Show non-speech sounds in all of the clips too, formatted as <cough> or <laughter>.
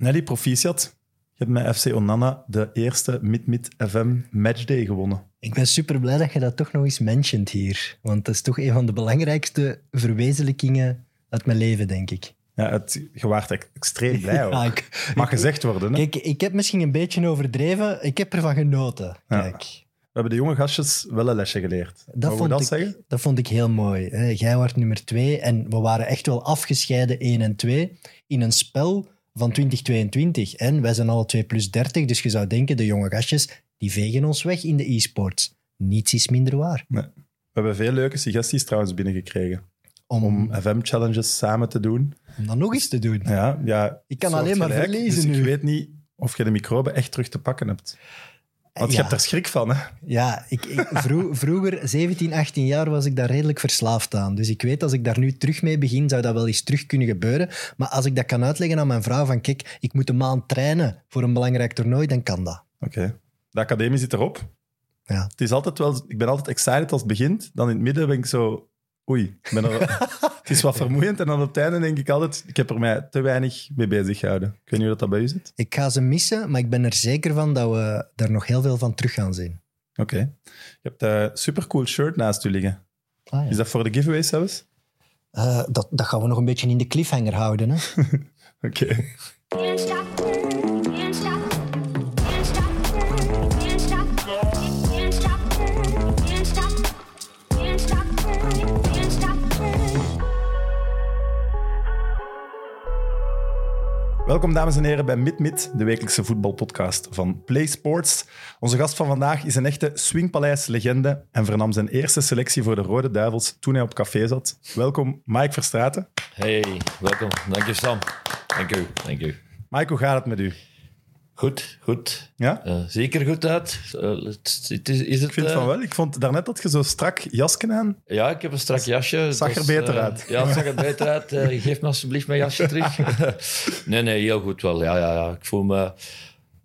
Nelly, proficiat. Je hebt met FC Onana de eerste Mid-Mid FM matchday gewonnen. Ik ben super blij dat je dat toch nog eens mentioned hier. Want dat is toch een van de belangrijkste verwezenlijkingen uit mijn leven, denk ik. Ja, het, je waart extreem blij <laughs> hoor. Ja, ik- Mag gezegd worden. Hè? Kijk, ik heb misschien een beetje overdreven. Ik heb ervan genoten. Ja. Kijk, We hebben de jonge gastjes wel een lesje geleerd. dat, vond dat ik, zeggen? dat vond ik heel mooi. Jij was nummer twee en we waren echt wel afgescheiden 1 en 2 in een spel van 2022. En wij zijn alle 2 plus 30, dus je zou denken, de jonge gastjes, die vegen ons weg in de e-sports. Niets is minder waar. We hebben veel leuke suggesties trouwens binnengekregen. Om, Om FM-challenges samen te doen. om dat nog eens te doen. Ja, ja, Ik kan alleen maar gelijk. verliezen dus nu. ik weet niet of je de microbe echt terug te pakken hebt. Want je hebt er schrik van, hè? Ja, ik, ik, vro- vroeger, 17, 18 jaar, was ik daar redelijk verslaafd aan. Dus ik weet, als ik daar nu terug mee begin, zou dat wel eens terug kunnen gebeuren. Maar als ik dat kan uitleggen aan mijn vrouw, van kijk, ik moet een maand trainen voor een belangrijk toernooi, dan kan dat. Oké. De academie zit erop. Ja. Het is altijd wel, ik ben altijd excited als het begint. Dan in het midden ben ik zo... Oei, ik ben er, <laughs> het is wat <laughs> vermoeiend. En dan op het einde denk ik altijd... Ik heb er mij te weinig mee bezig gehouden. Ik weet niet hoe dat, dat bij u zit. Ik ga ze missen, maar ik ben er zeker van dat we daar nog heel veel van terug gaan zien. Oké. Je hebt een supercool shirt naast u liggen. Ah, ja. Is dat voor de giveaway zelfs? Eh, dat, dat gaan we nog een beetje in de cliffhanger houden. Hè? <laughs> Oké. Welkom dames en heren bij MidMid, de wekelijkse voetbalpodcast van Play Sports. Onze gast van vandaag is een echte swingpaleis-legende en vernam zijn eerste selectie voor de Rode Duivels toen hij op café zat. Welkom, Mike Verstraeten. Hey, welkom. Dank je, Sam. Dank u, dank u. Mike, hoe gaat het met u? Goed, goed. Ja? Eh, zeker goed uit. Eh, het, het is, is het, Ik vind eh, van wel. Ik vond daarnet dat je zo strak jasken aan. Ja, ik heb een strak jasje. Zag Dat er beter eh, uit. Ja, het zag er beter uit. Eh, <laughs> geef me alsjeblieft mijn jasje terug. <laughs> nee, nee, heel goed wel. Ja, ja, ja. Ik voel me,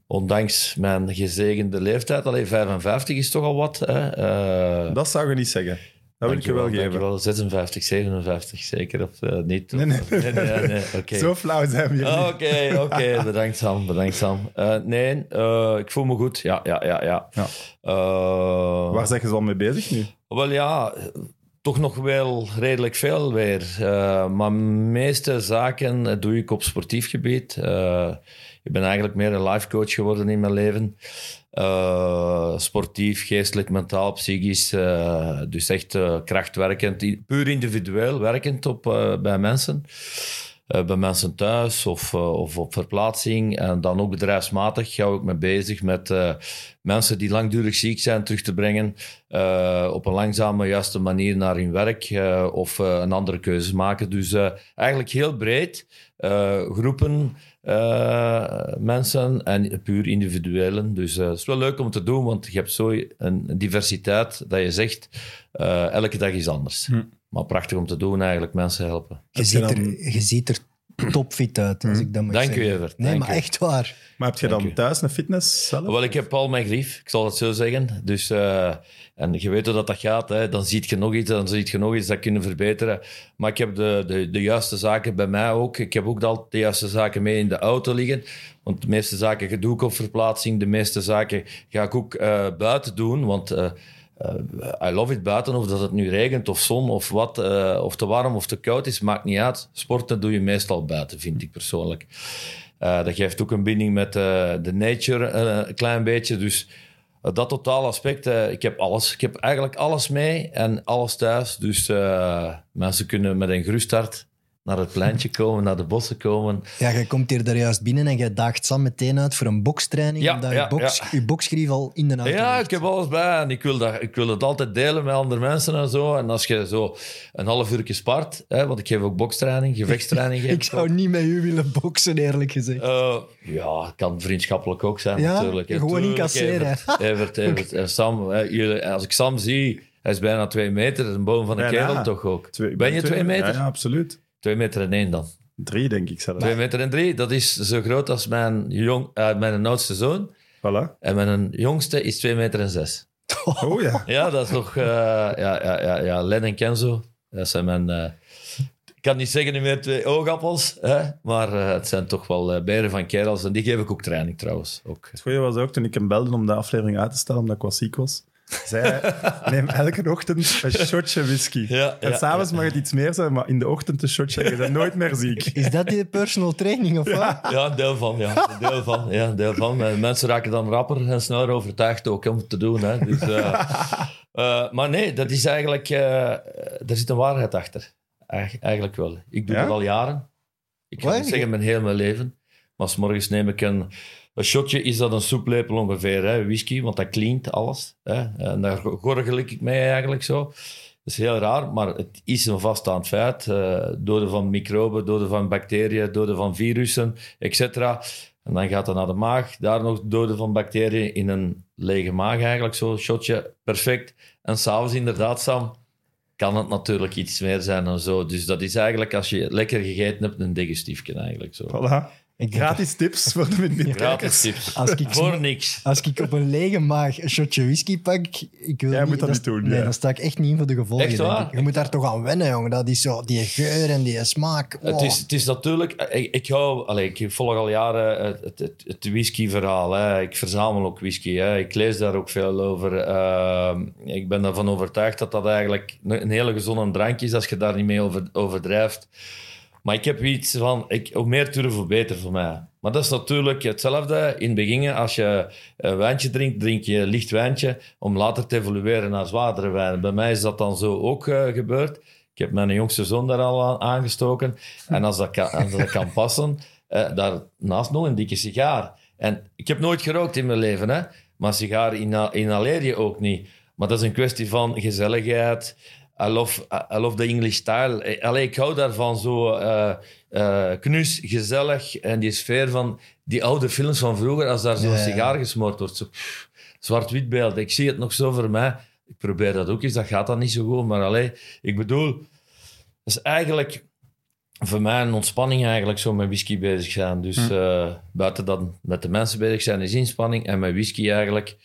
ondanks mijn gezegende leeftijd, alleen 55 is toch al wat. Hè? Eh, Dat zou je niet zeggen. Dat wil ik je wel geven. dankjewel. 56, 57 zeker. Of eh, niet? Nee, nee. nee, nee. Zo flauw zijn we Ah. Oké, oké. <laughs> Bedankt Sam, bedankt Sam. Eh, nee, eh, ik voel me goed. Ja, ja, ja. ja. Ja. Waar zijn je zo mee bezig nu? Wel ja, toch nog wel redelijk veel weer. Maar meeste zaken doe ik op sportief gebied. Ik ben eigenlijk meer een life coach geworden in mijn leven. Eh, sportief, geestelijk, mentaal, psychisch. eh, dus echt eh, krachtwerkend, puur individueel werkend op, bij mensen. Bij mensen thuis of, of op verplaatsing. En dan ook bedrijfsmatig hou ik me bezig met mensen die langdurig ziek zijn terug te brengen. op een langzame, juiste manier naar hun werk of een andere keuze maken. Dus eigenlijk heel breed. groepen, eh, mensen en puur individuelen. Dus eh, het is wel leuk om te doen, want je hebt zo een diversiteit dat je zegt, eh, elke dag is anders. Maar prachtig om te doen, eigenlijk mensen helpen. Je, ziet dan- er, je ziet er topfit uit, als ik dat mag Dank u, zeggen. Evert. Nee, Dank maar u. echt waar. Maar heb je Dank dan u. thuis een fitness zelf? Wel, ik heb al mijn grief, ik zal het zo zeggen. Dus, eh, en je weet hoe dat, dat gaat. Hè. Dan zie je nog iets, dan zie je nog iets dat kunnen verbeteren. Maar ik heb de, de, de juiste zaken bij mij ook. Ik heb ook de juiste zaken mee in de auto liggen. Want de meeste zaken doe ik op verplaatsing. De meeste zaken ga ik ook eh, buiten doen. Want eh, I love it buiten. Of dat het nu regent of zon of wat. of te warm of te koud is, maakt niet uit. Sporten doe je meestal buiten, vind ik persoonlijk. Dat geeft ook een binding met de nature een klein beetje. Dus dat totaal aspect, eh, ik heb alles. Ik heb eigenlijk alles mee en alles thuis. Dus eh, mensen kunnen met een gerust hart naar het pleintje komen, naar de bossen komen. Ja, jij komt hier daar juist binnen en jij daagt Sam meteen uit voor een bokstraining. Ja, omdat ja, je, box, ja. je boksgrief al in de auto Ja, ligt. ik heb alles bij en ik wil, dat, ik wil het altijd delen met andere mensen en zo. En als je zo een half uur spart, hè, want ik geef ook bokstraining, <laughs> gevechtstraining. Ik zou niet met u willen boksen, eerlijk gezegd. Eh, ja, het kan vriendschappelijk ook zijn, Ja, natuurlijk. hè. gewoon incasseren. Evert, Evert, Sam, hè, jullie, als ik Sam zie, hij is bijna twee meter, een boom van een Bijna. kerel toch ook. Twee- ben je twee meter? Ja, ja, absoluut. Twee meter en één dan. Drie, denk ik zelf. Twee meter en drie, dat is zo groot als mijn, jong, eh, mijn oudste zoon. Voilà. En mijn jongste is twee meter en zes. Oh ja. <laughs> Ja, dat is nog... eh, ja, ja, ja, ja, Len en Kenzo, dat zijn mijn... eh, kan niet zeggen nu meer twee oogappels, hè? maar het zijn toch wel eh, beren van kerels. En die geef ik ook training trouwens. Ook. Het goede was ook toen ik hem belde om de aflevering uit te stellen, omdat ik was ziek was. Zei hij, neem elke ochtend een shotje whisky. Ja, en ja, s'avonds mag het iets meer zijn, maar in de ochtend een shotje, je bent nooit meer ziek. Is dat die personal training of wat? Ja, deel van. Ja. Deel van, ja, deel van. Eh, Mensen raken dan rapper en sneller overtuigd ook om het te doen. Hè. Dus, eh, <laughs> eh, maar nee, dat is eigenlijk... eh er zit een waarheid achter. Eigen- eigenlijk wel. Ik doe Ja? dat al jaren. Ik niet zeggen mijn heel mijn leven. Maar 's morgens neem ik een... Een shotje is dat een soeplepel ongeveer, hè, whisky, want dat cleant alles. Hè. En daar gorgel ik mee eigenlijk zo. Dat is heel raar, maar het is een vaststaand feit. eh doden van microben, doden van bacteriën, doden van virussen, etc. En dan gaat het naar de maag. Daar nog doden van bacteriën in een lege maag eigenlijk. Zo, shotje, perfect. En s'avonds inderdaad, Sam, kan het natuurlijk iets meer zijn dan zo. Dus dat is eigenlijk, als je lekker gegeten hebt, een digestiefje eigenlijk. Zo. Voilà. Ik Gratis tips voor de <laughs> mid Gratis tips. Als ik- Voor niks. Als ik op een lege maag een shotje whisky pak, ik wil Jij moet dat niet doen, Nee, ja. dan sta ik echt niet in voor de gevolgen. Echt denk waar? ik. Je moet daar toch aan wennen, jongen. Dat is zo, die geur en die smaak. Het Oh. is, het is natuurlijk... Ik, ik, hou, allee, ik volg al jaren het, het, het, het whisky-verhaal. Hè. Ik verzamel ook whisky. Hè. Ik lees daar ook veel over. Ehm, ik ben ervan overtuigd dat dat eigenlijk een een hele gezonde drank is als je daar niet mee over, overdrijft. Maar ik heb iets van... Ik, hoe meer durf, hoe beter voor mij. Maar dat is natuurlijk hetzelfde in het begin. Als je een wijntje drinkt, drink je een licht wijntje om later te evolueren naar zwaardere wijnen. Bij mij is dat dan zo ook eh, gebeurd. Ik heb mijn jongste zoon daar al aan aangestoken. En als dat kan, als dat kan passen, eh, daarnaast nog een dikke sigaar. En ik heb nooit gerookt in mijn leven, hè? maar sigaar inha- inhaleer je ook niet. Maar dat is een kwestie van gezelligheid. I love, I love the English style. Eh, Allee, ik hou daarvan zo eh, eh, knus, gezellig en die sfeer van die oude films van vroeger, als daar zo'n ja. sigaar gesmoord wordt. Zo, Zwart-wit beeld. Ik zie het nog zo voor mij. Ik probeer dat ook eens, dat gaat dan niet zo goed. Maar allee, ik bedoel, dat is eigenlijk voor mij een ontspanning eigenlijk zo met whisky bezig zijn. Dus eh, buiten dan met de mensen bezig zijn is inspanning. En met whisky eigenlijk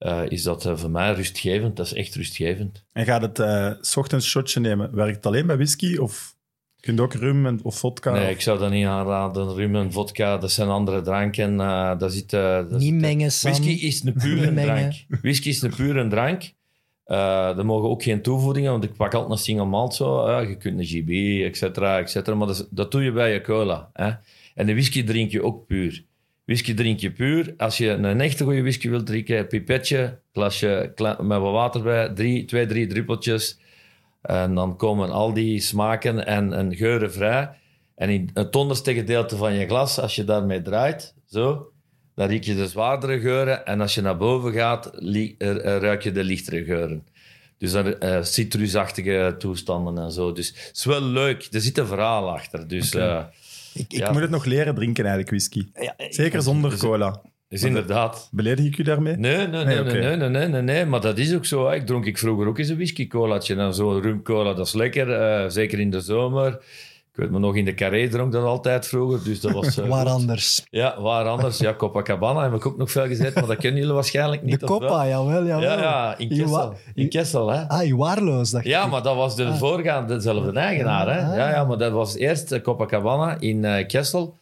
eh, is dat eh, voor mij rustgevend. Dat is echt rustgevend. En gaat het eh, s ochtends shotje nemen? Werkt het alleen bij whisky of kun je ook rum en, of vodka? Nee, ik zou dat niet aanraden. Rum en vodka, dat zijn andere dranken. eh daar zit, eh, daar Niet zit, mengen, Sam. Whisky is een pure drank. Whisky is een pure drank. Eh er mogen ook geen toevoegingen, want ik pak altijd een single malt zo. je kunt een GB, et cetera, et cetera. Maar dat, dat doe je bij je cola. Hè? En de whisky drink je ook puur. Whisky drink je puur. Als je een echte goede whisky wilt drinken, pipetje, glasje met wat water bij, drie, twee, drie druppeltjes. En dan komen al die smaken en, en geuren vrij. En in het onderste gedeelte van je glas, als je daarmee draait, zo, dan riek je de zwaardere geuren. En als je naar boven gaat, ruik je de lichtere geuren. Dus dan eh, citrusachtige toestanden en zo. Dus het is wel leuk. Er zit een verhaal achter. Dus, ik, Ik Ja. moet het nog leren drinken eigenlijk, whisky. ja, Zeker zonder cola. dus inderdaad. Beledig ik u daarmee? Nee, nee, nee, Nee, nee, nee, nee, nee, nee, nee, maar dat is ook zo. Ik dronk ik vroeger ook eens een whisky-colaatje. En zo'n rumcola, dat is lekker. eh, zeker in de zomer. Ik weet me nog, in de Carré dronk dat altijd vroeger. Dus dat was... <laughs> eh, waar goed. anders? Ja, waar anders? Ja, Copacabana heb ik ook nog veel gezet, maar dat kennen jullie waarschijnlijk niet. De? Coppa, jawel, jawel. Ja, ja, in Kessel. In Kessel, hè. Ah, je waarloos, dacht Ja, ik. maar dat was de voorgaande, dezelfde eigenaar. Hè? Ah. Ja, ja, maar dat was eerst eh, Copacabana in eh, Kessel.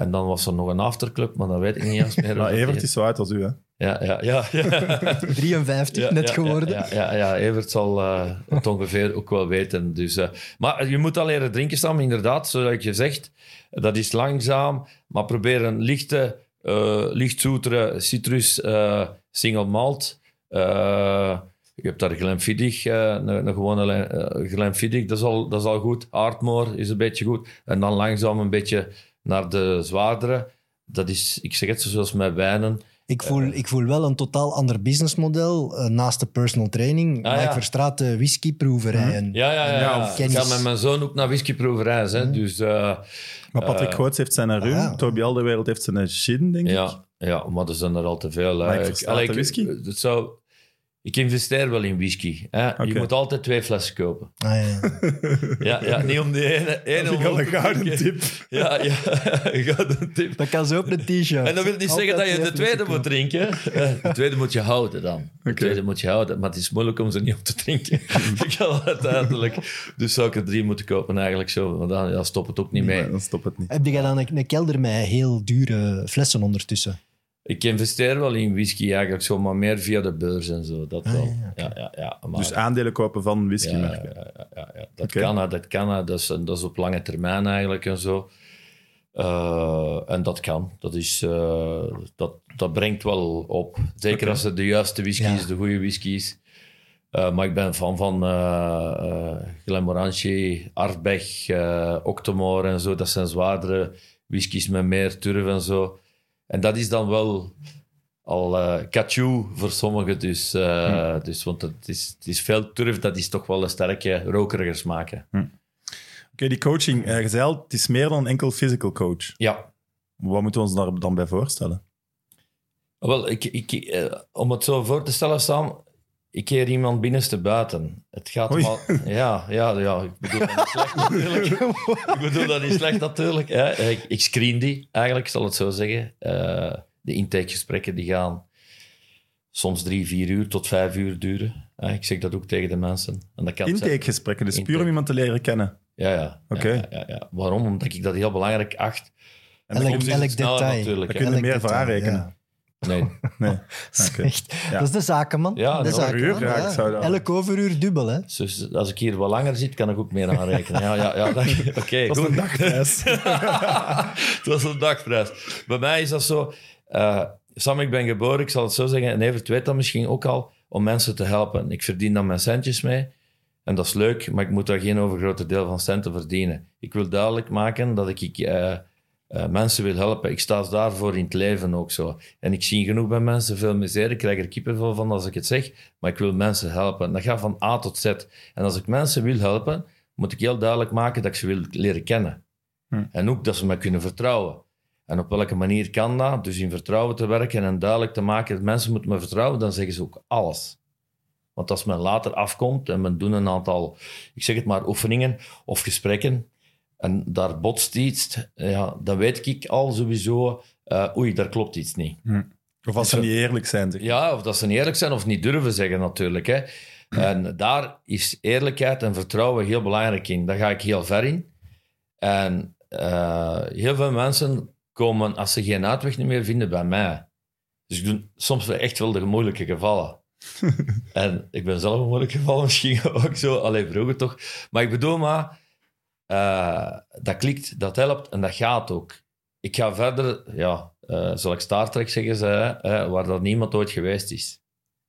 En dan was er nog een afterclub, maar dat weet ik niet eens meer. <laughs> Maar Evert is zo uit als u, hè? Ja, ja, ja. ja. <laughs> <laughs> 53 Ja, net ja, geworden. Ja, ja, ja, Evert zal eh, het ongeveer ook wel weten. Dus, eh, maar je moet al leren drinken, Sam, inderdaad. Zoals je zegt, dat is langzaam. Maar probeer een lichte, eh licht zoetere citrus eh, single malt. Eh, je hebt daar Glenfiddich, eh een, een gewone uh, Glenfiddich, dat is, al, dat is al goed. Ardmore is een beetje goed. En dan langzaam een beetje naar de zwaardere. Dat is, ik zeg het zoals met wijnen. Ik voel, ik voel wel een totaal ander businessmodel eh, naast de personal training. Ah, Mike ja. Verstraat, de whiskyproeverijen. Ja, ja, ja. Ja, ja. of Ik ga met mijn zoon ook naar whiskyproeverij. hè. Dus eh, Maar Patrick Goots heeft zijn rum, ah. Toby Alderwereld heeft zijn gin, denk ik. ja, ja, maar er zijn er al te veel. Mike Ik- allee, ik- whisky? Het zou, Ik investeer wel in whisky. Hè. Je moet altijd twee flessen kopen. Ah, ja. Ja, <laughs> ja niet om de ene... ene Dat een gouden tip. <laughs> Ja, ja, <laughs> een gouden tip. Dat kan zo op een t-shirt. En dat wil niet zeggen dat je de tweede twee moet drinken. Eh, De tweede moet je houden dan. De tweede moet je houden. Maar het is moeilijk om ze niet op te drinken. ik ga uiteindelijk... Dus zou ik er drie moeten kopen eigenlijk zo. Want dan ja, stop het ook niet mee. Dan stop het niet. Heb jij dan een, een kelder met heel dure flessen ondertussen? Ik investeer wel in whisky eigenlijk zo, maar meer via de beurs en zo. Dat Ah, wel. ja, Ja, ja, ja. Maar, Dus aandelen kopen van ja, whiskymerken. ja, ja, ja, ja. Dat kan, dat kan. Dat is, dat is op lange termijn eigenlijk en zo. Eh, en dat kan. Dat, is, eh, dat, dat brengt wel op. Zeker als het de juiste whisky Ja. is, de goede whisky is. Eh, maar ik ben fan van uh, uh, Glenmorangie, Ardbeg, uh, Octomore en zo. Dat zijn zwaardere whiskies met meer turf en zo. En dat is dan wel al uh, voor sommigen. Dus, uh, Hm. dus, want het is, het is veel turf, dat is toch wel een sterke, rokerige smaak. hè. Oké, die coaching. eh, al, het is meer dan enkel physical coach. Ja, Wat moeten we ons daar dan bij voorstellen? Wel, ik, ik, eh, om het zo voor te stellen, Sam, ik keer iemand binnenste buiten. Het gaat Oei. maar... Ja, ja, ja, ik bedoel dat niet slecht natuurlijk. <laughs> ik bedoel dat niet slecht natuurlijk. Hè. Ik, ik screen die, eigenlijk, ik zal het zo zeggen. Eh, de intakegesprekken die gaan soms drie, vier uur tot vijf uur duren. Ik zeg dat ook tegen de mensen. En dat kan Intakegesprekken, dus puur om iemand te leren kennen. Ja, ja. Oké. Ja, ja, ja. Waarom? Omdat ik dat heel belangrijk acht. En Elk- detail. natuurlijk. Kun je Elk meer voor detail, aanrekenen. Nee. <laughs> Nee. <laughs> Dat echt, Ja. dat is de zakenman. Ja, de dat is een zakenman, uur, ja, ik zou dat- Elk overuur dubbel, hè? Dus als ik hier wat langer zit, kan ik ook meer aanrekenen. Ja, ja, ja. dat- <laughs> Oké, Dat is goed. een dagprijs. het was een dagprijs. Bij mij is dat zo... eh, Sam, ik ben geboren, ik zal het zo zeggen, en Evert weet dat misschien ook al, om mensen te helpen. Ik verdien dan mijn centjes mee. En dat is leuk, maar ik moet daar geen overgrote deel van centen verdienen. Ik wil duidelijk maken dat ik, ik eh, mensen wil helpen. Ik sta daarvoor in het leven ook zo. En ik zie genoeg bij mensen veel misère. Ik krijg er kippenvel van als ik het zeg. Maar ik wil mensen helpen. Dat gaat van A tot Z. En als ik mensen wil helpen, moet ik heel duidelijk maken dat ik ze wil leren kennen. Hm. En ook dat ze me kunnen vertrouwen. En op welke manier kan dat? Dus in vertrouwen te werken en duidelijk te maken dat mensen moeten me vertrouwen, dan zeggen ze ook alles. Want als men later afkomt en men doet een aantal, ik zeg het maar, oefeningen of gesprekken, en daar botst iets, ja, dan weet ik al sowieso, eh, oei, daar klopt iets niet. Of als ze niet eerlijk zijn. Zeg. Ja, of dat ze niet eerlijk zijn of niet durven zeggen natuurlijk. Hè. En daar is eerlijkheid en vertrouwen heel belangrijk in. Daar ga ik heel ver in. En eh, heel veel mensen komen, als ze geen uitweg meer vinden, bij mij. Dus ik doe soms wel echt wel de moeilijke gevallen. <laughs> en ik ben zelf een moeilijk geval misschien ook zo. Alleen vroeger toch. Maar ik bedoel maar, eh, dat klikt, dat helpt en dat gaat ook. Ik ga verder, ja, eh, zal ik Star Trek zeggen, ze, hè, waar dat niemand ooit geweest is.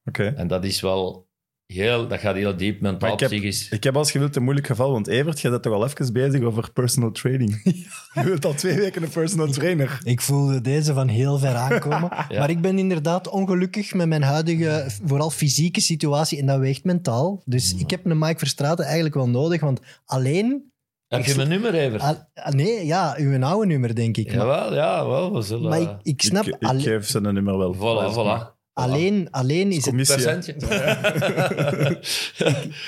Oké. En dat is wel heel, dat gaat heel diep, mentaal, ik heb, psychisch. ik heb als je wilt een moeilijk geval, want Evert, jij bent toch al even bezig over personal training. <laughs> Je wilt al twee weken een personal trainer. Ik voelde deze van heel ver aankomen. <laughs> Maar ik ben inderdaad ongelukkig met mijn huidige, vooral fysieke situatie. En dat weegt mentaal. Dus ik heb een Mike Verstraeten eigenlijk wel nodig. Want alleen... Heb je mijn nummer even? ah, ah, nee, ja, uw oude nummer, denk ik. Maar, Jawel, ja, wel, we zullen... maar ik, ik snap... ik, ik alle- geef ze een nummer wel. Voilà, voilà. alleen, alleen is het... Commissie. Percentje. <laughs>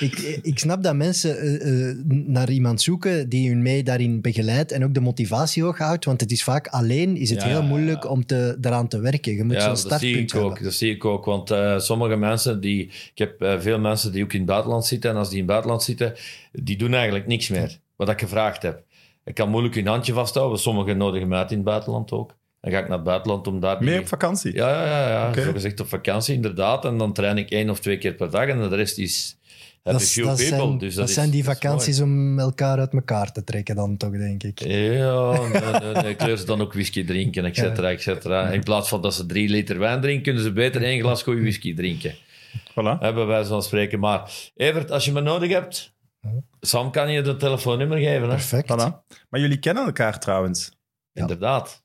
Ik, ik snap dat mensen eh, eh, naar iemand zoeken die hun mee daarin begeleidt en ook de motivatie hoog houdt. Want het is vaak alleen is het Ja, heel moeilijk ja. om te, daaraan te werken. Je moet Ja, zo'n dat zie startpunt ik ook. hebben. Dat zie ik ook. Want eh, sommige mensen die. Ik heb veel mensen die ook in het buitenland zitten. En als die in het buitenland zitten, die doen eigenlijk niks meer. Wat ik gevraagd heb. Ik kan moeilijk hun handje vasthouden. Sommigen nodigen me uit in het buitenland ook. Dan ga ik naar het buitenland om daar. Meer op vakantie. Ja, ja, ja. ja. Zo gezegd op vakantie, inderdaad. En dan train ik één of twee keer per dag. En de rest is. Dat, few dat people. zijn, dus dat is- zijn die dat is vakanties om elkaar uit elkaar te trekken dan toch, denk ik. Ja, <laughs> nee, nee, nee. Ik leer ze dan ook whisky drinken, et cetera, et cetera. In plaats van dat ze drie liter wijn drinken, kunnen ze beter één glas goede whisky drinken. Voilà. Hebben wij van spreken. Maar Evert, als je me nodig hebt, Sam kan je de telefoonnummer geven. Hè? Perfect. Voilà. Maar jullie kennen elkaar trouwens. Inderdaad.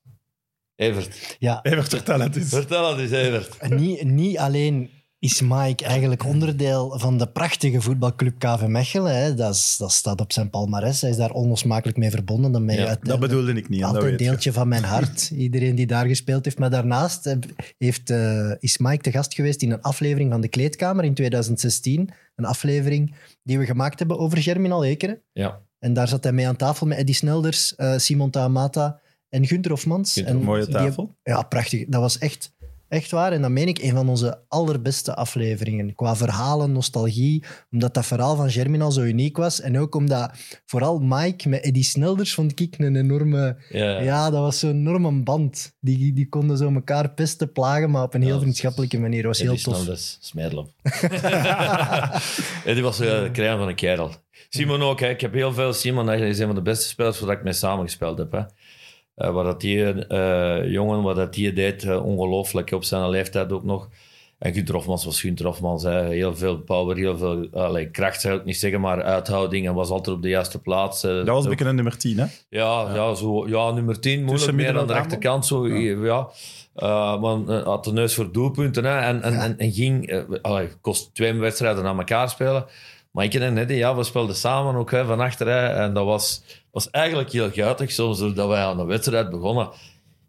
Evert, Ja, Evert, vertel het eens. vertel het eens, Evert. niet, niet alleen is Mike eigenlijk onderdeel van de prachtige voetbalclub KV Mechelen. Hè? Dat, is, dat staat op zijn palmares. Hij is daar onlosmakelijk mee verbonden. Dan ben je Ja, uiteindelijk Dat bedoelde ik niet. altijd een je. deeltje van mijn hart. <laughs> Iedereen die daar gespeeld heeft. Maar daarnaast heb- heeft, eh, is Mike te gast geweest in een aflevering van De Kleedkamer in 2016. Een aflevering die we gemaakt hebben over Germinal Ekeren. Ja, En daar zat hij mee aan tafel met Eddie Snelders, eh, Simon Taamata en Gunther Hofmans. Gunther, en mooie die- tafel. ja, prachtig. Dat was echt, echt waar. En dat meen ik een van onze allerbeste afleveringen. Qua verhalen, nostalgie. Omdat dat verhaal van Germinal zo uniek was. En ook omdat vooral Mike met Eddie Snelders vond ik een enorme... ja, Ja, dat was zo'n enorme band. Die, die konden zo elkaar pesten, plagen, maar op een heel Ja, vriendschappelijke manier. Dat was heel tof. Snelders, Smeerlop. Eddie was een krijn van een kerel. Simon ook. Hè. Ik heb heel veel... Simon hij is een van de beste spelers waar ik mee samengespeeld heb. Hè. Eh, wat dat die eh, jongen, wat dat die deed, eh, ongelooflijk. Op zijn leeftijd ook nog. En Gunther Hofmans was Gunther Hofmans. Hè. Heel veel power, heel veel allee, kracht zou ik niet zeggen, maar uithouding. En was altijd op de juiste plaats. Dat was een beetje een nummer 10, hè? Ja, ja. zo, ja, nummer 10, moeilijk Tussen meer aan de rechterkant. Zo, ja. Maar eh, had de neus voor doelpunten. Hè, en, en, en, en ging, allee, kost twee wedstrijden aan elkaar spelen. Maar ik en Neddy, ja, we speelden samen ook hè, van achter. Hè, en dat was, was eigenlijk heel guitig. Soms dat wij aan de wedstrijd begonnen.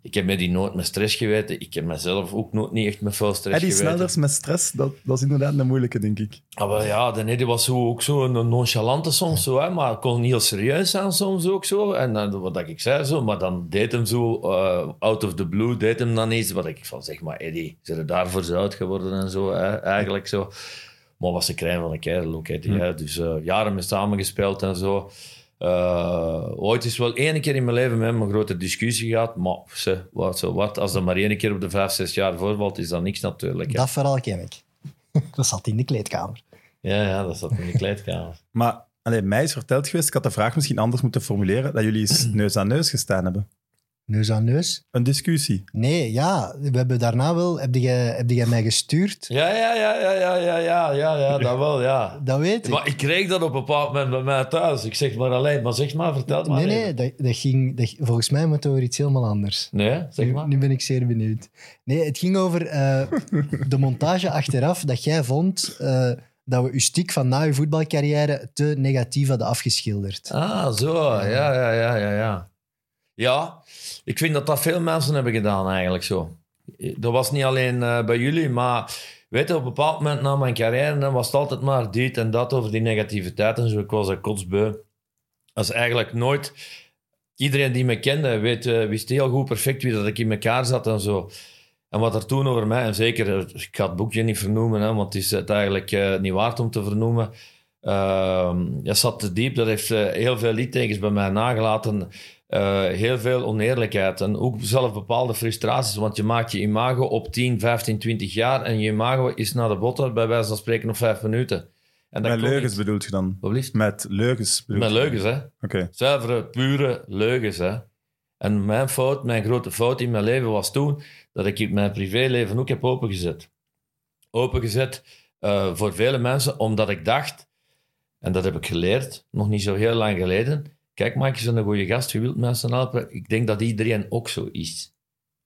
Ik heb met die nooit met stress geweten. Ik heb mezelf ook nooit niet echt met veel stress Eddie geweten. Snelders met stress, dat, dat is inderdaad een moeilijke, denk ik. Ah, wel ja, de Neddy was zo, ook zo een nonchalante soms, zo, hè, maar kon heel serieus zijn soms ook zo. En dan, wat ik zei, zo, maar dan deed hem zo, eh, out of the blue, deed hem dan iets wat ik van zeg, maar Eddie, zijn er daarvoor zo oud geworden en zo, hè, eigenlijk zo. Maar was de krijn van een kerel ook, Eddie, hè. Dus eh, jaren mee samengespeeld en zo. Eh, ooit is wel één keer in mijn leven met hem een grote discussie gehad, maar ze, wat, zo wat, als er maar één keer op de vijf, zes jaar voorvalt, is dat niks natuurlijk. hè. Dat verhaal ken ik. <laughs> Dat zat in de kleedkamer. Ja, ja, dat zat in de kleedkamer. <laughs> Maar allee, mij is verteld geweest, ik had de vraag misschien anders moeten formuleren, dat jullie eens <clears throat> neus aan neus gestaan hebben. Neus aan neus. Een discussie. Nee, ja. We hebben daarna wel... Heb jij, heb jij mij gestuurd? Ja, ja, ja, ja, ja, ja, ja, ja, ja, dat wel, ja. Dat weet ik. Maar ik kreeg dat op een bepaald moment bij mij thuis. Ik zeg maar alleen, maar zeg maar, vertel maar. Nee, nee, dat, dat ging, dat, volgens mij moet het over iets helemaal anders. Nee, zeg Nu, maar. nu ben ik zeer benieuwd. Nee, het ging over eh, de montage achteraf dat jij vond eh, dat we uw stuk van na uw voetbalcarrière te negatief hadden afgeschilderd. Ah, zo, ja, ja, ja, ja, ja. Ja, ik vind dat dat veel mensen hebben gedaan eigenlijk zo. Dat was niet alleen eh, bij jullie, maar weet je, op een bepaald moment na mijn carrière dan was het altijd maar dit en dat over die negativiteit en zo. Ik was er kotsbeu. Dat is eigenlijk nooit... Iedereen die me kende weet, eh, wist heel goed perfect wie dat ik in elkaar zat en zo. En wat er toen over mij, en zeker, eh, ik ga het boekje niet vernoemen, hè, want het is het eigenlijk niet waard om te vernoemen. Ehm dat zat te diep, dat heeft heel veel littekens bij mij nagelaten. Eh, heel veel oneerlijkheid en ook zelf bepaalde frustraties, want je maakt je imago op 10, 15, 20 jaar en je imago is naar de botten, bij wijze van spreken, op vijf minuten. En dat Met leugens niet. bedoelt je dan? Wat? Met leugens Met leugens, hè? Oké. Zuivere, pure leugens. Hè? En mijn fout, mijn grote fout in mijn leven was toen dat ik mijn privéleven ook heb opengezet. Opengezet eh, voor vele mensen, omdat ik dacht, en dat heb ik geleerd, nog niet zo heel lang geleden. Kijk, Mike is een goede gast, je wilt mensen helpen. Ik denk dat iedereen ook zo is.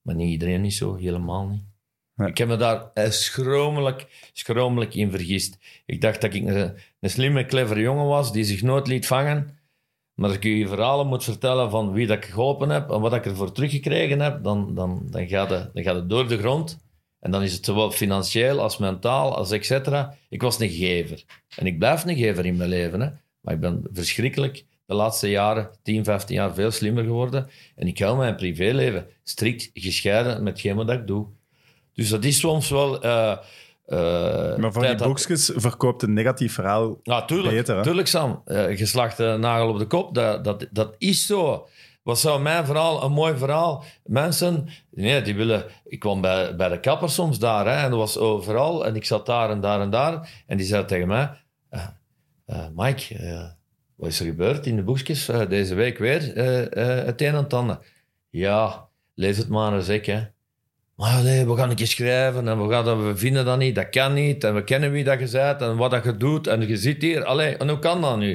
Maar niet iedereen is zo, helemaal niet. Nee. Ik heb me daar eh, schromelijk, schromelijk in vergist. Ik dacht dat ik een, een slimme, clever jongen was, die zich nooit liet vangen. Maar als ik je verhalen moet vertellen van wie dat ik geholpen heb en wat ik ervoor teruggekregen heb, dan, dan, dan, gaat het, dan gaat het door de grond. En dan is het zowel financieel als mentaal, als et cetera. Ik was een gever. En ik blijf een gever in mijn leven. Hè. Maar ik ben verschrikkelijk de laatste jaren, 10, 15 jaar, veel slimmer geworden. En ik hou mijn privéleven strikt gescheiden met hetgeen wat ik doe. Dus dat is soms wel... eh, eh, Maar van die dat- boekjes verkoopt een negatief verhaal. ja, tuurlijk. Beter, hè? tuurlijk, Sam. Eh, geslachte nagel op de kop, dat, dat, dat is zo. Wat zou mijn verhaal, een mooi verhaal... Mensen, nee, die willen... Ik kwam bij, bij de kapper soms daar, hè, en dat was overal. En ik zat daar en daar en daar. En die zei tegen mij... eh, Mike, wat is er gebeurd in de boekjes eh, deze week weer? eh, eh, het een en het ander. Ja, lees het maar eens, ik, hè. Maar nee, we gaan een keer schrijven en we, gaan, we vinden dat niet, dat kan niet. En we kennen wie dat je bent en wat dat je doet. En je zit hier. Allee, en hoe kan dat nu?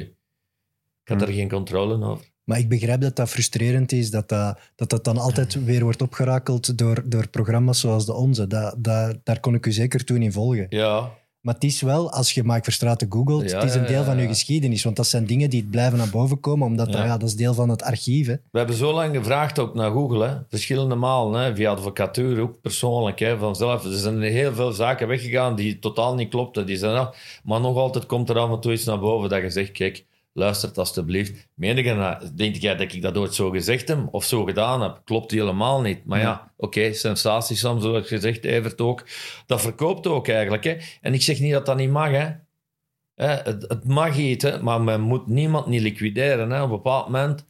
Ik had er geen controle over. Maar ik begrijp dat dat frustrerend is, dat dat, dat, dat dan altijd weer wordt opgerakeld door, door programma's zoals de onze. Dat, dat, daar kon ik u zeker toen in volgen. Ja, Maar het is wel, als je Mike Verstraeten googelt, Ja, het is een deel van uw geschiedenis. Want dat zijn dingen die blijven naar boven komen, omdat dat, ja, dat is deel van het archief. Hè. We hebben zo lang gevraagd ook naar Google, hè. verschillende malen, hè. via advocatuur, ook persoonlijk. Hè. Vanzelf, er zijn heel veel zaken weggegaan die totaal niet klopten. Die zijn af, maar nog altijd komt er af en toe iets naar boven dat je zegt, kijk, luistert alstublieft. Meen je nou, denk jij dat ik dat ooit zo gezegd heb of zo gedaan heb? Klopt helemaal niet. Maar ja, oké, sensatie soms, zoals gezegd, Evert ook. Dat verkoopt ook eigenlijk. Hè. En ik zeg niet dat dat niet mag, hè. Hè, het, mag hè, maar men moet niemand niet liquideren. Hè. Op een bepaald moment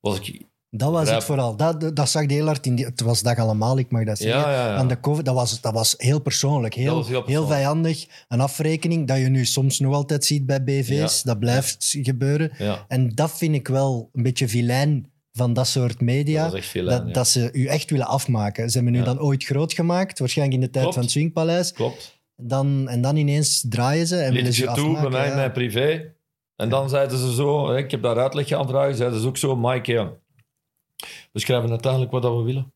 was ik Dat was het vooral. Dat, dat zag je heel hard in die... Het was dag allemaal, ik mag dat zeggen. Ja, ja, ja. Aan de dat was, dat was heel persoonlijk. Heel, heel vijandig. Een afrekening dat je nu soms nog altijd ziet bij BV's. Dat blijft gebeuren. En dat vind ik wel een beetje vilijn van dat soort media. dat dat, aan, ja. dat ze u echt willen afmaken. Ze hebben u Ja. dan ooit groot gemaakt, waarschijnlijk in de tijd Klopt. van het Swingpaleis. Klopt. Dan, en dan ineens draaien ze en willen ze je toe afmaken. bij mij, ja. mijn privé. En dan zeiden ze zo, ik heb daar uitleg gaan dragen, zeiden ze ook zo, Mike, we schrijven uiteindelijk wat dat we willen.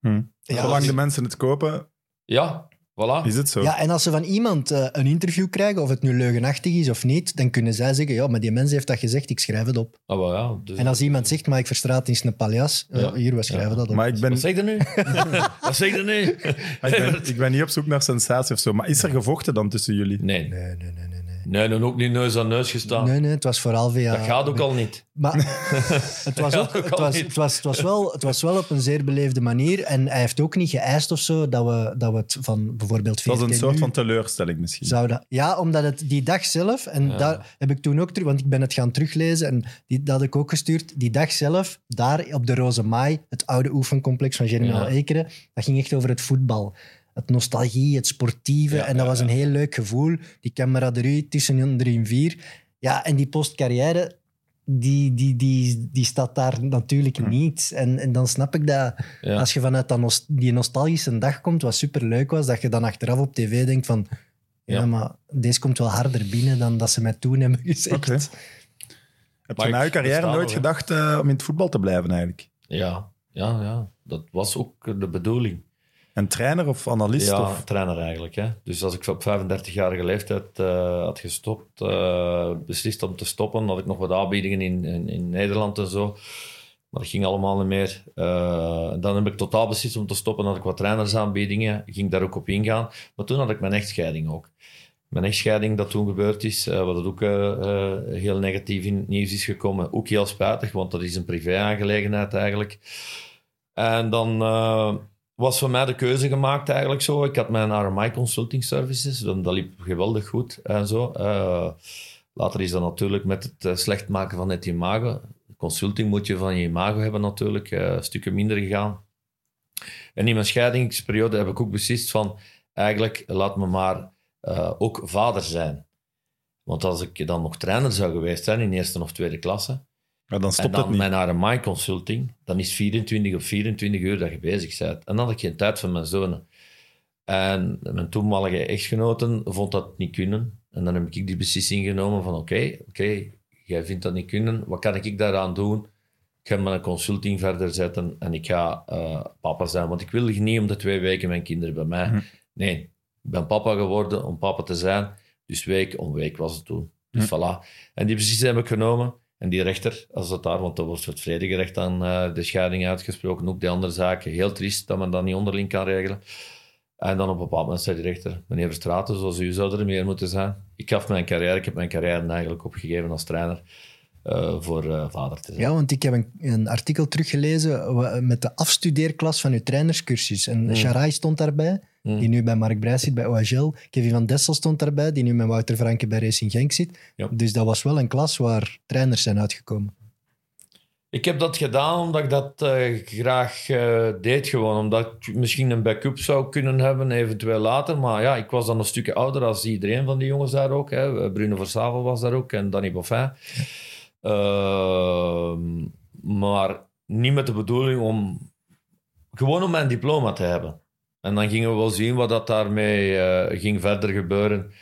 Hm. Ja, Zolang dus- de mensen het kopen, Ja, voilà. is het zo. Ja, en als ze van iemand eh, een interview krijgen, of het nu leugenachtig is of niet, dan kunnen zij zeggen, ja, maar die mens heeft dat gezegd, ik schrijf het op. Ah, wel, ja, dus- En als iemand zegt, maar ik verstraat is een paljas, eh, Ja. hier, we schrijven Ja. dat op. Maar ik ben, <laughs> Wat zeg je nu? wat zeg je nu? ik, ben, ik ben niet op zoek naar sensatie of zo. Maar is er gevochten dan tussen jullie? Nee, Nee, nee, nee, nee. Nee. dan ook niet neus aan neus gestaan. Nee, nee, het was vooral via... Dat gaat ook al niet. Maar <laughs> het was, ook, het, was, niet. het, was, het, was wel, het was wel op een zeer beleefde manier. En hij heeft ook niet geëist of zo dat we, dat we het van bijvoorbeeld Dat is een soort van teleurstelling misschien. zouden... Ja, omdat het die dag zelf, en Ja. daar heb ik toen ook terug, want ik ben het gaan teruglezen en die, dat had ik ook gestuurd. Die dag zelf, daar op de Roze Maai, het oude oefencomplex van Germinal Ja. Ekeren, dat ging echt over het voetbal. Het nostalgie, het sportieve. Ja, en dat ja, was een ja. heel leuk gevoel. Die camaraderie tussen hun drie en vier. Ja, en die postcarrière, die, die, die, die staat daar natuurlijk niet. En, en dan snap ik dat Ja. als je vanuit dat die nostalgische dag komt, wat superleuk was, dat je dan achteraf op tv denkt van ja, Ja. maar deze komt wel harder binnen dan dat ze mij toen hebben gezegd. Oké. Heb Maar je na je carrière nooit gedacht eh, om in het voetbal te blijven eigenlijk? Ja, ja, ja, dat was ook de bedoeling. Een trainer of analist? Ja, Of... trainer eigenlijk. Hè. Dus als ik op 35-jarige leeftijd eh, had gestopt, eh, beslist om te stoppen, had ik nog wat aanbiedingen in, in, in Nederland en zo. Maar dat ging allemaal niet meer. Eh, dan heb ik totaal beslist om te stoppen, had ik wat trainersaanbiedingen, ging daar ook op ingaan. Maar toen had ik mijn echtscheiding ook. Mijn echtscheiding dat toen gebeurd is, wat ook heel negatief in het nieuws is gekomen. Ook heel spijtig, want dat is een privé-aangelegenheid eigenlijk. En dan was voor mij de keuze gemaakt eigenlijk zo. Ik had mijn RMI Consulting Services, dat, liep geweldig goed en zo. Eh, later is dat natuurlijk met het eh, slecht maken van het imago. Consulting moet je van je imago hebben natuurlijk, eh stukken minder gegaan. En in mijn scheidingsperiode heb ik ook beslist van, eigenlijk laat me maar ook vader zijn. Want als ik dan nog trainer zou geweest zijn in eerste of tweede klasse, Maar dan en stopt dan het niet. mijn RMI consulting, dan is 24 of 24 uur dat je bezig bent. En dan had ik geen tijd voor mijn zonen. En mijn toenmalige echtgenoten vond dat niet kunnen. En dan heb ik die beslissing genomen van oké, oké, jij vindt dat niet kunnen. Wat kan ik daaraan doen? Ik ga mijn consulting verder zetten en ik ga eh, papa zijn. Want ik wilde niet om de twee weken mijn kinderen bij mij. Hm. Nee, ik ben papa geworden om papa te zijn. Dus week om week was het toen. Dus voilà. En die beslissing heb ik genomen. En die rechter, als dat daar, want dan wordt het vredegerecht aan eh, de scheiding uitgesproken, ook die andere zaken. Heel triest dat men dat niet onderling kan regelen. En dan op een bepaald moment zei de rechter, meneer Verstraeten, zoals u zou er meer moeten zijn. Ik gaf mijn carrière, ik heb mijn carrière eigenlijk opgegeven als trainer eh, voor eh, vader te zijn. Ja, want ik heb een, een artikel teruggelezen met de afstudeerklas van uw trainerscursus. En Mm. Sharai stond daarbij, Mm. die nu bij Mark Brijs zit bij OHL. Kevin van Dessel stond daarbij, die nu met Wouter Franke bij Racing Genk zit. Ja. Dus dat was wel een klas waar trainers zijn uitgekomen. Ik heb dat gedaan omdat ik dat eh, graag deed gewoon. Omdat ik misschien een backup zou kunnen hebben, eventueel later. Maar ja, ik was dan een stukje ouder als iedereen van die jongens daar ook. Hè. Bruno Versavel was daar ook en Danny Boffin. Ehm, maar niet met de bedoeling om... Gewoon om mijn diploma te hebben. En dan gingen we wel zien wat dat daarmee eh, ging verder gebeuren.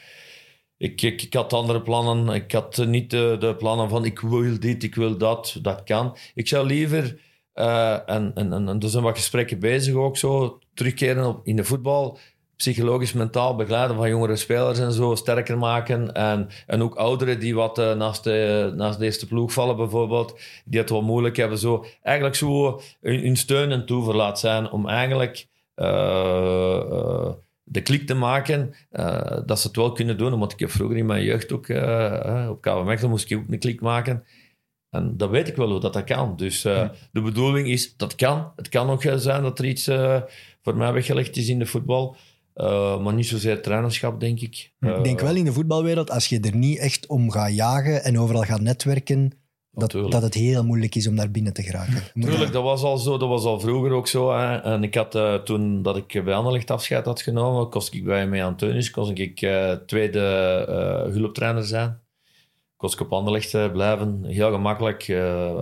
ik, ik, ik had andere plannen. Ik had niet de, plannen van ik wil dit, ik wil dat. Dat kan. Ik zou liever, en, en, en, en er zijn wat gesprekken bezig ook zo, terugkeren op, in de voetbal. Psychologisch, mentaal begeleiden van jongere spelers en zo, sterker maken. En, en ook ouderen die wat eh, naast, de, naast de eerste ploeg vallen bijvoorbeeld, die het wat moeilijk hebben. Zo. Eigenlijk zo een steun en toeverlaat zijn om eigenlijk eh, eh, de klik te maken dat ze het wel kunnen doen. Want ik heb vroeger in mijn jeugd ook, op KV Mechelen moest ik ook een klik maken. En dat weet ik wel hoe dat, dat kan. Dus eh, de bedoeling is, dat kan. Het kan ook wel zijn dat er iets voor mij weggelegd is in de voetbal. Eh, maar niet zozeer trainerschap, denk ik. Ik denk wel in de voetbalwereld, als je er niet echt om gaat jagen en overal gaat netwerken, dat, dat het heel moeilijk is om daar binnen te geraken. Moet- Tuurlijk, dat was al zo. Dat was al vroeger ook zo. Hè. En ik had eh, toen dat ik bij Anderlecht afscheid had genomen, kost ik bij mij Antonius, kost ik eh, tweede eh, hulptrainer zijn. Kost ik op Anderlecht eh, blijven. Heel gemakkelijk. Eh,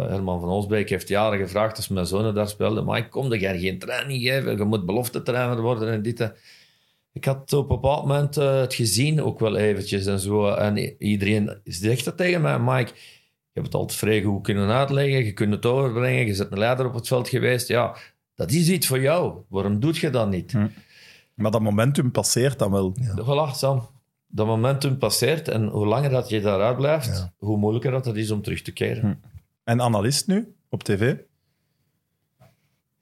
Herman van Olsbeek heeft jaren gevraagd als mijn zonen daar speelden. Maar ik kom er geen training geven. Je moet belofte trainer worden en dit. Ik had op een bepaald moment eh, het gezien, ook wel eventjes en zo. En iedereen zegt dat tegen mij, Mike. Je hebt het altijd vrij goed kunnen uitleggen, je kunt het overbrengen, je bent een leider op het veld geweest. Ja, dat is iets voor jou. Waarom doe je dat niet? Maar dat momentum passeert dan wel. Voilà, Sam. Dat momentum passeert en hoe langer dat je daaruit blijft, Ja. hoe moeilijker dat het is om terug te keren. En analist nu, op tv?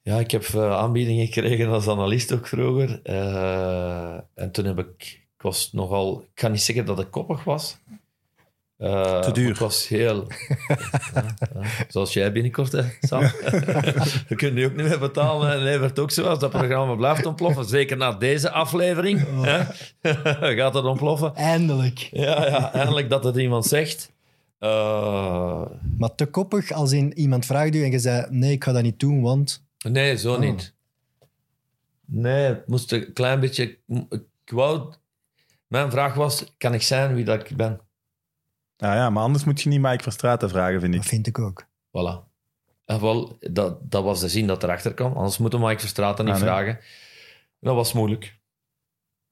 Ja, ik heb eh, aanbiedingen gekregen als analist ook vroeger. Eh, en toen heb ik... Ik was nogal... Ik kan niet zeggen dat ik koppig was. Eh, Te duur. Ik was heel... <laughs> Ja, ja. Zoals jij binnenkort, hè, Sam. <laughs> Je kunt nu ook niet meer betalen. En levert ook zo als dat programma blijft ontploffen. Zeker na deze aflevering. Hè? <laughs> Gaat het ontploffen. Eindelijk. Ja, ja, eindelijk dat het iemand zegt. Maar te koppig als in iemand vraagt u en je zei, nee, ik ga dat niet doen, want... Nee, zo Oh. niet. Nee, het moest een klein beetje... Ik wou... Mijn vraag was, kan ik zijn wie dat ik ben? Ja, ja, maar anders moet je niet Mike Verstraeten vragen, vind Dat ik. vind ik ook. Voilà. En wel, dat, dat was de zin dat erachter kwam. Anders moeten Mike Verstraeten niet Ah, nee. vragen. Dat was moeilijk.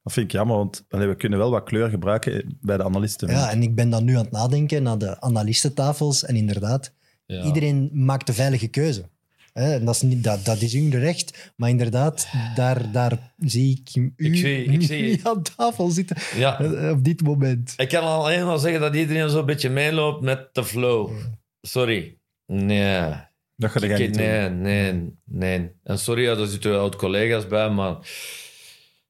Dat vind ik jammer, want allee, we kunnen wel wat kleur gebruiken bij de analisten. Ja, en ik ben dan nu aan het nadenken naar de analistentafels. En inderdaad, Ja. iedereen maakt de veilige keuze. Hè, en dat, is niet, dat, dat is hun recht. Maar inderdaad, daar, daar zie ik u Ik zie- ik zie- niet <laughs> aan tafel zitten. Ja. eh, Op dit moment. Ik kan alleen maar zeggen dat iedereen zo'n beetje meeloopt met de flow. Sorry. Nee. Dat ga Ik- niet doen. nee, nee, nee. En sorry, ja, er zitten oud-collega's bij, maar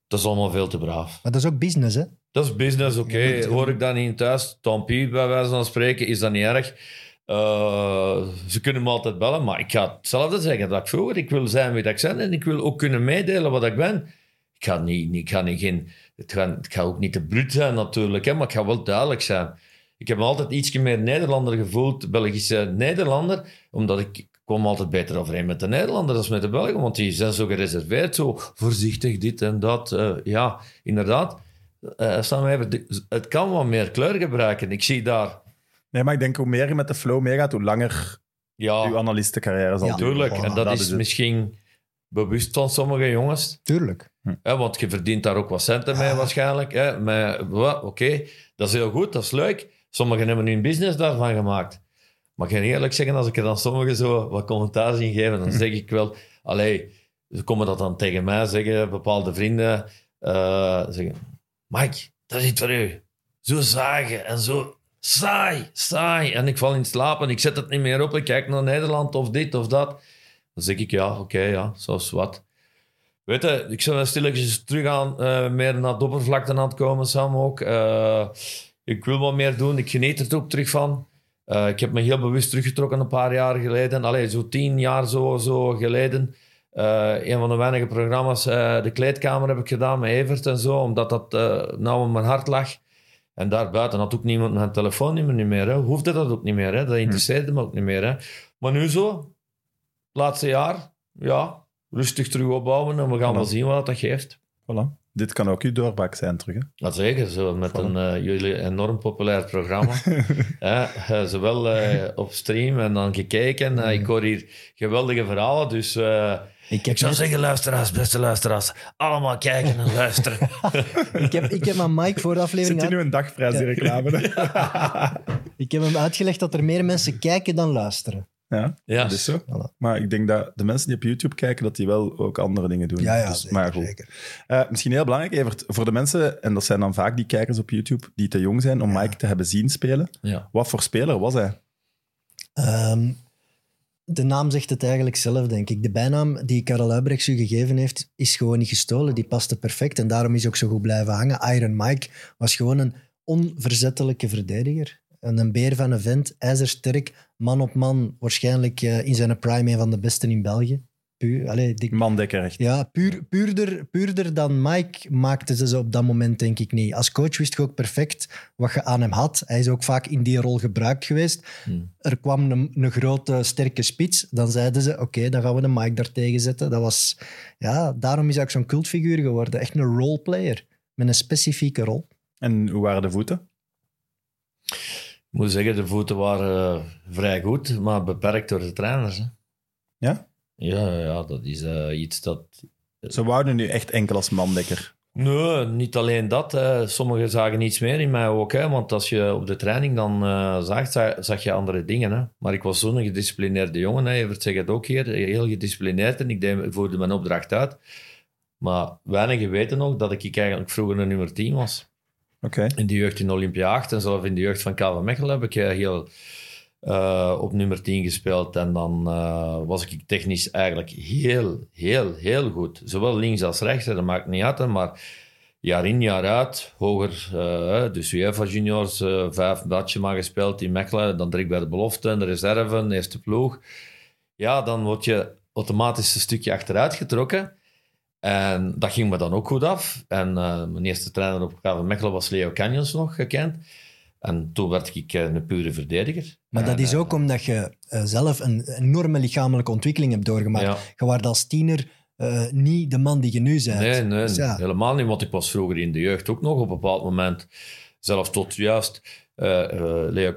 dat is allemaal veel te braaf. Maar dat is ook business, hè? Dat is business, oké. Hoor ik dat niet thuis? Tant pis, bij wijze van spreken, is dat niet erg. Eh, ze kunnen me altijd bellen, maar ik ga hetzelfde zeggen dat ik. Ik wil zijn wie ik ben en ik wil ook kunnen meedelen wat ik ben. Ik ga niet, ik ga niet geen, het, gaat, het ook niet te bruut zijn natuurlijk, hè, maar ik ga wel duidelijk zijn. Ik heb me altijd iets meer Nederlander gevoeld, Belgische Nederlander, omdat ik, kwam altijd beter overeen met de Nederlander dan met de Belgen, want die zijn zo gereserveerd, zo voorzichtig, dit en dat. Eh, ja, inderdaad. Sam even, het kan wat meer kleur gebruiken. Ik zie daar, Nee, maar ik denk hoe meer je met de flow meegaat, hoe langer ja, je analistencarrière zal Ja. duren. tuurlijk. En dat, dat is, misschien bewust van sommige jongens. Tuurlijk. Hè, want je verdient daar ook wat centen mee waarschijnlijk. Hè. Maar oké, dat is heel goed, dat is leuk. Sommigen hebben hun business daarvan gemaakt. Maar ik ga eerlijk zeggen, als ik er dan sommigen zo wat commentaar zie geven, dan zeg ik wel... Allee, ze komen dat dan tegen mij zeggen, bepaalde vrienden. eh, zeggen, Mike, dat is iets voor u. Zo zagen en zo saai, saai. En ik val in slaap en ik zet het niet meer op. Ik kijk naar Nederland of dit of dat. Dan zeg ik, ja, oké, ja, zoals wat. Weet je, ik zou stilletjes terug aan, eh, meer naar de oppervlakte aan het komen, Sam ook. Eh, ik wil wat meer doen, ik geniet er ook terug van. Eh, ik heb me heel bewust teruggetrokken een paar jaar geleden. Allee, zo tien jaar zo, zo geleden. Een van de weinige programma's, de kleedkamer heb ik gedaan met Evert en zo, omdat dat nou in mijn hart lag. En daarbuiten had ook niemand mijn telefoonnummer niet meer. Hè. Hoefde dat ook niet meer. Hè. Dat interesseerde me ook niet meer. Hè. Maar nu zo, laatste jaar, ja, rustig terug opbouwen en we gaan Voilà. wel zien wat dat geeft. Voilà. Dit kan ook uw doorbraak zijn terug. Hè? Dat zeker, zo met een eh, jullie enorm populair programma. <laughs> Ja, eh, zowel eh, op stream en dan gekeken. Ik hoor hier geweldige verhalen, dus Ik heb, Ik zou net- zeggen, luisteraars, beste luisteraars, allemaal kijken en luisteren. <laughs> ik, heb, ik heb aan Mike voor de aflevering Zit uit- nu een dagprijs, die reclame? <laughs> ik heb hem uitgelegd dat er meer mensen kijken dan luisteren. ja, Ja. dat is zo. Voilà. Maar ik denk dat de mensen die op YouTube kijken, dat die wel ook andere dingen doen. Ja, ja, Dus, zeker, maar ja, goed. zeker. Eh, misschien heel belangrijk, Evert, voor de mensen, en dat zijn dan vaak die kijkers op YouTube, die te jong zijn om Mike te hebben zien spelen. Ja. Wat voor speler was hij? Ehm, de naam zegt het eigenlijk zelf, denk ik. De bijnaam die Karel Uibrechts u gegeven heeft, is gewoon niet gestolen. Die paste perfect en daarom is ook zo goed blijven hangen. Iron Mike was gewoon een onverzettelijke verdediger. En een beer van een vent, ijzersterk, man op man. Waarschijnlijk eh, in zijn prime een van de besten in België. Puur, Mandekker, echt. ja, puur, puurder, puurder dan Mike maakten ze ze op dat moment, denk ik niet. Als coach wist je ook perfect wat je aan hem had. Hij is ook vaak in die rol gebruikt geweest. Hmm. Er kwam een, een grote, sterke spits. Dan zeiden ze, oké, dan gaan we de Mike daar tegen zetten. Dat was, ja, daarom is hij ook zo'n cultfiguur geworden. Echt een roleplayer. Met een specifieke rol. En hoe waren de voeten? Ik moet zeggen, de voeten waren eh, vrij goed, maar beperkt door de trainers. Hè. Ja? Ja, ja, dat is eh, iets dat... Ze wouden nu echt enkel als mandekker. Nee, niet alleen dat. Hè. Sommigen zagen iets meer in mij ook. Hè. Want als je op de training dan eh, zag, za- zag je andere dingen. Hè. Maar ik was zo'n gedisciplineerde jongen. Hè. Evert zegt het ook hier. Heel gedisciplineerd. En ik deed, voerde mijn opdracht uit. Maar weinigen weten nog dat ik eigenlijk vroeger een nummer 10 was. Oké. In de jeugd in Olympia 8 en zelf in de jeugd van KV Mechelen heb ik eh, heel eh, op nummer 10 gespeeld. En dan eh, was ik technisch eigenlijk heel, heel, heel goed. Zowel links als rechts, dat maakt niet uit. Maar jaar in, jaar uit, hoger. eh dus UEFA juniors, vijf badje maar gespeeld in Mechelen. Dan direct bij de belofte, de reserve, de eerste ploeg. Ja, dan word je automatisch een stukje achteruit getrokken. En dat ging me dan ook goed af. En mijn eerste trainer op KV Mechelen was Leo Canyons nog gekend. En toen werd ik eh, een pure verdediger. Maar dat is eh, ook omdat je eh, zelf een enorme lichamelijke ontwikkeling hebt doorgemaakt. Ja. Je was als tiener eh, niet de man die je nu bent. Nee, nee, Dus ja. helemaal niet. Want ik was vroeger in de jeugd ook nog op een bepaald moment. Zelfs tot juist eh eh, Leo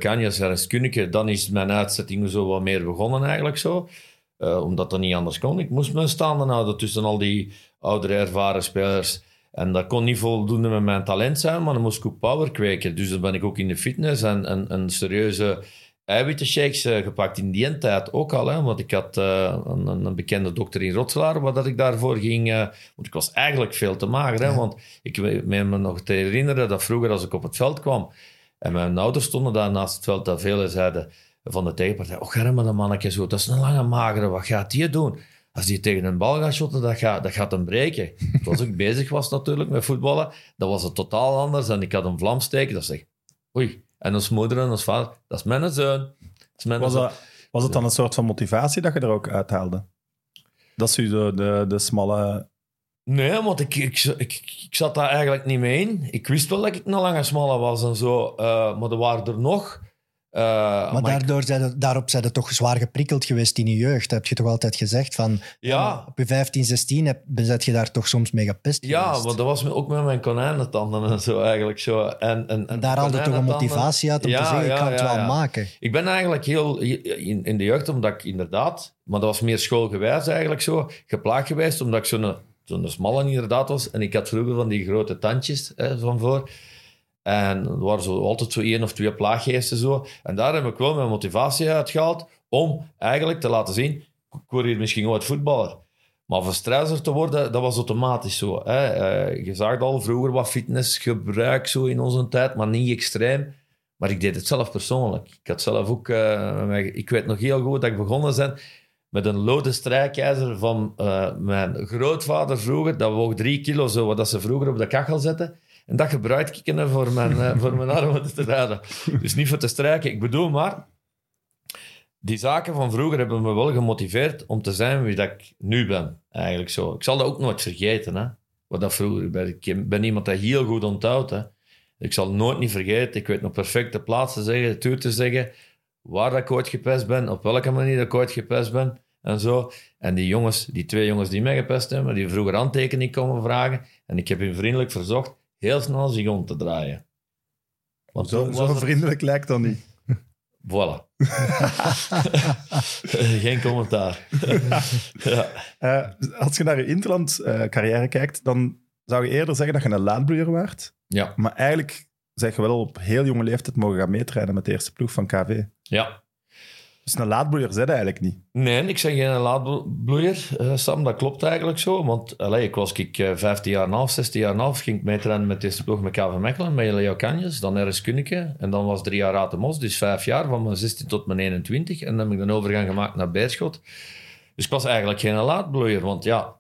Kunneke. Dan is mijn uitzetting zo wat meer begonnen eigenlijk zo. Eh, omdat dat niet anders kon. Ik moest me staande houden tussen al die oudere ervaren spelers. En dat kon niet voldoende met mijn talent zijn, maar dan moest ik ook power kweken. Dus dan ben ik ook in de fitness en, en, en serieuze eiwittenshakes eh, gepakt in die tijd ook al. Hè, want ik had eh, een, een- een bekende dokter in Rotselaar, waar dat ik daarvoor ging. eh, want ik was eigenlijk veel te mager. Hè, Want ik weet me nog te herinneren dat vroeger als ik op het veld kwam en mijn ouders stonden daar naast het veld, dat velen zeiden van de tegenpartij, oh Germen, dat mannetje zo, dat is een lange magere, wat gaat die doen? Als die tegen een bal gaat shotten, dat gaat, dat gaat hem breken. Zoals ik <laughs> bezig was natuurlijk met voetballen, dat was het totaal anders. En ik had een vlam steken, dat zeg oei. En als moeder en als vader, dat is mijn zoon. Is mijn Was, zoon. dat, was het dan een soort van motivatie dat je er ook uithaalde? Dat is u de, de, de smalle... Nee, want ik, ik, ik, ik zat daar eigenlijk niet mee in. Ik wist wel dat ik een lange smalle was en zo, eh, maar er waren er nog. Eh, Maar, ik- daardoor zijn daarop zijn ze toch zwaar geprikkeld geweest in je jeugd. Dat heb je toch altijd gezegd? Van, Ja. Op je 15, 16 heb, ben je daar toch soms mee gepest Ja, geweest. want dat was me- ook met mijn konijnentanden en zo eigenlijk zo. En, en, en Daar haalde toch een motivatie uit om Ja, te zeggen, ik ja, kan het wel maken. Ik ben eigenlijk heel in, in de jeugd, omdat ik inderdaad, maar dat was meer schoolgewijs eigenlijk zo, geplaagd geweest, omdat ik zo'n zo'n smalle inderdaad was. En ik had vroeger van die grote tandjes hè, van voor. En er waren zo, altijd zo één of twee plaaggeesten zo. En daar heb ik wel mijn motivatie uitgehaald om eigenlijk te laten zien, ik word hier misschien ooit voetballer. Maar voor stresser te worden, dat was automatisch zo. Hè. Eh, je zag al vroeger wat fitnessgebruik zo in onze tijd, maar niet extreem. Maar ik deed het zelf persoonlijk. Ik had zelf ook... eh, ik weet nog heel goed dat ik begonnen ben met een lode strijkijzer van eh, mijn grootvader vroeger. Dat woog drie kilo, zo, wat ze vroeger op de kachel zetten. En dat gebruikte ik voor mijn, eh, voor mijn <laughs> armen te rijden. Dus niet voor te strijken. Ik bedoel maar... Die zaken van vroeger hebben me wel gemotiveerd om te zijn wie dat ik nu ben. Eigenlijk zo. Ik zal dat ook nooit vergeten. Hè. Wat dat vroeger ben. Ik ben iemand dat heel goed onthoudt. Hè. Ik zal nooit niet vergeten. Ik weet nog perfect de plaats te zeggen, de te zeggen, waar dat ik ooit gepest ben, op welke manier dat ik ooit gepest ben en zo. En die jongens, die twee jongens die mij gepest hebben, die vroeger handtekening komen vragen. En ik heb hun vriendelijk verzocht heel snel zich om te draaien. Want Zo, zo vriendelijk lijkt dat niet. <laughs> Voilà. <laughs> Geen commentaar. <laughs> ja. Eh, als je naar je interland-carrière kijkt, dan zou je eerder zeggen dat je een laadbloeier waart. ja. Maar eigenlijk zeg je wel op heel jonge leeftijd mogen gaan meetrainen met de eerste ploeg van KV. ja. Dus een laadbloeier zet eigenlijk niet. Nee, ik zeg geen laadbloeier, eh, Sam. Dat klopt eigenlijk zo. Want allee, ik was ik, eh, 15 jaar en half, 16 jaar en half. Ging ik meetrainen met deze ploeg met KV Mechelen, met Leo Canjes. Dan RS Kunneke. En dan was drie jaar Atemos. Dus vijf jaar, van mijn 16 tot mijn 21. En dan heb ik een overgang gemaakt naar Beerschot. Dus ik was eigenlijk geen laadbloeier. Want ja,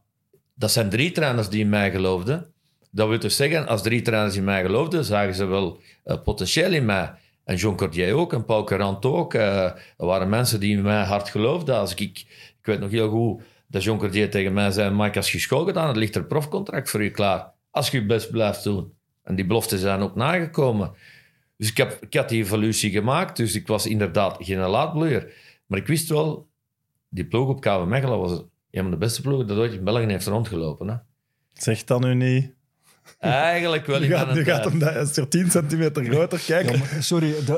dat zijn drie trainers die in mij geloofden. Dat wil dus zeggen, als drie trainers in mij geloofden, zagen ze wel eh, potentieel in mij. En John Cordier ook, en Paul Carant ook. Er waren mensen die mij hard geloofden. Als ik, ik weet nog heel goed dat John Cordier tegen mij zei... Mike, als je school gedaan hebt, ligt er profcontract voor je klaar. Als je je best blijft doen. En die beloften zijn ook nagekomen. Dus ik, heb, ik had die evolutie gemaakt. Dus ik was inderdaad geen laadbloeier. Maar ik wist wel, die ploeg op KV Mechelen was een van de beste ploegen dat ooit in België heeft rondgelopen. Hè. Zeg dan nu niet. Eigenlijk wel Nu gaat, nu gaat hem dat, er 10 centimeter groter. Kijk, Ja, maar sorry, de,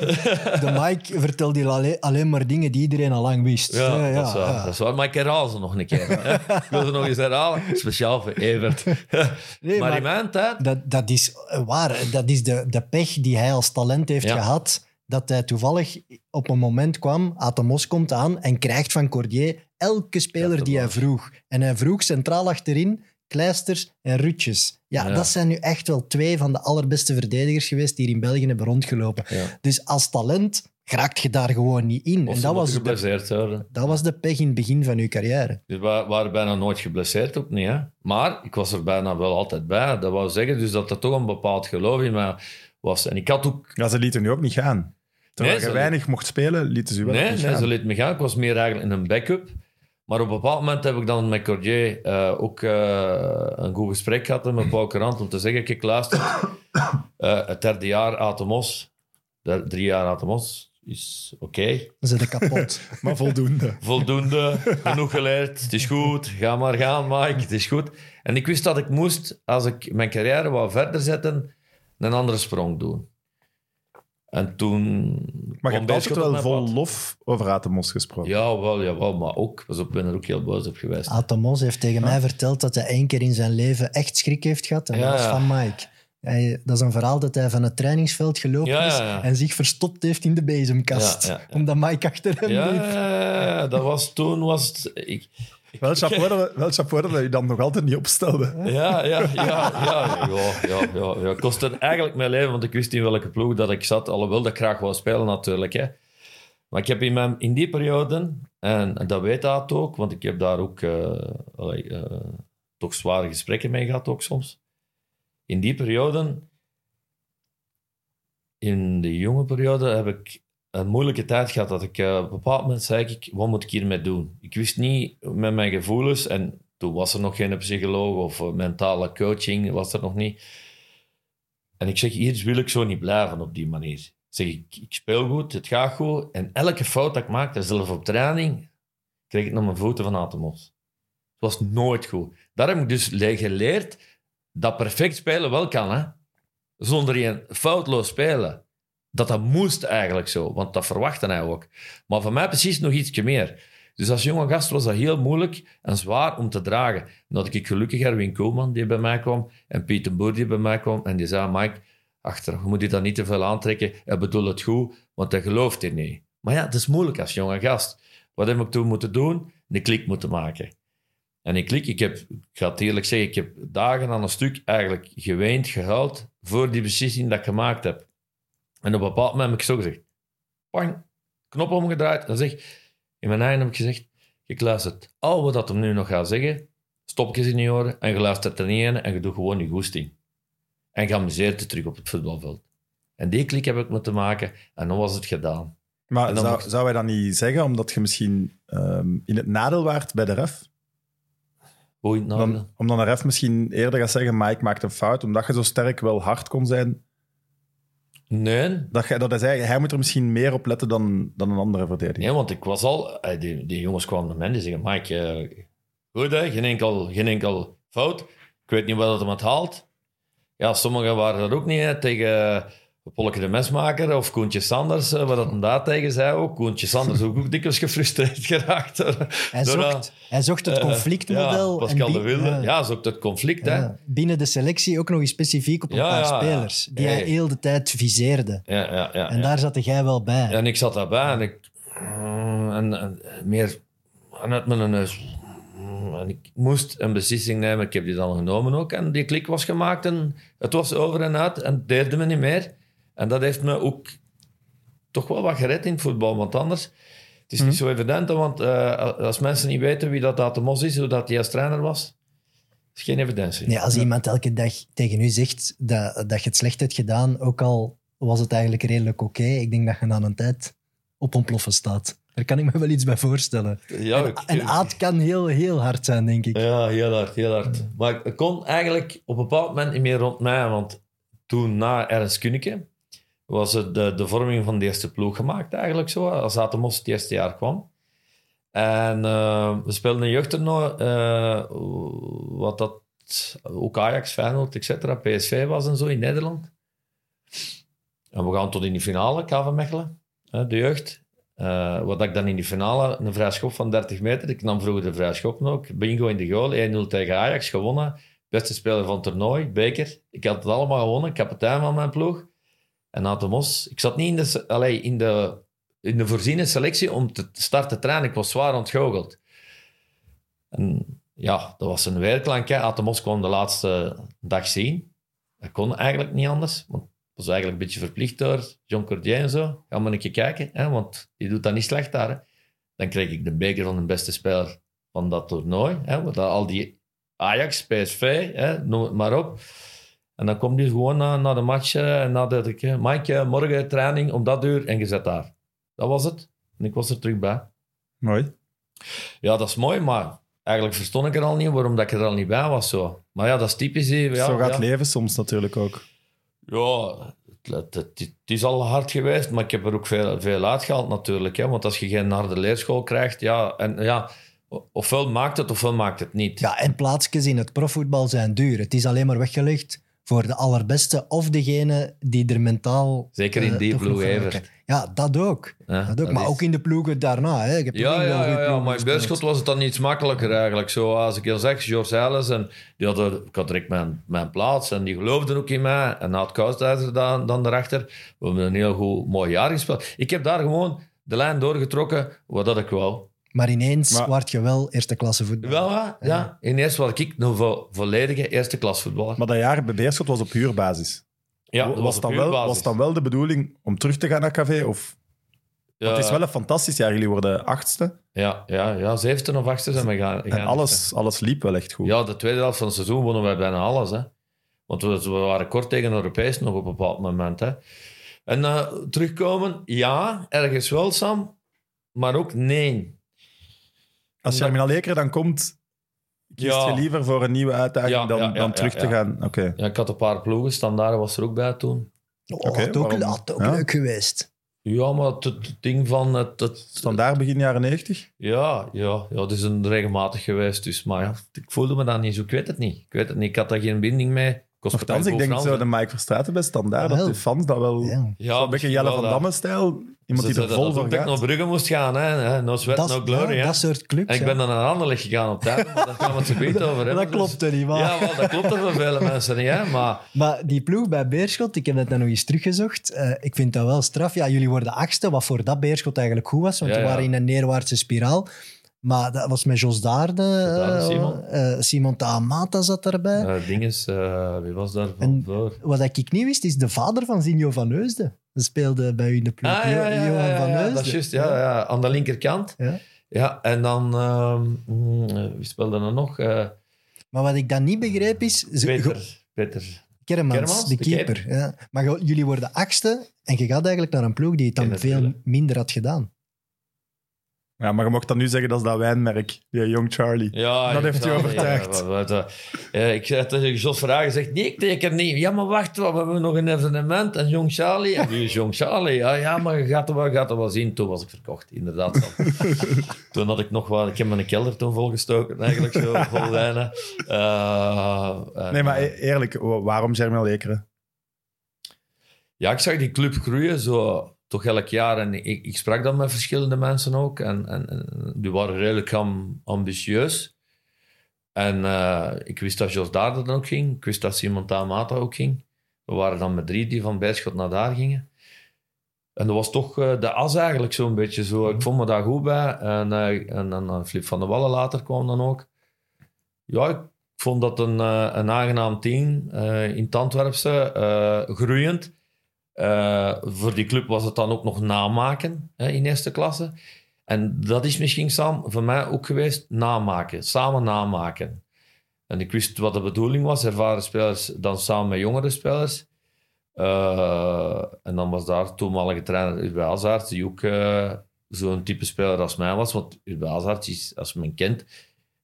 de Mike vertelt hier alleen, alleen maar dingen die iedereen al lang wist. Ja, Eh, dat, is waar, ja. dat is waar. Maar ik herhaal ze nog een keer. ik wil ze nog eens herhalen. Speciaal voor Evert. Nee, maar, maar- in mijn tijd... Dat, dat is waar. Dat is de, de pech die hij als talent heeft Ja. gehad. Dat hij toevallig op een moment kwam, Atemos komt aan en krijgt van Cordier elke speler Ja, die hij vroeg. En hij vroeg centraal achterin Kleisters en Rutjes. Ja, Ja. dat zijn nu echt wel twee van de allerbeste verdedigers geweest die hier in België hebben rondgelopen. Ja. Dus als talent geraakt je daar gewoon niet in. Of en dat was, de, geblesseerd worden. dat was de pech in het begin van uw carrière. Dus we waren bijna nooit geblesseerd, ook niet. Hè? Maar ik was er bijna wel altijd bij. Dat wou zeggen dus dat er toch een bepaald geloof in mij was. En ik had ook... ja, ze lieten nu ook niet gaan. Terwijl Nee, je weinig mocht spelen, lieten ze u wel Nee, niet nee gaan. ze liet me gaan. Ik was meer eigenlijk in een backup. Maar op een bepaald moment heb ik dan met Cordier eh, ook eh, een goed gesprek gehad met Paul Carant om te zeggen, kijk, luister, eh, het derde jaar Atemos, de- drie jaar Atemos, is oké. Ze zijn kapot. <laughs> Maar voldoende. Voldoende, genoeg geleerd, het is goed, ga maar gaan Mike, het is goed. En ik wist dat ik moest, als ik mijn carrière wou verder zetten, een andere sprong doen. En toen... Maar je hebt altijd wel vol pad. lof over Atemos gesproken. Jawel, jawel, maar ook, pas op, ik ben er ook heel boos op geweest. Atemos heeft tegen mij verteld dat hij één keer in zijn leven echt schrik heeft gehad. En Ja, dat was ja. van Mike. Hij, dat is een verhaal dat hij van het trainingsveld gelopen Ja, is ja, ja. en zich verstopt heeft in de bezemkast. Ja, ja, ja. Omdat Mike achter hem Ja, liep. ja, ja, dat was toen was het. Ik, Wel chapeau, dat, wel chapeau dat je dan nog altijd niet opstelde. ja, ja, ja, ja, ja, ja, ja, ja. Kostte eigenlijk mijn leven, want ik wist in welke ploeg dat ik zat. Alhoewel dat ik graag wou spelen, natuurlijk. Hè. Maar ik heb in, mijn, in die periode, en, en dat weet dat ook, want ik heb daar ook eh, eh, toch zware gesprekken mee gehad, ook soms. In die periode, in de jonge periode, heb ik een moeilijke tijd gehad. Dat ik eh, op een bepaald moment zei ik, wat moet ik hiermee doen? Ik wist niet met mijn gevoelens, en toen was er nog geen psycholoog of eh, mentale coaching, was er nog niet. En ik zeg, hier wil ik zo niet blijven op die manier. Ik zeg, ik, ik speel goed, het gaat goed. En elke fout dat ik maakte, zelfs op training, kreeg ik naar mijn voeten van Atemos. Het was nooit goed. Daar heb ik dus le- geleerd dat perfect spelen wel kan. Hè? Zonder je foutloos spelen. Dat dat moest eigenlijk zo, want dat verwachtte hij ook. Maar voor mij precies nog ietsje meer. Dus als jonge gast was dat heel moeilijk en zwaar om te dragen. Dan ik gelukkig Erwin Koolman die bij mij kwam en Pieter Boer die bij mij kwam. En die zei, Mike, achteraf moet je dat niet te veel aantrekken. Hij bedoelt het goed, want hij gelooft er niet. Maar ja, het is moeilijk als jonge gast. Wat heb ik toen moeten doen? Een klik moeten maken. En ik klik, ik heb, ik ga het eerlijk zeggen, ik heb dagen aan een stuk eigenlijk geweend, gehuild voor die beslissing dat ik gemaakt heb. En op een bepaald moment heb ik zo gezegd, pang, knop omgedraaid en zeg, in mijn eigen heb ik gezegd, ik luister al wat dat hem nu nog gaat zeggen, stopjes in je oren en je luistert er niet in en je doet gewoon je goesting. En je amuseert je terug op het voetbalveld. En die klik heb ik moeten maken en dan was het gedaan. Maar dan zou, mag- zou hij dat niet zeggen, omdat je misschien ehm, in het nadeel waart bij de ref? Hoe nou? Dan, omdat een ref misschien eerder gaat zeggen, Mike maakt een fout, omdat je zo sterk wel hard kon zijn. Nee, Dat, dat hij zei, hij moet er misschien meer op letten dan, dan een andere verdediger. Nee, want ik was al... eh, Die, die jongens kwamen naar mij en die zeggen... Mike, eh, goed hè, geen enkel, geen enkel fout. Ik weet niet wat het hem het haalt. Ja, sommigen waren er ook niet. Hè. Tegen Polke de Mesmaker of Koentje Sanders, eh, wat dat hem daar tegen zei ook. Koentje Sanders ook, ook dikwijls gefrustreerd <laughs> geraakt. Hij zocht, dat- hij zocht het eh, conflictmodel. Ja, Pascal en de Wilde. ja. Ja, zoekt het conflict. Hè. Binnen de selectie ook nog eens specifiek op een paar spelers. Die hij heel de tijd viseerde. Ja, ja, ja, En daar zat jij wel bij. En ik zat daarbij en ik... En, en meer vanuit mijn neus. En ik moest een beslissing nemen. Ik heb die dan genomen ook. En die klik was gemaakt en het was over en uit. En het deerde me niet meer. En dat heeft me ook toch wel wat gered in het voetbal. Want anders... Het is niet zo evident, want eh, als mensen niet weten wie dat Aad de Mos is, hoe dat hij als trainer was, is geen evidentie. Nee, als iemand elke dag tegen u zegt dat, dat je het slecht hebt gedaan, ook al was het eigenlijk redelijk oké, ik denk dat je na een tijd op ontploffen staat. Daar kan ik me wel iets bij voorstellen. Ja, en, Aad kan heel, heel hard zijn, denk ik. Ja, heel hard, heel hard. Maar ik kon eigenlijk op een bepaald moment niet meer rond mij, want toen na Ernst Kunneke was het de, de vorming van de eerste ploeg gemaakt eigenlijk zo, als Atemos het eerste jaar kwam. En eh, we speelden een jeugdtoernooi, eh, wat dat ook Ajax, Feyenoord, etc., PSV was en zo in Nederland. En we gaan tot in de finale, KV Mechelen, de jeugd. Eh, wat ik dan in die finale, een vrij schop van 30 meter. Ik nam vroeger de vrij schop ook. Bingo in de goal, 1-0 tegen Ajax, gewonnen. Beste speler van het toernooi, beker. Ik had het allemaal gewonnen, kapitein van mijn ploeg. En na Mos, ik zat niet in de, allee, in de, in de voorziene selectie om te starten trainen. Ik was zwaar ontgoocheld. En ja, dat was een weerklank. hè. Atemos kwam de laatste dag zien. Dat kon eigenlijk niet anders. Want ik was eigenlijk een beetje verplicht door John Cordier en zo. Ga maar een keer kijken, hè, want die doet dat niet slecht daar. Dan kreeg ik de beker van de beste speler van dat toernooi. Hè, want dat- al die Ajax, PSV, hè, noem het maar op. En dan komt hij gewoon na, na de match eh, en na dat ik... Mike, morgen training om dat uur en je zet daar. Dat was het. En ik was er terug bij. Mooi. Ja, dat is mooi, maar eigenlijk verstond ik er al niet waarom dat ik er al niet bij was. Zo. Maar ja, dat is typisch. hè. Ja, Zo gaat ja. het leven soms natuurlijk ook. Ja, het, het, het- het is al hard geweest, maar ik heb er ook veel, veel uitgehaald natuurlijk. Hè? Want als je geen harde leerschool krijgt, ja, en, ja, ofwel maakt het ofwel maakt het niet. Ja, en plaatsjes in het profvoetbal zijn duur. Het is alleen maar weggelegd voor de allerbeste of degene die er mentaal... Zeker in eh, die ploeg, Ja, dat ook. Ja, dat ook. dat maar is- ook in de ploegen daarna. Hè. Je hebt Ja, ja, ja, ja, maar in. Beerschot was het dan iets makkelijker eigenlijk. Zo, als ik heel zeg, George Ellis, en die hadden, ik had direct mijn, mijn plaats en die geloofden ook in mij. En Naad Kousthuizer dan, dan daarachter. We hebben een heel goed, mooi jaar gespeeld. Ik heb daar gewoon de lijn doorgetrokken, wat dat ik wou. Maar ineens Maar- word je wel eerste klasse voetbal. Wel, ja. ja. In eerste was ik een vo- volledige eerste klas voetballer. Maar dat jaar bij Beerschot was op huurbasis. ja, dat was, op dan wel, huurbasis. was dan wel de bedoeling om terug te gaan naar café? Of, want het is wel een fantastisch jaar. Jullie worden achtste. Ja, ja, ja, zevende of achtste zijn we gaan. En gaan- alles, alles liep wel echt goed. Ja, de tweede helft van het seizoen wonnen wij bijna alles. Hè. Want we, we waren kort tegen Europees nog op een bepaald moment. Hè. En eh, terugkomen, ja, ergens wel, Sam. Maar ook nee. Als Jarmina Leker dan komt, kiest Ja. je liever voor een nieuwe uitdaging Ja, dan, ja, ja, dan ja, terug te ja. gaan? Oké. Ja, ik had een paar ploegen, Standaard was er ook bij toen. Oh, Oké, had ook, waarom? had ook Ja. leuk geweest. Ja, maar het, het ding van... Het, het, Standaard begin jaren 90? Ja, ja, ja, het is een regelmatig geweest. Dus, maar ja, ik voelde me dat niet zo. Ik weet het niet. Ik weet het niet. Ik had daar geen binding mee. Kost Nochtans, ik denk zo de Mike Verstraeten bij Standaard, Ah, dat de fans dat wel... Ja. Ja, Zo'n beetje Jelle van dat- Damme-stijl. Iemand die er vol dat, voor dat ik naar gaat. Brugge moest gaan. Hè. hè. No sweat, Dat, no glory. ja, hè. dat soort clubs. En ik ja. ben dan naar Anderlecht gegaan op tijd, maar daar gaan we het zo goed over hebben. Dat klopt er niet, maar... Ja, wel, dat klopt er voor vele mensen niet, hè. Maar Maar die ploeg bij Beerschot, ik heb dat dan nog eens teruggezocht. eh, ik vind dat wel straf. Ja, jullie worden achtste, wat voor dat Beerschot eigenlijk goed was, want Ja, we ja. waren in een neerwaartse spiraal. Maar dat was met Jos Daarde. Daarde, eh, Simon. eh, Simon Taamata zat erbij. eh dinges, eh, wie was daar van voor? Wat ik niet wist, is de vader van Zinjo van Heusden. Dat speelde bij u in de ploeg. Ah, ja, ja, Johan ja, van ja, Heusden. dat is juist. Ja, ja, aan de linkerkant. Ja. Ja, en dan... ehm, mm, eh, wie speelde er nog? Eh, Maar wat ik dan niet begreep is... ze- Peter. Peter. Kermans, Kermans, de de keeper. Ja. Maar jullie worden achtste en je gaat eigenlijk naar een ploeg die het dan veel minder had gedaan. Ja, maar je mocht dan nu zeggen, dat is dat wijnmerk, die Young Charlie. Ja, Dat heeft u ja, overtuigd. Ja, wat, wat, ik zei tegen Jos Vragen, zegt nee, ik teken niet. Ja, maar wacht, we hebben nog een evenement. En Jong Charlie. En is Jong Charlie? Ja, ja, maar je gaat er wel, gaat er wel zien. Toen was ik verkocht, inderdaad. <laughs> toen had ik nog wat... Ik heb mijn kelder toen volgestoken, eigenlijk zo, vol wijnen. Eh, Nee, maar eh, eerlijk, wa- waarom Germinal Lekeren? ja, ik zag die club groeien, zo toch elk jaar. En ik, ik sprak dan met verschillende mensen ook. En, en, en die waren redelijk am- ambitieus. En eh, ik wist dat Jos daar dan ook ging. Ik wist dat Simon Tamata ook ging. We waren dan met drie die van Bijschot naar daar gingen. En dat was toch eh, de as eigenlijk zo'n beetje zo. Ik vond me daar goed bij. En, eh, en, en, Flip van der Wallen later kwam dan ook. Ja, ik vond dat een, een aangenaam team in het Antwerpse. groeiend. Eh, voor die club was het dan ook nog namaken hè, in eerste klasse. En dat is misschien, Sam, voor mij ook geweest, namaken. Samen namaken. En ik wist wat de bedoeling was. Ervaren spelers dan samen met jongere spelers. Eh, en dan was daar toenmalige trainer Hazard, die ook eh, zo'n type speler als mij was. Want Urbe is, als men kent,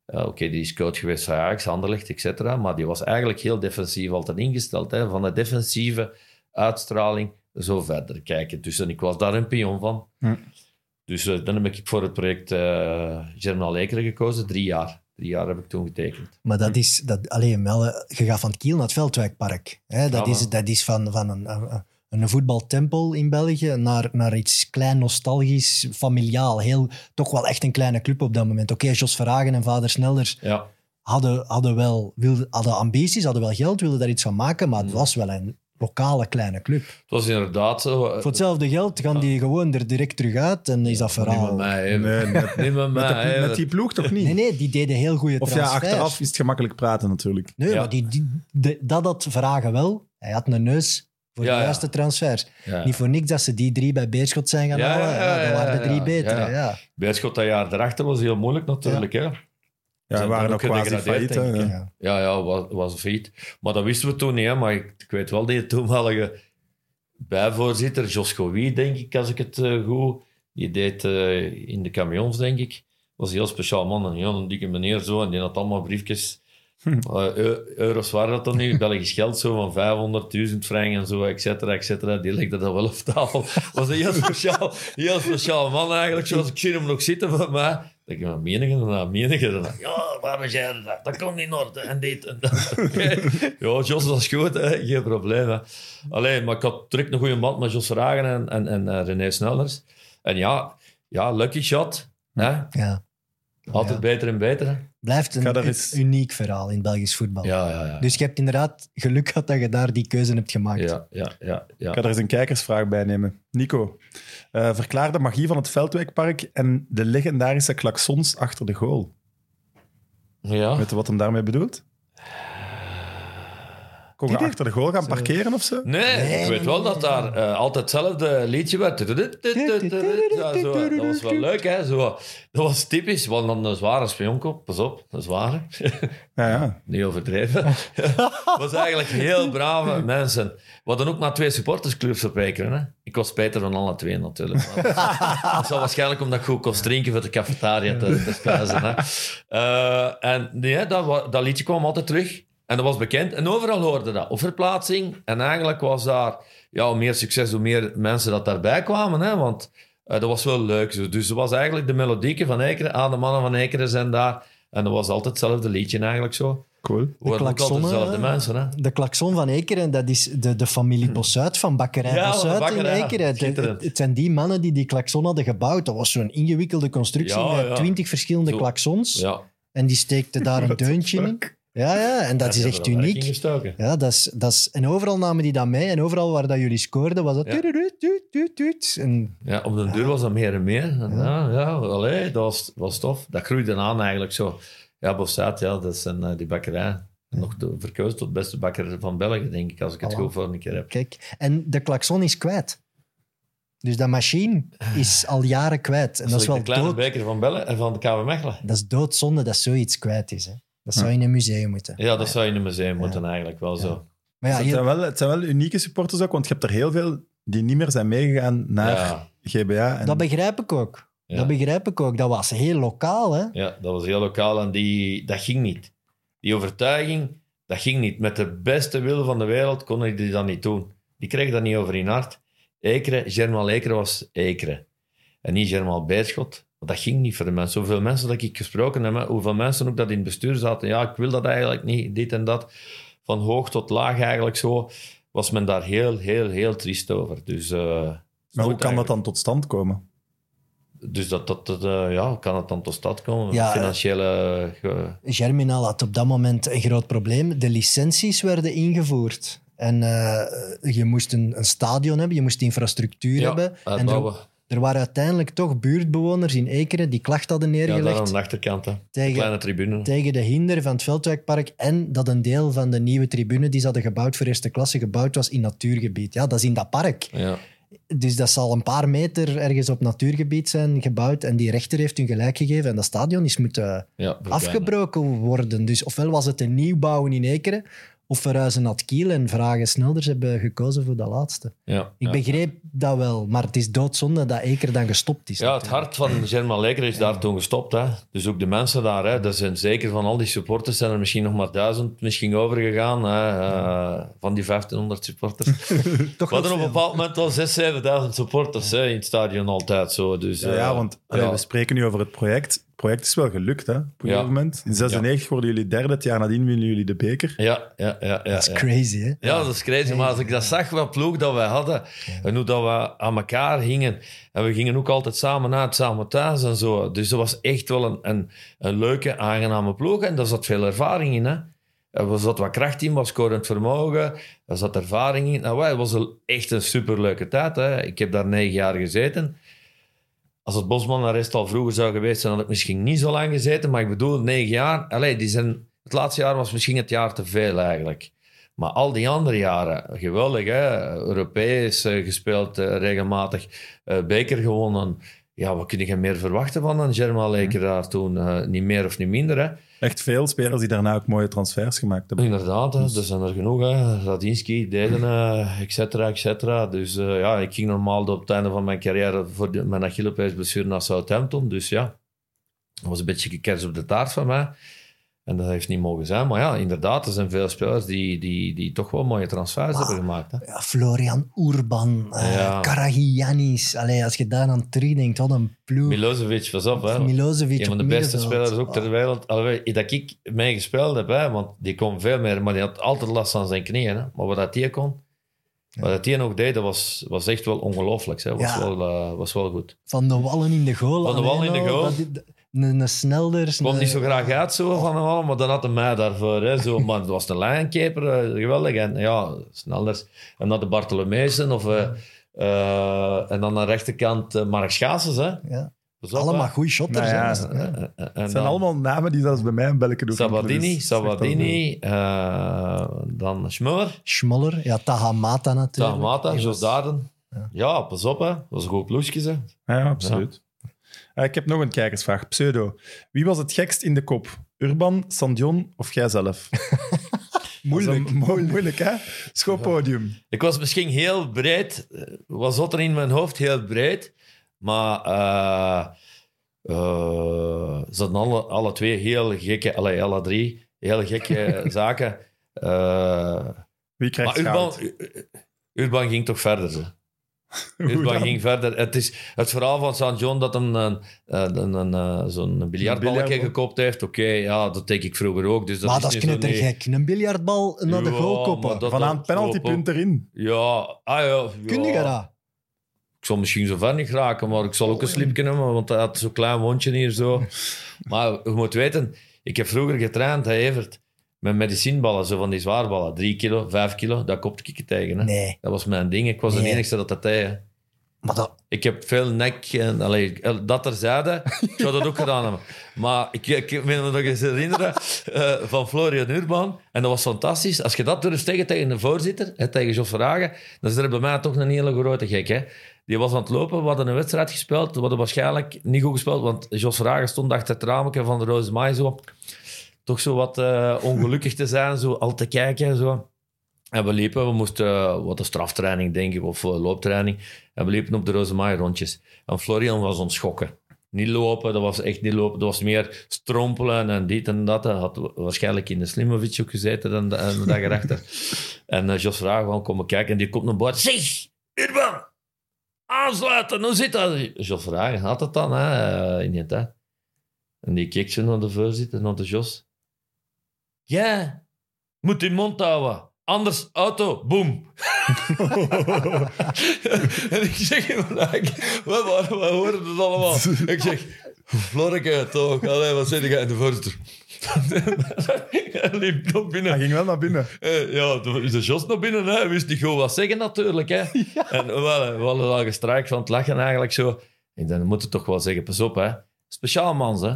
oké, die is coach geweest van Ajax, Anderlecht, et cetera. Maar die was eigenlijk heel defensief altijd ingesteld. Hè, van de defensieve uitstraling zo verder kijken. Dus en ik was daar een pion van. Hm. Dus eh, dan heb ik voor het project uh, Germinal Ekeren gekozen. Drie jaar. Drie jaar heb ik toen getekend. Maar dat is... Dat, alleen, Melle, je gaat van het Kiel naar het Veldwijkpark. Hè? Dat, Ja, is, dat is van, van een, een, een voetbaltempel in België naar, naar iets klein, nostalgisch, familiaal. Heel, toch wel echt een kleine club op dat moment. Oké, Jos Verhagen en vader Snelders Ja, hadden, hadden wel wilden, hadden ambities, hadden wel geld, wilden daar iets van maken, maar het Mm. was wel een lokale kleine club. het was inderdaad zo. eh, Voor hetzelfde geld gaan die gewoon er direct terug uit en is dat Niet met verhaal... mij. hè. Nee, met, <laughs> Niet met met, de- mij. hè. met die ploeg toch niet? Nee, nee, die deden heel goede Of ja, transfers. achteraf is het gemakkelijk praten natuurlijk. Nee, Ja. maar die, die, de- dat had Vragen wel. Hij had een neus voor Ja, de ja. juiste transfers. Ja. Niet voor niks dat ze die drie bij Beerschot zijn gaan Ja, halen. ja, Ja, ja, dat waren de drie ja. betere. Ja. Ja. Beerschot dat jaar erachter was heel moeilijk natuurlijk. Hè? Ja, waren ook quasi failliet. ja. Ja. Ja, was, was failliet. Maar dat wisten we toen niet. Hè? Maar ik, ik weet wel, die toenmalige bijvoorzitter, Jos Gowie, denk ik, als ik het eh, goed... Die deed eh, in de camions, denk ik. was een heel speciaal man, een heel dikke meneer zo. En die had allemaal briefjes. Eh, eu- euro's waren dat dan nu, Belgisch geld zo van 500.000 frank en zo, et cetera, et cetera. Die legde dat wel op tafel. was een heel speciaal, heel speciaal man eigenlijk. Zoals ik zie hem nog zitten voor mij. Ik, maar menige daarna, menige daarna. Ja, waar was jij dat? Dat komt niet in orde. En dit en dat. Ja, Jos was goed, hè. geen probleem. Hè. Alleen, maar ik had terug een goede band met Jos Vragen en, en, en eh, René Snellers. En ja, ja, lucky shot. Hè? Ja. Altijd Ja. beter en beter. Hè? Blijft een eens- uniek verhaal in Belgisch voetbal. Ja, ja, ja. Dus je hebt inderdaad geluk gehad dat je daar die keuze hebt gemaakt. Ja, ja, ja. ja. Ik ga er eens een kijkersvraag bij nemen. Nico, eh, verklaar de magie van het Veldwijkpark en de legendarische klaksons achter de goal. ja. Weet je wat hem daarmee bedoelt? Kon je achter de goal gaan parkeren of zo? Nee, ik weet wel dat daar eh, altijd hetzelfde liedje werd. Ja, zo, dat was wel leuk, hè? Zo, dat was typisch, want dan een zware spionkop, pas op, een zware. <laughs> Ja, ja. <laughs> Niet overdreven. Het <laughs> was eigenlijk heel brave mensen. We hadden ook maar twee supportersclubs op Ekeren. Hè? Ik was beter van alle twee natuurlijk. Maar dat zal waarschijnlijk omdat ik goed kost drinken voor de cafetaria te, te spijzen. Hè? Eh, en nee, dat, wa- dat liedje kwam altijd terug. En dat was bekend. En overal hoorde dat. Op verplaatsing. En eigenlijk was daar... Ja, hoe meer succes, hoe meer mensen dat daarbij kwamen. Hè? Want eh, dat was wel leuk. zo. Dus dat was eigenlijk de melodieke van Ekeren. Ah, de mannen van Ekeren zijn daar. En dat was altijd hetzelfde liedje eigenlijk zo. Cool. Klaksonnen, dezelfde hè? mensen, hè? De klakson van Ekeren, dat is de, de familie Bossuit van Bakkerij Hm. Ja, in. Ekeren. Het, zijn die mannen die die klakson hadden gebouwd. Dat was zo'n ingewikkelde constructie Ja, met ja. twintig verschillende Zo. klaksons. Ja. En die steekte daar een deuntje in. Ja, ja, en dat is echt uniek. Ja, dat is, dat is, en overal namen die dat mee. En overal waar dat jullie scoorden, was dat... Ja. tuut, tuut, tuut, tuut. En Ja, op de duur was dat meer en meer. En Ja, ja, allee, dat was, was tof. Dat groeide aan eigenlijk zo. Ja, Bossaat, ja, dat is een, eh, die bakkerij. Nog de, verkozen tot beste bakker van België, denk ik, als ik het goed voor een keer heb. kijk, en de klakson is kwijt. Dus dat machine is al jaren kwijt. En dat is de wel kleine dood, beker van, Bellen, en van de KV Mechelen. dat is doodzonde dat zoiets kwijt is. Hè. Dat zou in een museum moeten. Ja, dat zou in een museum moeten eigenlijk wel zo. Maar ja, het, heel- zijn wel, het zijn wel unieke supporters ook, want je hebt er heel veel die niet meer zijn meegegaan naar Ja, GBA. En dat begrijp ik ook. Ja. Dat begrijp ik ook. Dat was heel lokaal, hè? ja, dat was heel lokaal en die, dat ging niet. Die overtuiging, dat ging niet. Met de beste wil van de wereld konden die dat niet doen. Die kregen dat niet over in hart. Ekeren, Germaal Ekeren was Ekeren. En niet Germaal Beerschot. Dat ging niet voor de mensen. Hoeveel mensen dat ik gesproken heb, hoeveel mensen ook dat in het bestuur zaten. Ja, ik wil dat eigenlijk niet, dit en dat. Van hoog tot laag eigenlijk zo. was men daar heel, heel, heel triest over. Dus, eh, Maar hoe kan dat dan tot stand komen? Dus dat, dat, dat, eh, ja, kan het dan tot stand komen? Ja, Financiële... ge- Germinal had op dat moment een groot probleem. De licenties werden ingevoerd. En eh, je moest een, een stadion hebben, je moest infrastructuur ja, hebben. En er, waren uiteindelijk toch buurtbewoners in Ekeren die klacht hadden Ja, daar neergelegd aan de achterkant. Hè. tegen, Kleine tribune. tegen de hinder van het Veldwijkpark en dat een deel van de nieuwe tribune die ze hadden gebouwd voor eerste klasse gebouwd was in natuurgebied. Ja, dat is in dat park. Ja. Dus dat zal een paar meter ergens op natuurgebied zijn gebouwd en die rechter heeft hun gelijk gegeven en dat stadion is moeten Ja, afgebroken worden. Dus ofwel was het een nieuw bouwen in Ekeren of verhuizen naar het Kiel en Vragen Snelders hebben gekozen voor dat laatste. Ja, Ik ja. begreep dat wel, maar het is doodzonde dat Ekeren dan gestopt is. Ja, het hart van German Leker is daar toen gestopt. Hè. Dus ook de mensen daar, hè. dat zijn zeker van al die supporters, zijn er misschien nog maar duizend misschien overgegaan. Hè. eh, van die 1500 supporters. <laughs> Toch We hadden op een bepaald moment al 6.000, 7.000 supporters hè, in het stadion altijd zo. Dus, Ja, eh, ja, want allee, we spreken nu over het project. Het project is wel gelukt, hè? Op een Ja. gegeven moment. In 96 worden jullie derde, het jaar nadien winnen jullie de beker. Ja, ja, ja. ja, Dat is ja. crazy, hè? Ja, dat is crazy. Maar als ik dat zag, wat ploeg dat wij hadden, en hoe dat we aan elkaar hingen, en we gingen ook altijd samen uit, samen thuis en zo. Dus dat was echt wel een, een, een leuke, aangename ploeg. En daar zat veel ervaring in, hè. Er zat wat kracht in, was scorend vermogen, er zat ervaring in. Nou, wij- het was een- echt een superleuke tijd. Hè. Ik heb daar negen jaar gezeten. Als het Bosman arrest al vroeger zou geweest zijn, had ik misschien niet zo lang gezeten. Maar ik bedoel, negen jaar. Allee, die zijn, het laatste jaar was misschien het jaar te veel eigenlijk. Maar al die andere jaren, geweldig hè. Europees eh, gespeeld, eh, regelmatig eh, beker gewonnen. Ja, wat kun je meer verwachten van een Germa Leker daar toen? Eh, niet meer of niet minder, hè. Echt veel spelers die daarna ook mooie transfers gemaakt hebben. Inderdaad, hè. er zijn er genoeg. Hè. Radinski, Deden, eh, et cetera, et cetera. Dus eh, ja, ik ging normaal op het einde van mijn carrière voor de, mijn Achillespeesblessure naar Southampton. Dus ja, dat was een beetje kers op de taart van mij. En dat heeft niet mogen zijn. Maar ja, inderdaad, er zijn veel spelers die, die, die toch wel mooie transfers hebben gemaakt. Hè. Ja, Florian Urban, eh Ja. Karagiannis. Allee, als je daar aan terugdenkt, wat een ploeg. Milosevic, pas op. Hè. Milosevic Een van de beste middenveld. spelers ook ter wereld. Allee, dat ik mee gespeeld heb, hè, want die kon veel meer, maar die had altijd last van zijn knieën. Hè. Maar wat dat die kon, wat dat die nog deed, dat was, was echt wel ongelooflijk. hè. Was, Ja. wel, eh, was wel goed. Van de wallen in de goal. Van de wallen in de al, goal. dat Een, een Snelders. Ik kwam een- niet zo graag uit zo van hem allen, maar dan had hij mij daarvoor. Hè, zo. Maar het was de lijnkeeper, eh, geweldig. En ja, sneller. En dan de Bartolomeesen. Of, eh, eh, en dan aan de rechterkant eh, Mark Schaases. Hè. Ja. Op, Allemaal hè. goede shotters. Nou ja, Ja. En- Het zijn dan- allemaal namen die zelfs bij mij een belletje doen. Sabadini, Dus, Sabadini, eh, dan Schmuller, Schmoller, ja, Tahamata natuurlijk. Tamata, Die Jos was- Daden. Ja. pas op, hè. dat was een goed. Hè. wel. Ja, absoluut. Eh, ik heb nog een kijkersvraag. Pseudo. Wie was het gekst in de kop? Urban, Sandion of jijzelf? <laughs> moeilijk. moeilijk, hè? Schoolpodium. Ik was misschien heel breed, eh, was zat er in mijn hoofd heel breed, maar eh eh, ze hadden alle, alle twee heel gekke, alle, alle drie, heel gekke <laughs> zaken. Wie krijgt maar Urban, ging toch verder. Ze. Dan? ging verder. Het is het verhaal van St. John dat hem een, een, een, een, eh, zo'n biljartballetje biljartbal. gekopt heeft. Oké, ja, dat deed ik vroeger ook. Dus dat maar is dat is knettergek. Een biljartbal naar de Ja, goal koppen. het penaltypunt erin. Ja, ah ja. ja. Kun je dat? Ik zal misschien zo ver niet geraken, maar ik zal ook een slipje hebben, want hij had zo'n klein wondje hier zo. <laughs> Maar je moet weten, ik heb vroeger getraind, hè, Evert, met medicijnballen, zo van die zwaarballen. Drie kilo, vijf kilo, dat kopte ik tegen. Hè. Nee. Dat was mijn ding. Ik was de enige dat dat deed. hè. Maar dat... Ik heb veel nek en allee, dat terzijde. Ik zou dat ook gedaan hebben. Maar ik, ik weet me nog eens herinneren eh, van Florian Urban. En dat was fantastisch. Als je dat durft zeggen tegen de voorzitter, hè, tegen Jos Verhagen, dan is er bij mij toch een hele grote gek. Hè? Die was aan het lopen, we hadden een wedstrijd gespeeld. We hadden waarschijnlijk niet goed gespeeld, want Jos Verhagen stond achter het raamje van de Roze Maai zo. Toch zo wat eh, ongelukkig te zijn, zo al te kijken. Zo. En we liepen, we moesten eh, wat een straftraining, denk ik, of eh, looptraining. En we liepen op de Rozemaai rondjes. En Florian was ons schokken. Niet lopen, dat was echt niet lopen. Dat was meer strompelen en dit en dat. Hij had waarschijnlijk in de Slimovic ook gezeten dan de, en de dag erachter. <laughs> en eh, Jos vraagt gewoon komen kijken en die komt naar boven. Zeg, Urban, aansluiten, hoe zit dat? Jos vragen, had het dan hè, in die tijd? En die keek zo naar de voorzitter, naar de Jos. Ja, moet je mond houden. Anders, auto, boom. <laughs> en ik zeg hem, wat horen het allemaal? Ik zeg, Florke, toch, allee, wat zeg jij in de voorzitter? Hij liep nog binnen. Hij ging wel naar binnen. Eh, ja, toen is de Jos naar binnen. Hè. Hij wist niet goed wat zeggen natuurlijk. Hè. <laughs> En we hadden, we hadden al gestraikt van het lachen eigenlijk zo. Ik denk, dan moet het toch wel zeggen, pas op. Hè. Speciaal mans, hè.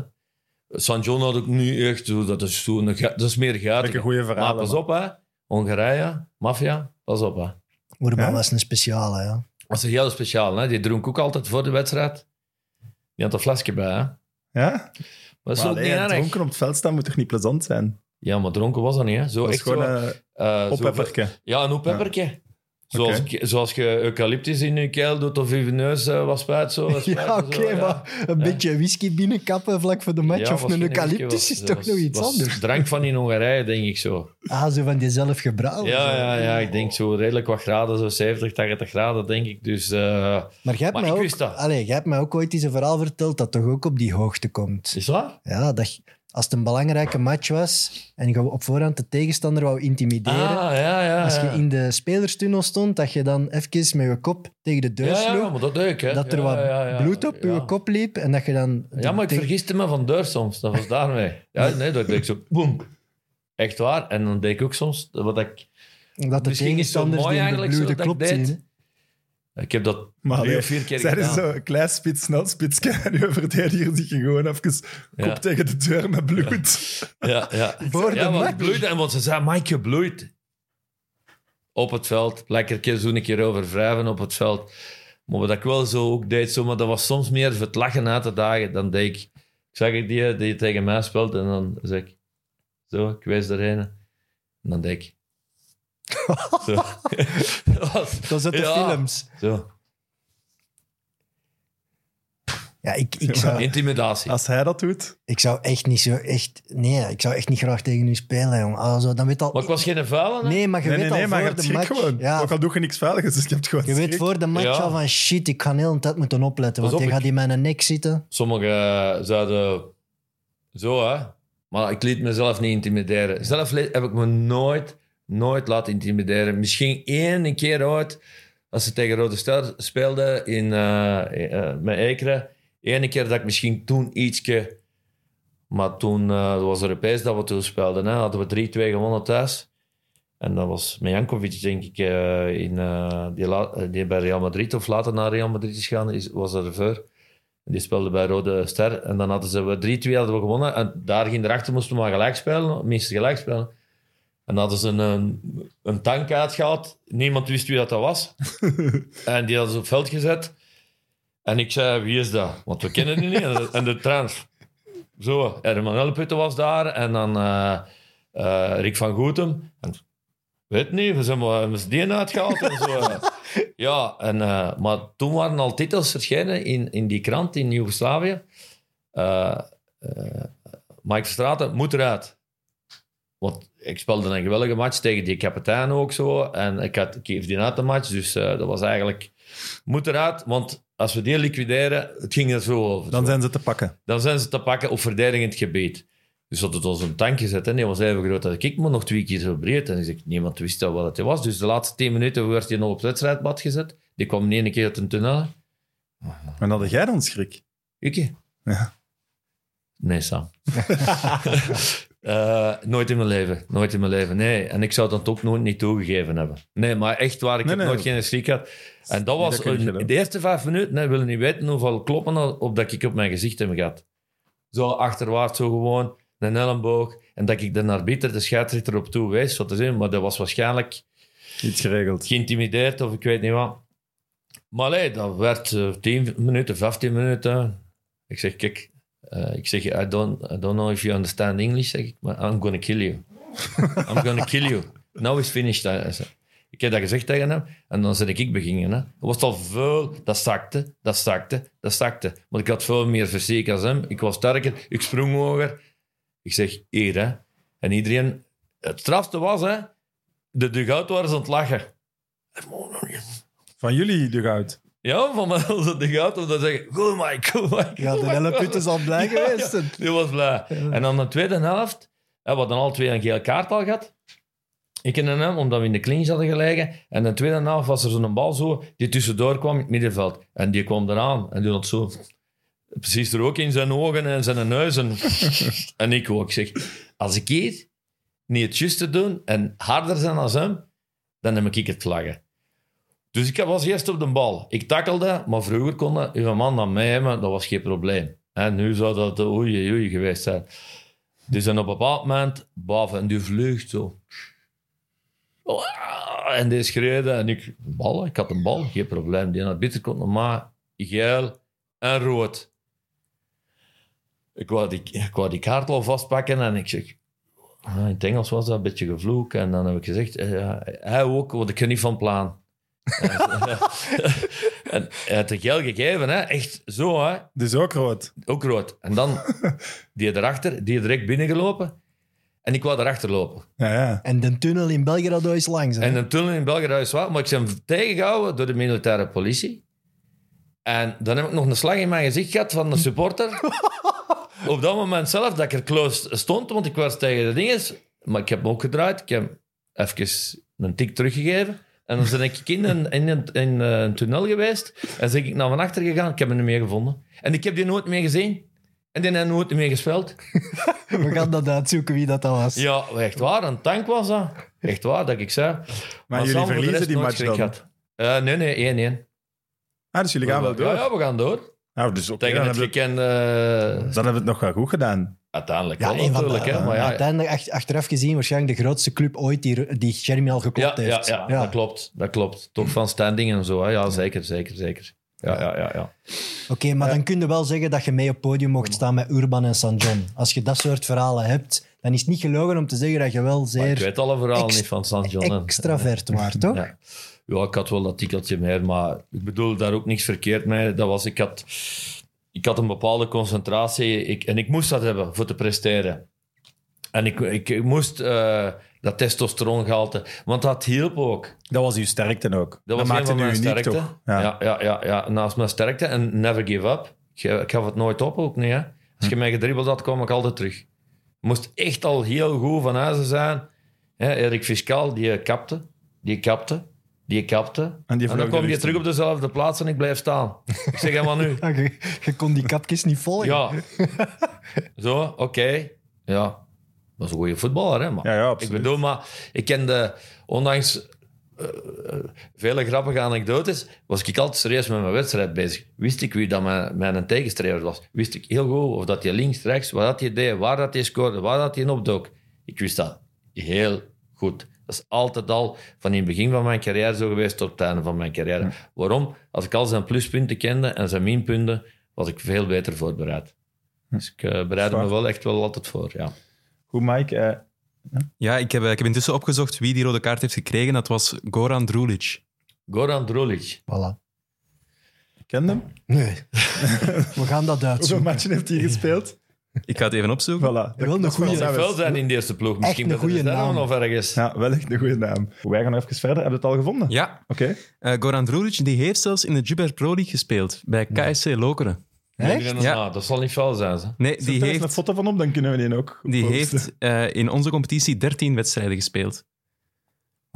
San John had ik nu echt... Dat is, zo een, dat is meer gaten. Lekker goede Maar verhalen. pas op, hè. Hongarije, maffia, pas op, hè. Ja? was een speciale, ja. Dat is heel speciaal, hè. Die dronk ook altijd voor de wedstrijd. Die had een flesje bij, hè. Ja? Dat is Maar ook allee, niet erg. dronken op het veld staan moet toch niet plezant zijn? Ja, maar dronken was dat niet, hè. Zo, Dat is echt gewoon zo, een eh, zo- oppepperke. Ja, een oppepperke. Zoals, zoals je eucalyptus in je keel doet of je neus eh, was spuit. Zo, was <laughs> spuit Ja, oké, ja. maar een beetje whisky binnenkappen vlak voor de match Ja, of een eucalyptus was- is toch was- nog iets anders. Drank van in Hongarije, denk ik zo. Ah, zo van die zelf gebrouwen. Ja, ja, ja, ik denk zo redelijk wat graden, zo 70, 80 graden, denk ik. Dus eh, Maar jij hebt, Maar mij ook. Allee, jij hebt mij ook ooit eens een verhaal verteld dat toch ook op die hoogte komt. is dat? Ja, dat, als het een belangrijke match was en je op voorhand de tegenstander wou intimideren, Ah, ja, ja. als je in de spelerstunnel stond, dat je dan even met je kop tegen de deur sloeg, ja, maar dat hè. dat er wat bloed op je kop liep en dat je dan... Ja, maar ik tegen- vergiste me van deur soms. Dat was daarmee. Ja, nee, dat deed ik zo, boem. Echt waar. En dan deed ik ook soms, wat ik... Dat de Misschien is zo tegenstanders mooi eigenlijk zo dat ik klop deed. Ik heb dat Maar drie of vier keer zij is zo klein spits, snel spitsje. En uw verdediger zich gewoon even kop Ja. tegen de deur met bloed. Ja, ja. <laughs> Voor de ja, het bloeide. En want ze zei, Mike, je bloeit. Op het veld. Lekker keer zo een keer over wrijven op het veld. Maar wat ik wel zo ook deed, zo, maar dat was soms meer voor het lachen uit de dagen. Dan deed ik... Ik zag ik die, die tegen mij speelt en dan zeg ik... Zo, ik wijs erheen. En dan deed ik... zo. dat was, Dat is uit de Ja. films. zo. Ja, ik, ik, zou, Intimidatie. Als hij dat doet. ik zou echt niet zo... Echt, nee, ik zou echt niet graag tegen u spelen, jong. Ah, zo, dan weet al, Maar ik was geen vuile, hè? Nee, maar je Nee, weet nee, nee, al voor de match... gewoon. Ja, Ook al doe je niks veiligs, dus je hebt gewoon je weet voor de match Ja. al van shit, ik ga heel een tijd moeten opletten, Pas want op, hij gaat ik- in mijn nek zitten. Sommigen eh, zouden zo, hè. Maar ik liet mezelf niet intimideren. Zelf heb ik me nooit, nooit laten intimideren. Misschien één keer ooit, als ze tegen Rode Ster speelden in, eh, eh, met. Eén keer dat ik misschien toen ietsje... Maar toen het was Europees dat we toen speelden. Hè, hadden we 3-2 gewonnen thuis. En dat was met Jankovic, denk ik, in, die, la- die bij Real Madrid of later naar Real Madrid is gegaan, was er voor. Die speelde bij Rode Ster. En dan hadden ze we 3-2 hadden we gewonnen. En daar ging erachter moesten we maar gelijk spelen. Minstens gelijk spelen. En hadden ze een, een tank uitgehaald. Niemand wist wie dat, dat was. <laughs> en die hadden ze op het veld gezet. En ik zei, wie is dat? Want we kennen die niet. En de, en de trainer... Zo, Herman Elputte was daar. En dan eh, eh, Rick van Goetem. En, weet niet, we zijn maar met die uitgehaald en zo. <laughs> Ja, en, eh, maar toen waren al titels verschenen in, in die krant in Joegoslavië. Eh eh, Mike Verstraeten moet eruit. Want ik speelde een geweldige match tegen die kapitein ook zo. En ik, had, ik geef die uit de match, dus eh, dat was eigenlijk... Moet eruit, want als we die liquideren, het ging er zo over. Dan Zo. zijn ze te pakken. Dan zijn ze te pakken op verdedigend gebied. Dus dat het ons een tank gezet. En die was even groot als ik, maar nog twee keer zo breed. En ik zeg, niemand wist al wat het was. Dus de laatste tien minuten werd hij nog op het wedstrijdbad gezet. Die kwam niet één keer uit een tunnel. En hadden jij dan schrik? Ik? Ja. Nee, Sam. <laughs> Eh, nooit in mijn leven. Nooit in mijn leven. Nee. En ik zou dat ook nooit niet toegegeven hebben. Nee, maar echt waar. Ik Nee, heb nee. nooit geen schrik gehad. En dat was dat een- gedaan. de eerste vijf minuten. Nee, willen niet weten hoeveel kloppen op dat ik op mijn gezicht heb gehad. Zo achterwaarts, zo gewoon. Een elleboog. En dat ik de arbiter, de scheidsrechter, op toe wees. Wat te zien. Maar dat was waarschijnlijk Iets geregeld. geïntimideerd of ik weet niet wat. Maar nee, dat werd eh, 10 minuten, 15 minuten. Ik zeg, kijk, eh, ik zeg, I don't, I don't know if you understand English, zeg ik, maar I'm gonna kill you. I'm gonna kill you. Now is finished. hij zei. Ik heb dat gezegd tegen hem en dan ben ik beginnen. Hè. Dat was al veel, dat zakte, dat zakte, dat zakte. Maar ik had veel meer fysiek als hem. Ik was sterker, ik sprong hoger. Ik zeg, hier hè. En iedereen, het strafste was hè, de dugout waren ze aan het lachen. Van jullie de goud. Ja, van was het dugout om te zeggen, goed Mike, goed Mike. Ja, de goed, Mike." hele put is al blij <laughs> Ja, geweest. ja, die was blij. En dan de tweede helft, we hadden al twee een geel kaart al gehad. Ik en hem, omdat we in de clinch hadden gelegen. En de tweede helft was er zo'n bal zo, die tussendoor kwam in het middenveld. En die kwam eraan en die had zo... Precies er ook in zijn ogen en zijn neus. En, <laughs> en ik ook. Ik zeg, als ik hier niet het juiste doen en harder zijn als hem, dan heb ik het vlaggen. Dus ik was eerst op de bal. Ik takkelde, maar vroeger kon uw man aan mij dat was geen probleem. En nu zou dat oei, oei geweest zijn. Dus dan op een bepaald moment, boven, en die vlucht zo. En die schreeuwde, en ik, bal, ik had een bal, geen probleem. Die had bitter komt maar geel en rood. Ik wou die, ik wou die kaart al vastpakken en ik zeg, ah, in het Engels was dat een beetje gevloek. En dan heb ik gezegd, eh, hij ook, want ik kan niet van plan. <laughs> en hij had het geel gegeven, hè? echt zo, hè? Dus ook rood. ook rood. En dan <laughs> die erachter, die direct binnengelopen. En ik wou erachter lopen. Ja, ja. En de tunnel in Belgrado is langs. hè? En een tunnel in Belgrado is waar, maar ik ben tegengehouden door de militaire politie. En dan heb ik nog een slag in mijn gezicht gehad van de supporter. <laughs> Op dat moment zelf dat ik er close stond, want ik was tegen de dinges. Maar ik heb me ook gedraaid. Ik heb even een tik teruggegeven. En dan ben ik in een, in een, in een tunnel geweest. En ben ik naar van achter gegaan. Ik heb hem niet meer gevonden. En ik heb die nooit meer gezien. En die heeft nooit meer gespeeld. <laughs> We gaan dat uitzoeken wie dat, dat was. Ja, echt waar. Een tank was dat. Echt waar, dat ik zei. Maar jullie Sam verliezen die match dan? Eh, nee, nee, 1-1. Ah, dus jullie gaan wel door. Ja, ja, we gaan door. Nou, dus Tegen dan, het hebben we, gekende... dan hebben we het nog wel goed gedaan. Uiteindelijk Ja, wel een van de, natuurlijk. hè, maar ja, uiteindelijk, ach- achteraf gezien, waarschijnlijk de grootste club ooit die, die Jeremy al geklopt ja, ja, heeft. ja, dat klopt. Dat klopt. Toch van standing en zo. Hè? Ja, zeker, zeker, zeker. Ja, ja, ja. ja. Oké, maar dan kun je wel zeggen dat je mee op podium mocht staan met Urban en St. John. Als je dat soort verhalen hebt, dan is het niet gelogen om te zeggen dat je wel Maar zeer ik weet alle verhalen niet van St. John. extravert waart, toch? <laughs> Ja. ik had wel dat tikkeltje meer, maar ik bedoel daar ook niks verkeerd mee. Dat was, ik, had, ik had een bepaalde concentratie ik, en ik moest dat hebben voor te presteren. En ik, ik, ik moest eh, dat testosterongehalte, want dat hielp ook. Dat was uw sterkte ook. Dat was maakte van u mijn uniek, sterkte. toch? Ja. Ja. Ja, ja, ja, naast mijn sterkte. En never give up. Ik, ik gaf het nooit op ook niet. Hè. Als je mij gedribbeld had, kwam ik altijd terug. Moest echt al heel goed van huizen zijn. Hè, Erik Fiscaal, die kapte, die kapte, die kapte. En dan kwam de je terug op dezelfde plaats en ik blijf staan. Ik zeg, helemaal nu. <laughs> Ja, je, je kon die kapjes niet volgen. Ja. <laughs> Zo, oké. Ja. Dat is een goede voetballer, hè. Maar Ja, ja, ik absoluut. bedoel, maar ik kende, ondanks eh, eh, vele grappige anekdotes, was ik altijd serieus met mijn wedstrijd bezig. Wist ik wie dat mijn, mijn tegenstrever was. Wist ik heel goed of dat je links, rechts, wat dat je deed, waar dat je scoorde, waar dat je opdook. Ik wist dat heel goed. Dat is altijd al van in het begin van mijn carrière zo geweest tot het einde van mijn carrière. Waarom? Als ik al zijn pluspunten kende en zijn minpunten, was ik veel beter voorbereid. Dus ik eh, bereidde me wel echt wel altijd voor, ja. Goed, Mike. eh, Ja, ik heb, ik heb intussen opgezocht wie die rode kaart heeft gekregen. Dat was Goran Drulic. Goran Drulic. Voilà. ken hem? Nee. <laughs> We gaan dat <laughs> Hoeveel uitzoeken. matchen heeft hij gespeeld? Ik ga het even opzoeken. Voilà. Wel een wel wel zijn in de eerste ploeg. Misschien een dat goede naam. nog ergens. Ja, wel echt een goede naam. Wij gaan even verder. Heb je het al gevonden? Ja, Oké. eh, Goran Drulic die heeft zelfs in de Juber Pro League gespeeld. Bij KSC Lokeren. Nee, Echt? Ja. nou, dat zal niet fel zijn. Ze. Nee, Zet die er eens een heeft, foto van op, dan kunnen we die ook die posten. heeft eh, in onze competitie 13 wedstrijden gespeeld.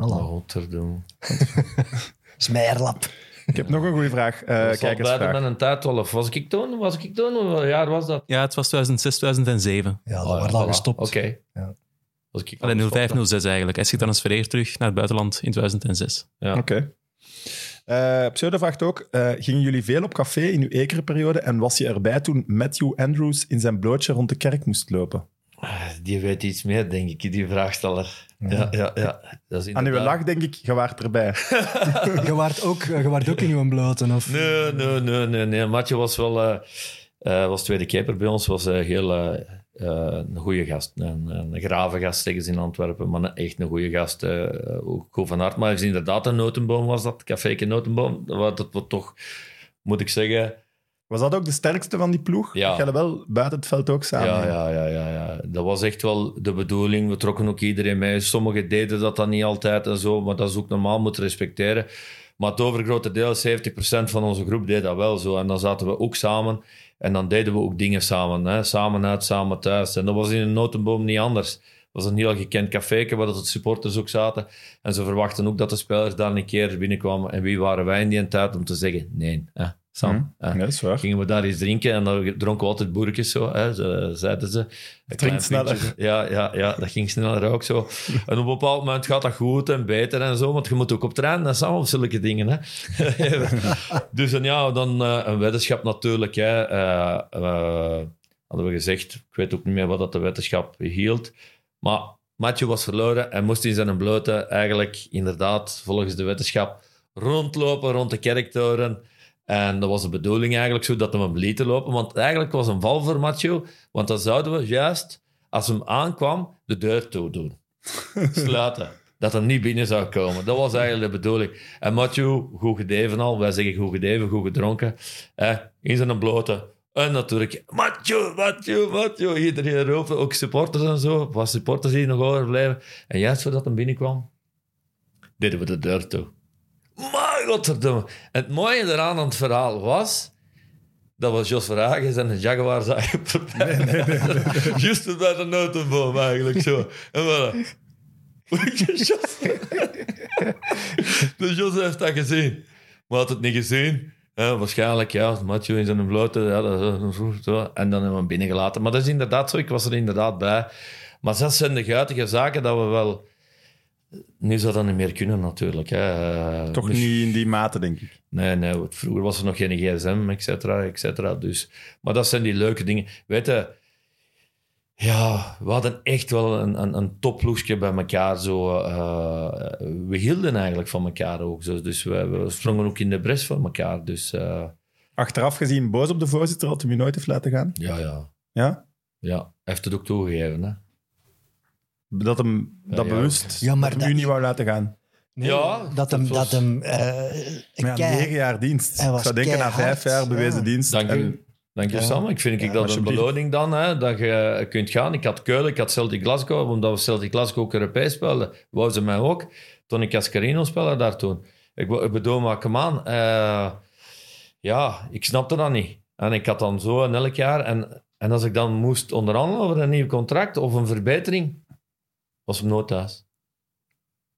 Voilà. Te doen. <laughs> Smeerlap. Ik heb nog een goede vraag. eh Ik zal blijven kijkersvraag. met een tijd 12. Was ik toen? Was ik toen? Hoeveel jaar was dat? Ja, het was 2006, 2007. Ja, dat Oh, ja, wordt al voilà. gestopt. Oké. Ja. Was ik Allee, gestopt, 05, hè? 06 eigenlijk. Hij is getransfereerd terug naar het buitenland in 2006. Ja. Oké. Eh, Pseudo vraagt ook, eh, gingen jullie veel op café in uw ekerperiode en was je erbij toen Matthew Andrews in zijn blootje rond de kerk moest lopen? Ah, Die weet iets meer, denk ik, die vraagsteller. Ja, ja, ja. Dat is Aan uw inderdaad- lach denk ik, je waart erbij. <laughs> Je waart ook, je waart ook in uw bloten, of? Nee, nee, nee, nee. nee. Matje was wel eh, eh, was tweede keeper bij ons. Was eh, heel een goede gast. Een, een grave gast, zeggen ze in Antwerpen. Maar een- echt een goede gast. eh, ook goed van hart. Maar inderdaad een notenboom was dat. Caféke notenboom. Dat, dat, dat toch, moet ik zeggen... Was dat ook de sterkste van die ploeg? Ja. Dat jij wel buiten het veld ook samen. Ja, ja, ja, ja, ja. Dat was echt wel de bedoeling. We trokken ook iedereen mee. Sommigen deden dat dan niet altijd en zo, maar dat is ook normaal, moeten respecteren. Maar het overgrote deel, 70% van onze groep, deed dat wel zo. En dan zaten we ook samen en dan deden we ook dingen samen. Hè? Samen uit, samen thuis. En dat was in een notenboom niet anders. was een heel gekend café waar de supporters ook zaten. En ze verwachten ook dat de spelers daar een keer binnenkwamen. En wie waren wij in die tijd om te zeggen, nee, hè, Sam. Hm, hè. ja, dat is waar. Gingen we daar eens drinken en dan dronken we altijd boerkjes zo, hè, ze- zeiden ze. Klein sneller. Ja, ja, ja, dat ging sneller ook zo. En op een bepaald moment gaat dat goed en beter en zo, want je moet ook op trainen en samen op zulke dingen. Hè. <laughs> dus en ja, dan eh, een weddenschap natuurlijk. Hè. Eh, eh, hadden we gezegd, ik weet ook niet meer wat dat de weddenschap hield, maar Mathieu was verloren en moest in zijn blote eigenlijk inderdaad, volgens de wetenschap, rondlopen rond de kerktoren. En dat was de bedoeling eigenlijk zo dat we hem lieten lopen. Want eigenlijk was een val voor Mathieu. Want dan zouden we juist, als hem aankwam, de deur toe doen. <laughs> Sluiten. Dat hij niet binnen zou komen. Dat was eigenlijk de bedoeling. En Mathieu, goed gedeven al. Wij zeggen goed gedeven, goed gedronken. Eh, in zijn blote. En natuurlijk, Mathieu, Mathieu, Mathieu. Iedereen roepen, ook supporters en zo. Wat supporters die nog overblijven. En juist voordat hij binnenkwam, deden we de deur toe. Maar godverdomme. Het mooie eraan aan het verhaal was dat we Jos Verhagen en <laughs> <laughs> een Jaguar zagen voorbij. Juist bij de notenboom eigenlijk zo. En voilà. Jos. <laughs> dus Jos heeft dat gezien. Maar had het niet gezien. Ja, waarschijnlijk, ja, Mathieu in zijn blote. Ja, dat, zo. En dan hebben we hem binnengelaten. Maar dat is inderdaad zo. Ik was er inderdaad bij. Maar dat zijn de guitige zaken dat we wel... Nu zou dat niet meer kunnen, natuurlijk. Hè. Eh, Toch dus- niet in die mate, denk ik. Nee, nee, want vroeger was er nog geen gsm, et cetera, et cetera. Dus, maar dat zijn die leuke dingen. Weet je, ja, we hadden echt wel een, een, een topploegje bij elkaar. Zo, eh, we hielden eigenlijk van elkaar ook. Zo. Dus we, we sprongen ook in de bres voor elkaar. Dus eh, Achteraf gezien boos op de voorzitter dat hij je nooit heeft laten gaan. ja, ja, Ja? ja. Hij heeft het ook toegegeven. Hè? Dat hem dat ja. bewust Ja, maar dat hem dat- u niet wou laten gaan. Ja, dat hem... dat hem eh, Maar ja, kei- negen jaar dienst. Ik was zou denken na vijf jaar bewezen ja. dienst. Dank en- u. Dank je, Ja. Sam. Ik vind ik dat een beloning dan, hè, dat je kunt gaan. Ik had Keulen, ik had Celtic Glasgow, omdat we Celtic Glasgow ook Europees speelden. Wou ze mij ook. Tony Cascarino speelde daar toen. Ik, ik bedoel, maar come on. eh, ja, ik snapte dat niet. En ik had dan zo en elk jaar. En, en als ik dan moest onderhandelen over een nieuw contract of een verbetering, was hem nooit thuis.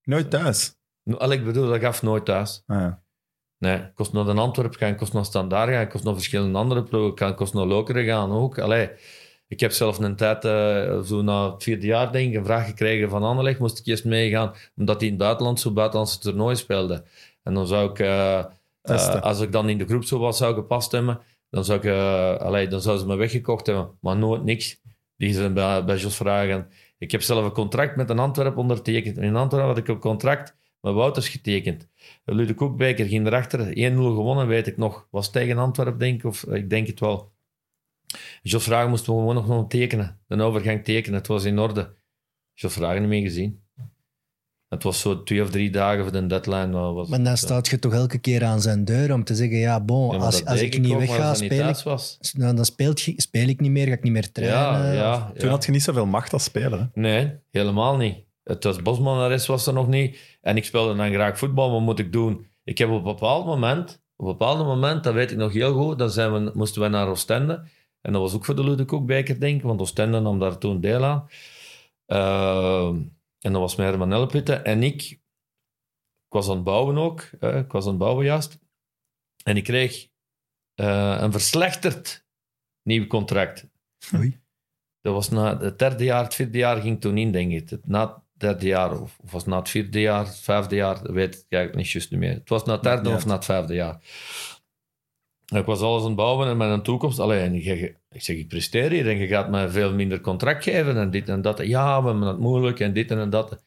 Nooit thuis. Ik bedoel, dat gaf nooit thuis. Ah, ja. Nee, ik kost naar de Antwerp gaan, ik kost naar Standaard gaan, ik kost naar verschillende andere ploegen, ik kost naar Lokeren gaan ook. Allee, ik heb zelf een tijd, eh, zo na het vierde jaar denk ik, een vraag gekregen van Anderlecht, moest ik eerst meegaan, omdat hij in het buitenland zo buitenlandse toernooi speelde. En dan zou ik, eh, eh, als ik dan in de groep zo was, zou gepast hebben, dan zou, ik, allee, dan zou ze me weggekocht hebben. Maar nooit niks. Die zijn bij, bij Jos vragen. Ik heb zelf een contract met een Antwerp ondertekend. En in Antwerpen had ik een contract met Wouters getekend. Lude Koekbeker ging erachter. 1-0 gewonnen, weet ik nog. Was tegen Antwerpen, denk ik. Of ik denk het wel. Jos Vragen moesten we nog nog tekenen. De overgang tekenen. Het was in orde. Jos Vragen niet meer gezien. Het was zo twee of drie dagen voor de deadline. Was Maar dan het, staat je toch elke keer aan zijn deur om te zeggen, ja, bon, ja, als, als ik niet wegga, speel ik, was. nou, dan speel ik niet meer, ga ik niet meer trainen. Ja, ja, Toen ja. had je niet zoveel macht als speler. Hè? Nee, helemaal niet. Het was Bosman, was er nog niet. En ik speelde dan graag voetbal, wat moet ik doen? Ik heb op een bepaald moment, op een bepaald moment, dat weet ik nog heel goed, dan zijn we, moesten we naar Oostende. En dat was ook voor de Lude Koekbeker, denk ik, want Oostende nam daar toen deel aan. Ehm, en dat was met Herman. En ik, ik was aan het bouwen ook, hè, ik was aan het bouwen juist. En ik kreeg eh, een verslechterd nieuw contract. Oei. Dat was na het derde jaar, het vierde jaar ging toen in, denk ik. Na het derde jaar, of, of was het na het vierde jaar, het vijfde jaar, dat weet ik eigenlijk niet juist niet meer. Het was na het derde Ja. of na het vijfde jaar. Ik was alles aan het bouwen en een toekomst. Alleen, ik zeg, ik presteer hier en je gaat me veel minder contract geven en dit en dat. Ja, we hebben het moeilijk en dit en dat.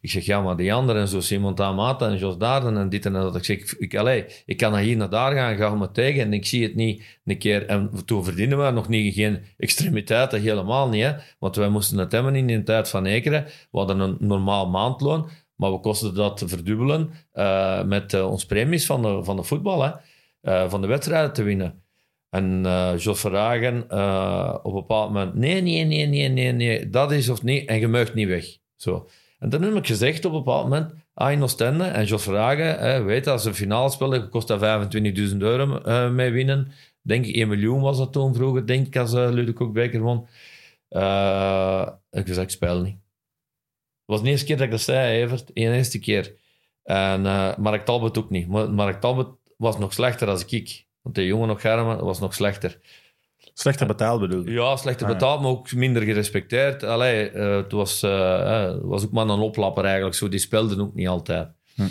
Ik zeg, ja, maar die anderen, zo Simon Tamata en Jos Daarden en dit en dat. Ik zeg, ik, ik kan hier naar daar gaan, ga me tegen en ik zie het niet een keer. En toen verdienen we nog niet, geen extremiteiten, helemaal niet. Hè? Want wij moesten het hebben in de tijd van Ekeren. We hadden een normaal maandloon, maar we kosten dat verdubbelen eh, met eh, ons premies van de, van de voetbal, hè? Eh, van de wedstrijden te winnen. En eh Jos Verhagen eh, op een bepaald moment, nee, nee, nee, nee, nee, nee, dat is of niet, en je mag niet weg. Zo. En toen heb ik gezegd op een bepaald moment, ah, in en Jos Verhagen, weet je, als ze finale spelen, kost dat 25.000 euro mee winnen. Denk ik, 1 miljoen was dat toen vroeger, denk ik, als uh, Lude Koekbeker won. Ik zei, ik speel niet. was de eerste keer dat ik dat zei, Evert. De eerste keer. En eh, Mark Talbot ook niet. Mark Talbot was nog slechter dan ik. Want de jongen nog Germen was nog slechter. Slechter betaald bedoel je? Ja, slechter Ah, ja. betaald, maar ook minder gerespecteerd. Allee, eh, het was, eh, het was ook maar een oplapper eigenlijk. Zo, die speelden ook niet altijd. Hm.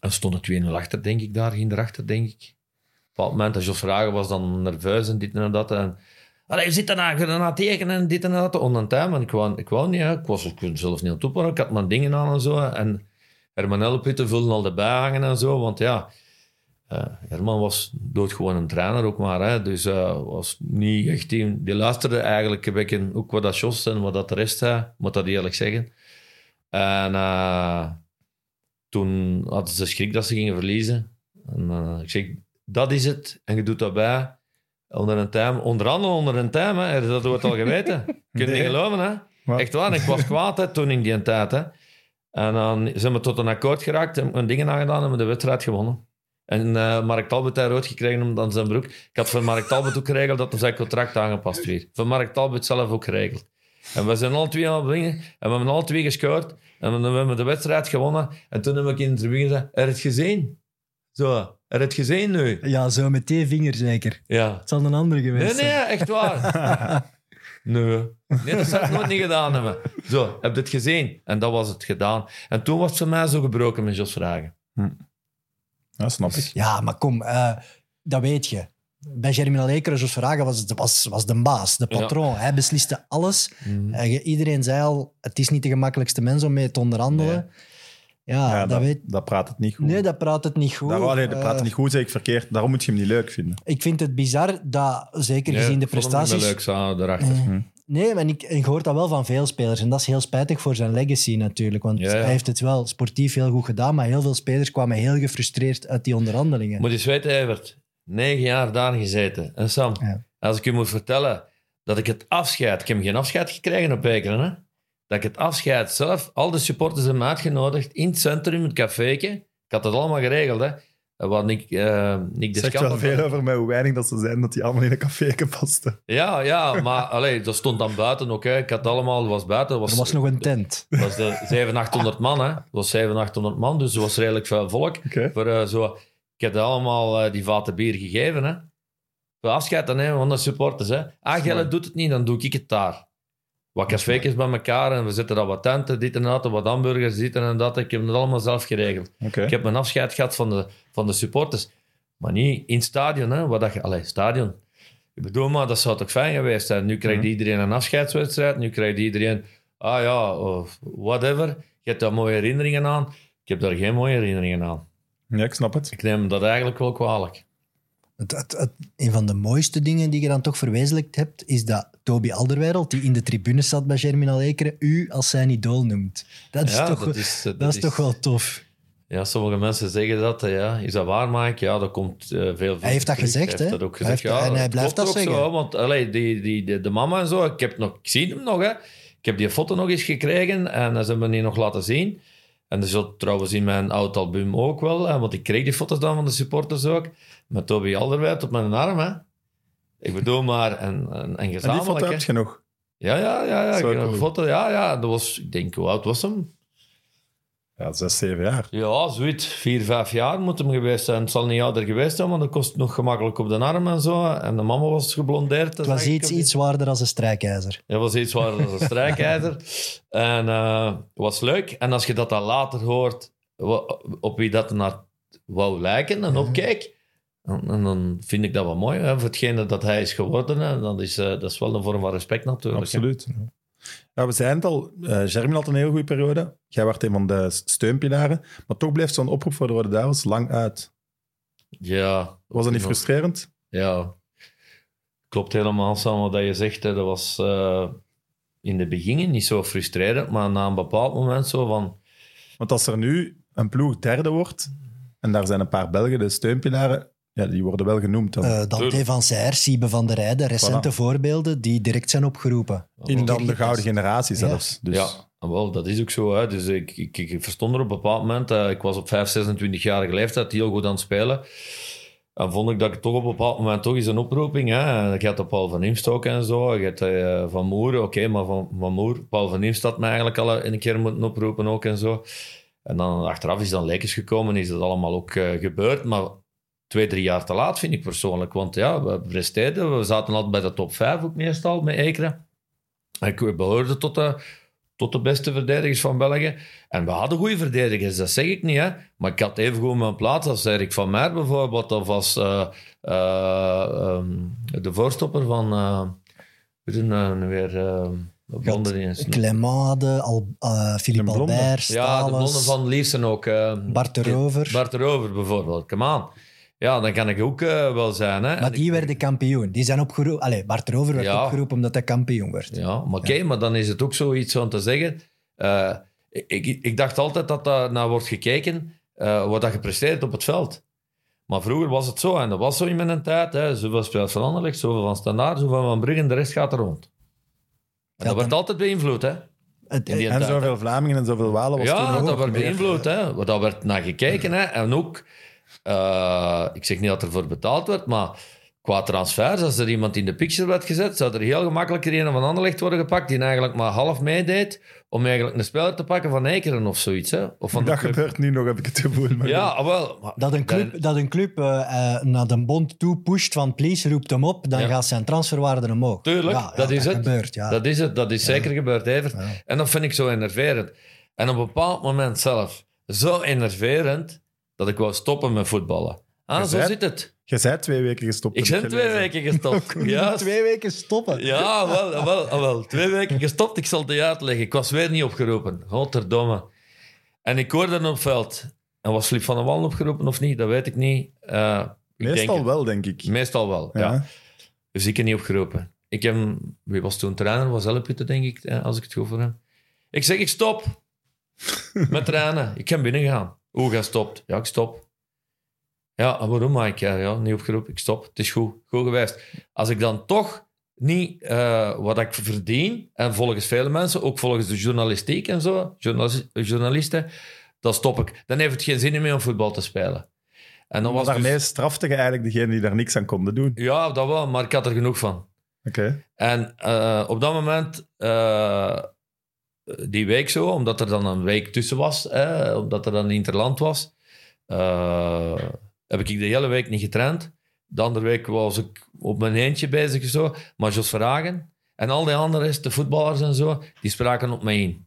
En stonden 2-0 achter, denk ik, daar. Ging erachter, denk ik. Op een bepaald moment, als Jos Vragen was dan nerveus en dit en dat. En, Allee, je zit daarna, je daarna tegen en dit en dat. Onder ik wou, ik wou niet, hè. ik was ik kon zelfs niet aan het opwarmen. Ik had mijn dingen aan en zo. En Herman Elpitten vulde al de bijhangen en zo. Want ja, eh, Herman was doodgewoon een trainer ook maar. Hè. Dus eh, was niet echt... Die, die luisterde eigenlijk een beetje ook wat dat Jos en wat dat de rest zei. Moet dat eerlijk zeggen. En eh, toen hadden ze schrik dat ze gingen verliezen. En ik zeg, dat is het. En je doet daarbij onder een time. Onder andere onder een time, hè. dat wordt al geweten. <laughs> Kun je niet geloven, hè. Wat? Echt waar, ik was kwaad hè, toen in die tijd. Hè. En dan zijn we tot een akkoord geraakt en een dingen aangedaan en hebben de wedstrijd gewonnen. En eh, Mark Talbot heeft rood gekregen omdat aan zijn broek. Ik had voor Mark Talbot ook geregeld dat zijn contract aangepast werd. Voor Mark Talbot zelf ook geregeld. En we zijn alle twee aan het dingen en we hebben alle twee gescoord. En we hebben de wedstrijd gewonnen. En toen heb ik in de tribune gezegd, je het gezien? Zo, je het gezien nu? Ja, zo met die vinger zeker. Ja. Het zal een andere Nee, geweest nee, zijn. echt waar. <laughs> nee. nee, dat zou ik nooit niet gedaan hebben. Zo, heb je het gezien? En dat was het gedaan. En toen was het voor mij zo gebroken met Jos Vragen. Ja, snap ik. Ja, maar kom, eh, dat weet je. Bij Germinal Ekeren, zoals vragen, was, het, was, was de baas, de patroon. Hij besliste alles. Eh, je- iedereen zei al, het is niet de gemakkelijkste mens om mee te onderhandelen. Ja, Ja, dat, dat, weet... dat praat het niet goed. Nee, dat praat het niet goed. Daar, allee, dat praat Eh, het niet goed, zeg ik verkeerd. Daarom moet je hem niet leuk vinden. ik vind het bizar dat, zeker gezien de ik prestaties... leuk samen daarachter. Nee, maar ik, ik hoor dat wel van veel spelers. En dat is heel spijtig voor zijn legacy natuurlijk. Want Ja, ja. hij heeft het wel sportief heel goed gedaan. Maar heel veel spelers kwamen heel gefrustreerd uit die onderhandelingen. Moet je eens weten, Evert. Negen jaar daar gezeten. En Sam, Ja. als ik je moet vertellen dat ik het afscheid... Ik heb geen afscheid gekregen op Ekeren, hè. Dat ik het afscheid zelf... Al de supporters hebben uitgenodigd in het centrum, het caféke. Ik had dat allemaal geregeld, hè. Waar Nick, eh Nick de zegt wel veel over mij, hoe weinig dat ze zijn, dat die allemaal in een café pasten. Ja, ja, maar <laughs> allee, dat stond dan buiten ook. Hè. Ik had allemaal, het was buiten. Was, Er was nog een tent. het was de 700, 800 man. Hè. Het was 700, 800 man, dus er was redelijk veel volk. Voor, eh, zo, ik heb allemaal eh, die vaten bier gegeven. Hè. Voor afscheid te nemen van de supporters. Hè. Ah, Gelle doet het niet, dan doe ik het daar. Wat cafékjes bij elkaar en we zetten daar wat tenten, dit en dat, wat hamburgers, dit en dat. Ik heb het allemaal zelf geregeld. Ik heb mijn afscheid gehad van de, van de supporters. Maar niet in het stadion. Hè, wat dat, je- allee, stadion. Ik bedoel, maar dat zou toch fijn geweest zijn. Nu krijgt iedereen een afscheidswedstrijd. Nu krijgt iedereen, ah ja, of whatever. Je hebt daar mooie herinneringen aan. Ik heb daar geen mooie herinneringen aan. Ja, ik snap het. Ik neem dat eigenlijk wel kwalijk. Het, het, het- een van de mooiste dingen die je dan toch verwezenlijkt hebt, is dat Toby Alderweireld, die in de tribune zat bij Germinal Ekeren, u als zijn idool noemt. Dat is, ja, toch, dat is, dat is toch wel tof. Ja, sommige mensen zeggen dat. Ja. Is dat waar, Mike? Ja, dat komt eh, veel Hij heeft dat terug. gezegd, Hij heeft hè? dat ook Hij gezegd. heeft- ja, en hij blijft dat zeggen. Zo, want allee, die, die, die, de mama en zo, ik, heb nog, ik zie hem nog. Hè. Ik heb die foto nog eens gekregen en ze hebben me die nog laten zien. En dat zit trouwens in mijn oud album ook wel, hè, want ik kreeg die foto's dan van de supporters ook. Met Toby Alderweireld op mijn arm. Hè. Ik bedoel maar, en, en, en En die gezamenlijk. foto hè. heb je nog. Ja, ja, ja. ja. Ik heb een foto. Ja, ja. Dat was, ik denk, hoe oud was hem? Ja, zes, zeven jaar. Ja, zoiets. Vier, vijf jaar moet hem geweest zijn. Het zal niet ouder geweest zijn, want dat kost nog gemakkelijk op de arm en zo. En de mama was geblondeerd. Het was iets, iets zwaarder als een strijkijzer. Het was iets waar als een strijkijzer. <laughs> en eh, het was leuk. En als je dat dan later hoort, op wie dat naar wou lijken en opkijk, en, en dan vind ik dat wel mooi. Hè, voor hetgene dat hij is geworden. Hè. Dat, is, eh, dat is wel een vorm van respect natuurlijk. hè. Ja, we het al, eh Germin had een heel goede periode. Jij werd een van de steunpilaren. Maar toch bleef zo'n oproep voor de Rode Duivels lang uit. Ja. Was dat niet frustrerend? Ja, klopt helemaal Sam wat je zegt. Hè. Dat was eh, in de beginnen niet zo frustrerend, maar na een bepaald moment zo van... Want als er nu een ploeg derde wordt, en daar zijn een paar Belgen, de steunpilaren, ja, die worden wel genoemd dan. Eh Dante van Zijr, Siebe van der Rijden, recente Voilà. voorbeelden die direct zijn opgeroepen. in dan de gouden generatie zelfs. Dus, Ja, wel, dat is ook zo. Hè. Dus ik, ik, ik verstond er op een bepaald moment, eh, ik was op 5, 26-jarige leeftijd heel goed aan het spelen. En vond ik dat ik toch op een bepaald moment toch eens een oproeping. Hè. Je had de Paul van Imstok en zo. Je hebt eh, Van Moer, oké, maar van, van Moer. Paul van Imst had me eigenlijk al een keer moeten oproepen ook en zo. En dan achteraf is dan Lekens gekomen, is dat allemaal ook eh, gebeurd. Maar twee, drie jaar te laat vind ik persoonlijk. Want ja, we presteerden. We zaten altijd bij de top vijf ook meestal met Ekeren. Ik behoorde tot de, tot de beste verdedigers van België. En we hadden goede verdedigers, dat zeg ik niet. Hè. Maar ik had even goed mijn plaats als Erik van Meer bijvoorbeeld. Of als eh, eh, ehm, de voorstopper van... eh nou nu weer... is- Clemade, Al, eh, Philippe. Albert, Ja, de blonde Stales, van Liersen ook. Bart de Rover. Bart de Rover bijvoorbeeld, come on. Ja, dan kan ik ook eh, wel zijn. Hè. maar die ik- werden kampioen. Die zijn opgeroepen. Allee, Bart Rover werd Ja. opgeroepen omdat hij kampioen werd. Ja, maar oké, maar dan is het ook zoiets om te zeggen. eh, ik, ik, ik dacht altijd dat daar naar wordt gekeken eh, wat dat gepresteerd op het veld. Maar vroeger was het zo, en dat was zo in mijn tijd. Hè, zoveel spelers van Anderlecht, zoveel van Standaard, zoveel van Brugge, en de rest gaat er rond. En dat werd altijd beïnvloed, hè? Het, En tijd, zoveel Vlamingen en zoveel Walen was Ja, dat werd beïnvloed. Hè. Daar werd naar gekeken. Hè. En ook, eh, ik zeg niet dat er voor betaald werd, maar qua transfers, als er iemand in de picture werd gezet, zou er heel gemakkelijk een van Anderlecht worden gepakt die eigenlijk maar half meedeed om eigenlijk een speler te pakken van Ekeren of zoiets. Hè. Of van de Dat gebeurt nu nog, heb ik het gevoel. Maar Ja, ah, wel. maar- dat een club, dat een club eh, eh, naar de bond toe pusht van please, roept hem op, dan Ja. gaat zijn transferwaarde omhoog. Tuurlijk, Ja, ja, dat is het. Gebeurt, ja. Dat is het, dat is zeker gebeurd, Evert. Ja. En dat vind ik zo enerverend. En op een bepaald moment zelf, zo enerverend, dat ik wou stoppen met voetballen. Ah, zo zit het. Je bent twee weken gestopt. Ik ben twee weken gestopt. <laughs> Ja, twee weken stoppen. ja wel, wel, wel. Twee weken gestopt, ik zal het uitleggen. Ik was weer niet opgeroepen. Godverdomme. En ik hoorde dan op veld. En was Filip van der Wallen opgeroepen of niet? Dat weet ik niet. Eh, ik denk Meestal het. wel, denk ik. Meestal wel, ja. Ja. Dus ik heb niet opgeroepen. Ik heb, wie was toen trainer? Was Elleputte, denk ik, eh, als ik het goed voor heb. Ik zeg, ik stop <laughs> met trainen. Ik ben binnengegaan. Hoe, jij stopt? Ja, ik stop. Ja, en waarom, Mike? Ja, ja, niet opgeroepen. Ik stop. Het is goed. Goed geweest. Als ik dan toch niet eh, wat ik verdien, en volgens vele mensen, ook volgens de journalistiek en zo, journalis- journalisten, dan stop ik. Dan heeft het geen zin meer om voetbal te spelen. En dan Maar was dus- daarmee strafte je eigenlijk degene die daar niks aan konden doen. Ja, dat wel, maar ik had er genoeg van. Oké. En eh, op dat moment, eh, die week zo, omdat er dan een week tussen was, hè, omdat er dan Interland was, eh, heb ik de hele week niet getraind. De andere week was ik op mijn eentje bezig zo. Maar Jos Verhagen en al die anderen, de voetballers en zo, die spraken op mij in.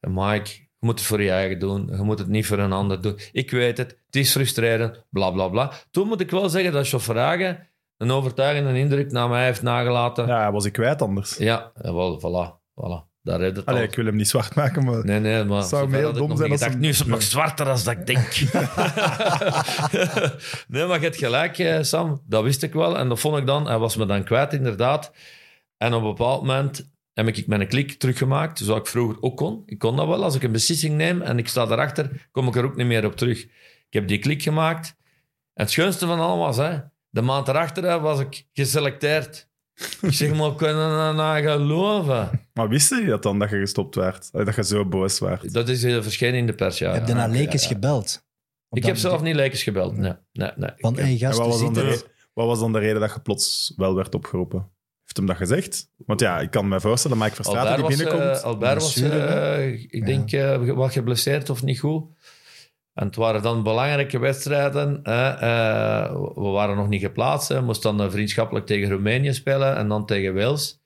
En Mike, je moet het voor je eigen doen. Je moet het niet voor een ander doen. Ik weet het, het is frustrerend, bla bla bla. Toen moet ik wel zeggen dat Jos Verhagen een overtuigende indruk naar mij heeft nagelaten. Ja, was ik kwijt anders. Ja, ja, wel, voilà, voilà. Daar heb je het Allee, al. ik wil hem niet zwart maken, maar... Nee, nee, maar Zou zover heel had ik dom nog zijn niet als gedacht. Nu is het nog zwarter dan dat ik denk. <laughs> nee, maar je hebt gelijk, eh, Sam. Dat wist ik wel. En dat vond ik dan... Hij was me dan kwijt, inderdaad. En op een bepaald moment heb ik mijn klik teruggemaakt, zoals ik vroeger ook kon. Ik kon dat wel. Als ik een beslissing neem en ik sta daarachter, kom ik er ook niet meer op terug. Ik heb die klik gemaakt. En het schoonste van allemaal was, hè, de maand erachter hè, was ik geselecteerd. Ik zeg maar, kunnen we nou geloven? Maar wist je dat dan, dat je gestopt werd? Allee, Dat je zo boos werd? Dat is eh, verschenen in de pers, ja. Je hebt ja. naar ja. gebeld. Ik heb zelf niet Lekens gebeld. Nee, nee, nee. Van, Ik- hey En gast, wat was, dan de, wat was dan de reden dat je plots wel werd opgeroepen? Heeft hem dat gezegd? Want ja, ik kan me voorstellen, Mike Verstraeten Albert die was, binnenkomt... eh, Albert was Blessure, eh, ik Ja. denk, eh, wat geblesseerd of niet goed. En het waren dan belangrijke wedstrijden. Eh, we waren nog niet geplaatst. We moesten dan eh, vriendschappelijk tegen Roemenië spelen en dan tegen Wales.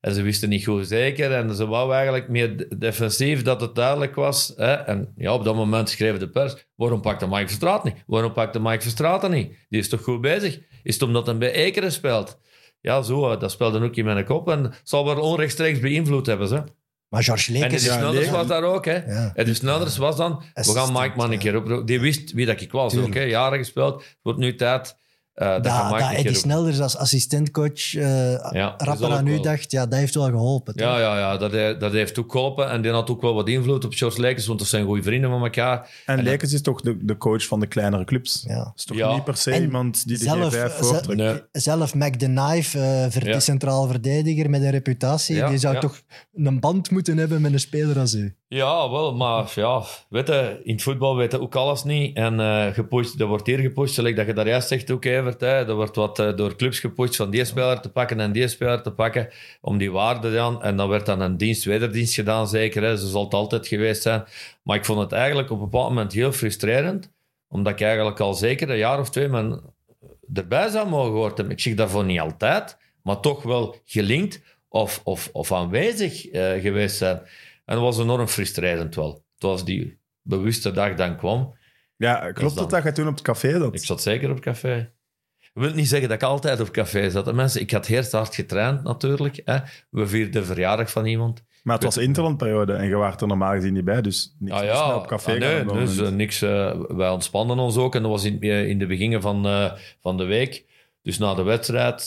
En ze wisten niet goed zeker. En ze wou eigenlijk meer de- defensief dat het duidelijk was. Hè. En ja, op dat moment schreef de pers: waarom pakte Mike Verstraat niet? Waarom pakte Mike Verstraeten niet? Die is toch goed bezig? Is het omdat hij bij Ekeren speelt? Ja, zo, eh, dat speelde ook in mijn kop. En zal wel onrechtstreeks beïnvloed hebben. Ze. Maar George En. Eddie ja, Snulders nee. was daar ook. Hè. Ja. Eddie Snulders was dan... We gaan Mike maar een keer oproepen. Die wist wie dat ik was ook. Hè. Jaren gespeeld. Het wordt nu tijd dat, Dat, dat, Mike een Eddie Snelders als assistentcoach eh Ja, dat rapper aan u dacht, ja, dat heeft wel geholpen. toch? Ja, ja, ja dat, dat heeft ook geholpen. En die had ook wel wat invloed op George Lekens, want dat zijn goede vrienden van elkaar. En en- Lekens is toch de, de coach van de kleinere clubs? Ja. Dat is toch Ja. niet per se En iemand die de zelf- G5 ze- voortrekt? Nee. Zelf Mac the Knife, eh, ver- Ja. centraal verdediger met een reputatie, Ja, die zou ja. toch een band moeten hebben met een speler als u. Ja, wel, maar ja, weet je, in het voetbal weet je ook alles niet. En eh gepusht, er wordt hier gepusht, zoals dat je daar juist zegt ook, Hè, er wordt wat eh, door clubs gepusht van die speler te pakken en die speler te pakken, om die waarde dan. En dan werd dan een dienst, wederdienst gedaan, zeker. Hè, zo zal het altijd geweest zijn. Maar ik vond het eigenlijk op een bepaald moment heel frustrerend, omdat ik eigenlijk al zeker een jaar of twee men erbij zou mogen worden. Ik zeg daarvoor niet altijd, maar toch wel gelinkt of, of, of aanwezig eh, geweest zijn. En dat was enorm frustrerend wel. Het was die bewuste dag dan kwam. Ja, klopt het dat je toen op het café zat? Ik zat zeker op café. Dat wil niet zeggen dat ik altijd op café zat. Mensen, ik had eerst hard getraind natuurlijk. Hè. We vierden de verjaardag van iemand. Maar het was interlandperiode en je waart er normaal gezien niet bij, dus niks Ah ja, op café ah, nee, gaan dus eh, niks. eh, wij ontspannen ons ook. En dat was in, eh, in de beginnen van, van de week. Dus na de wedstrijd,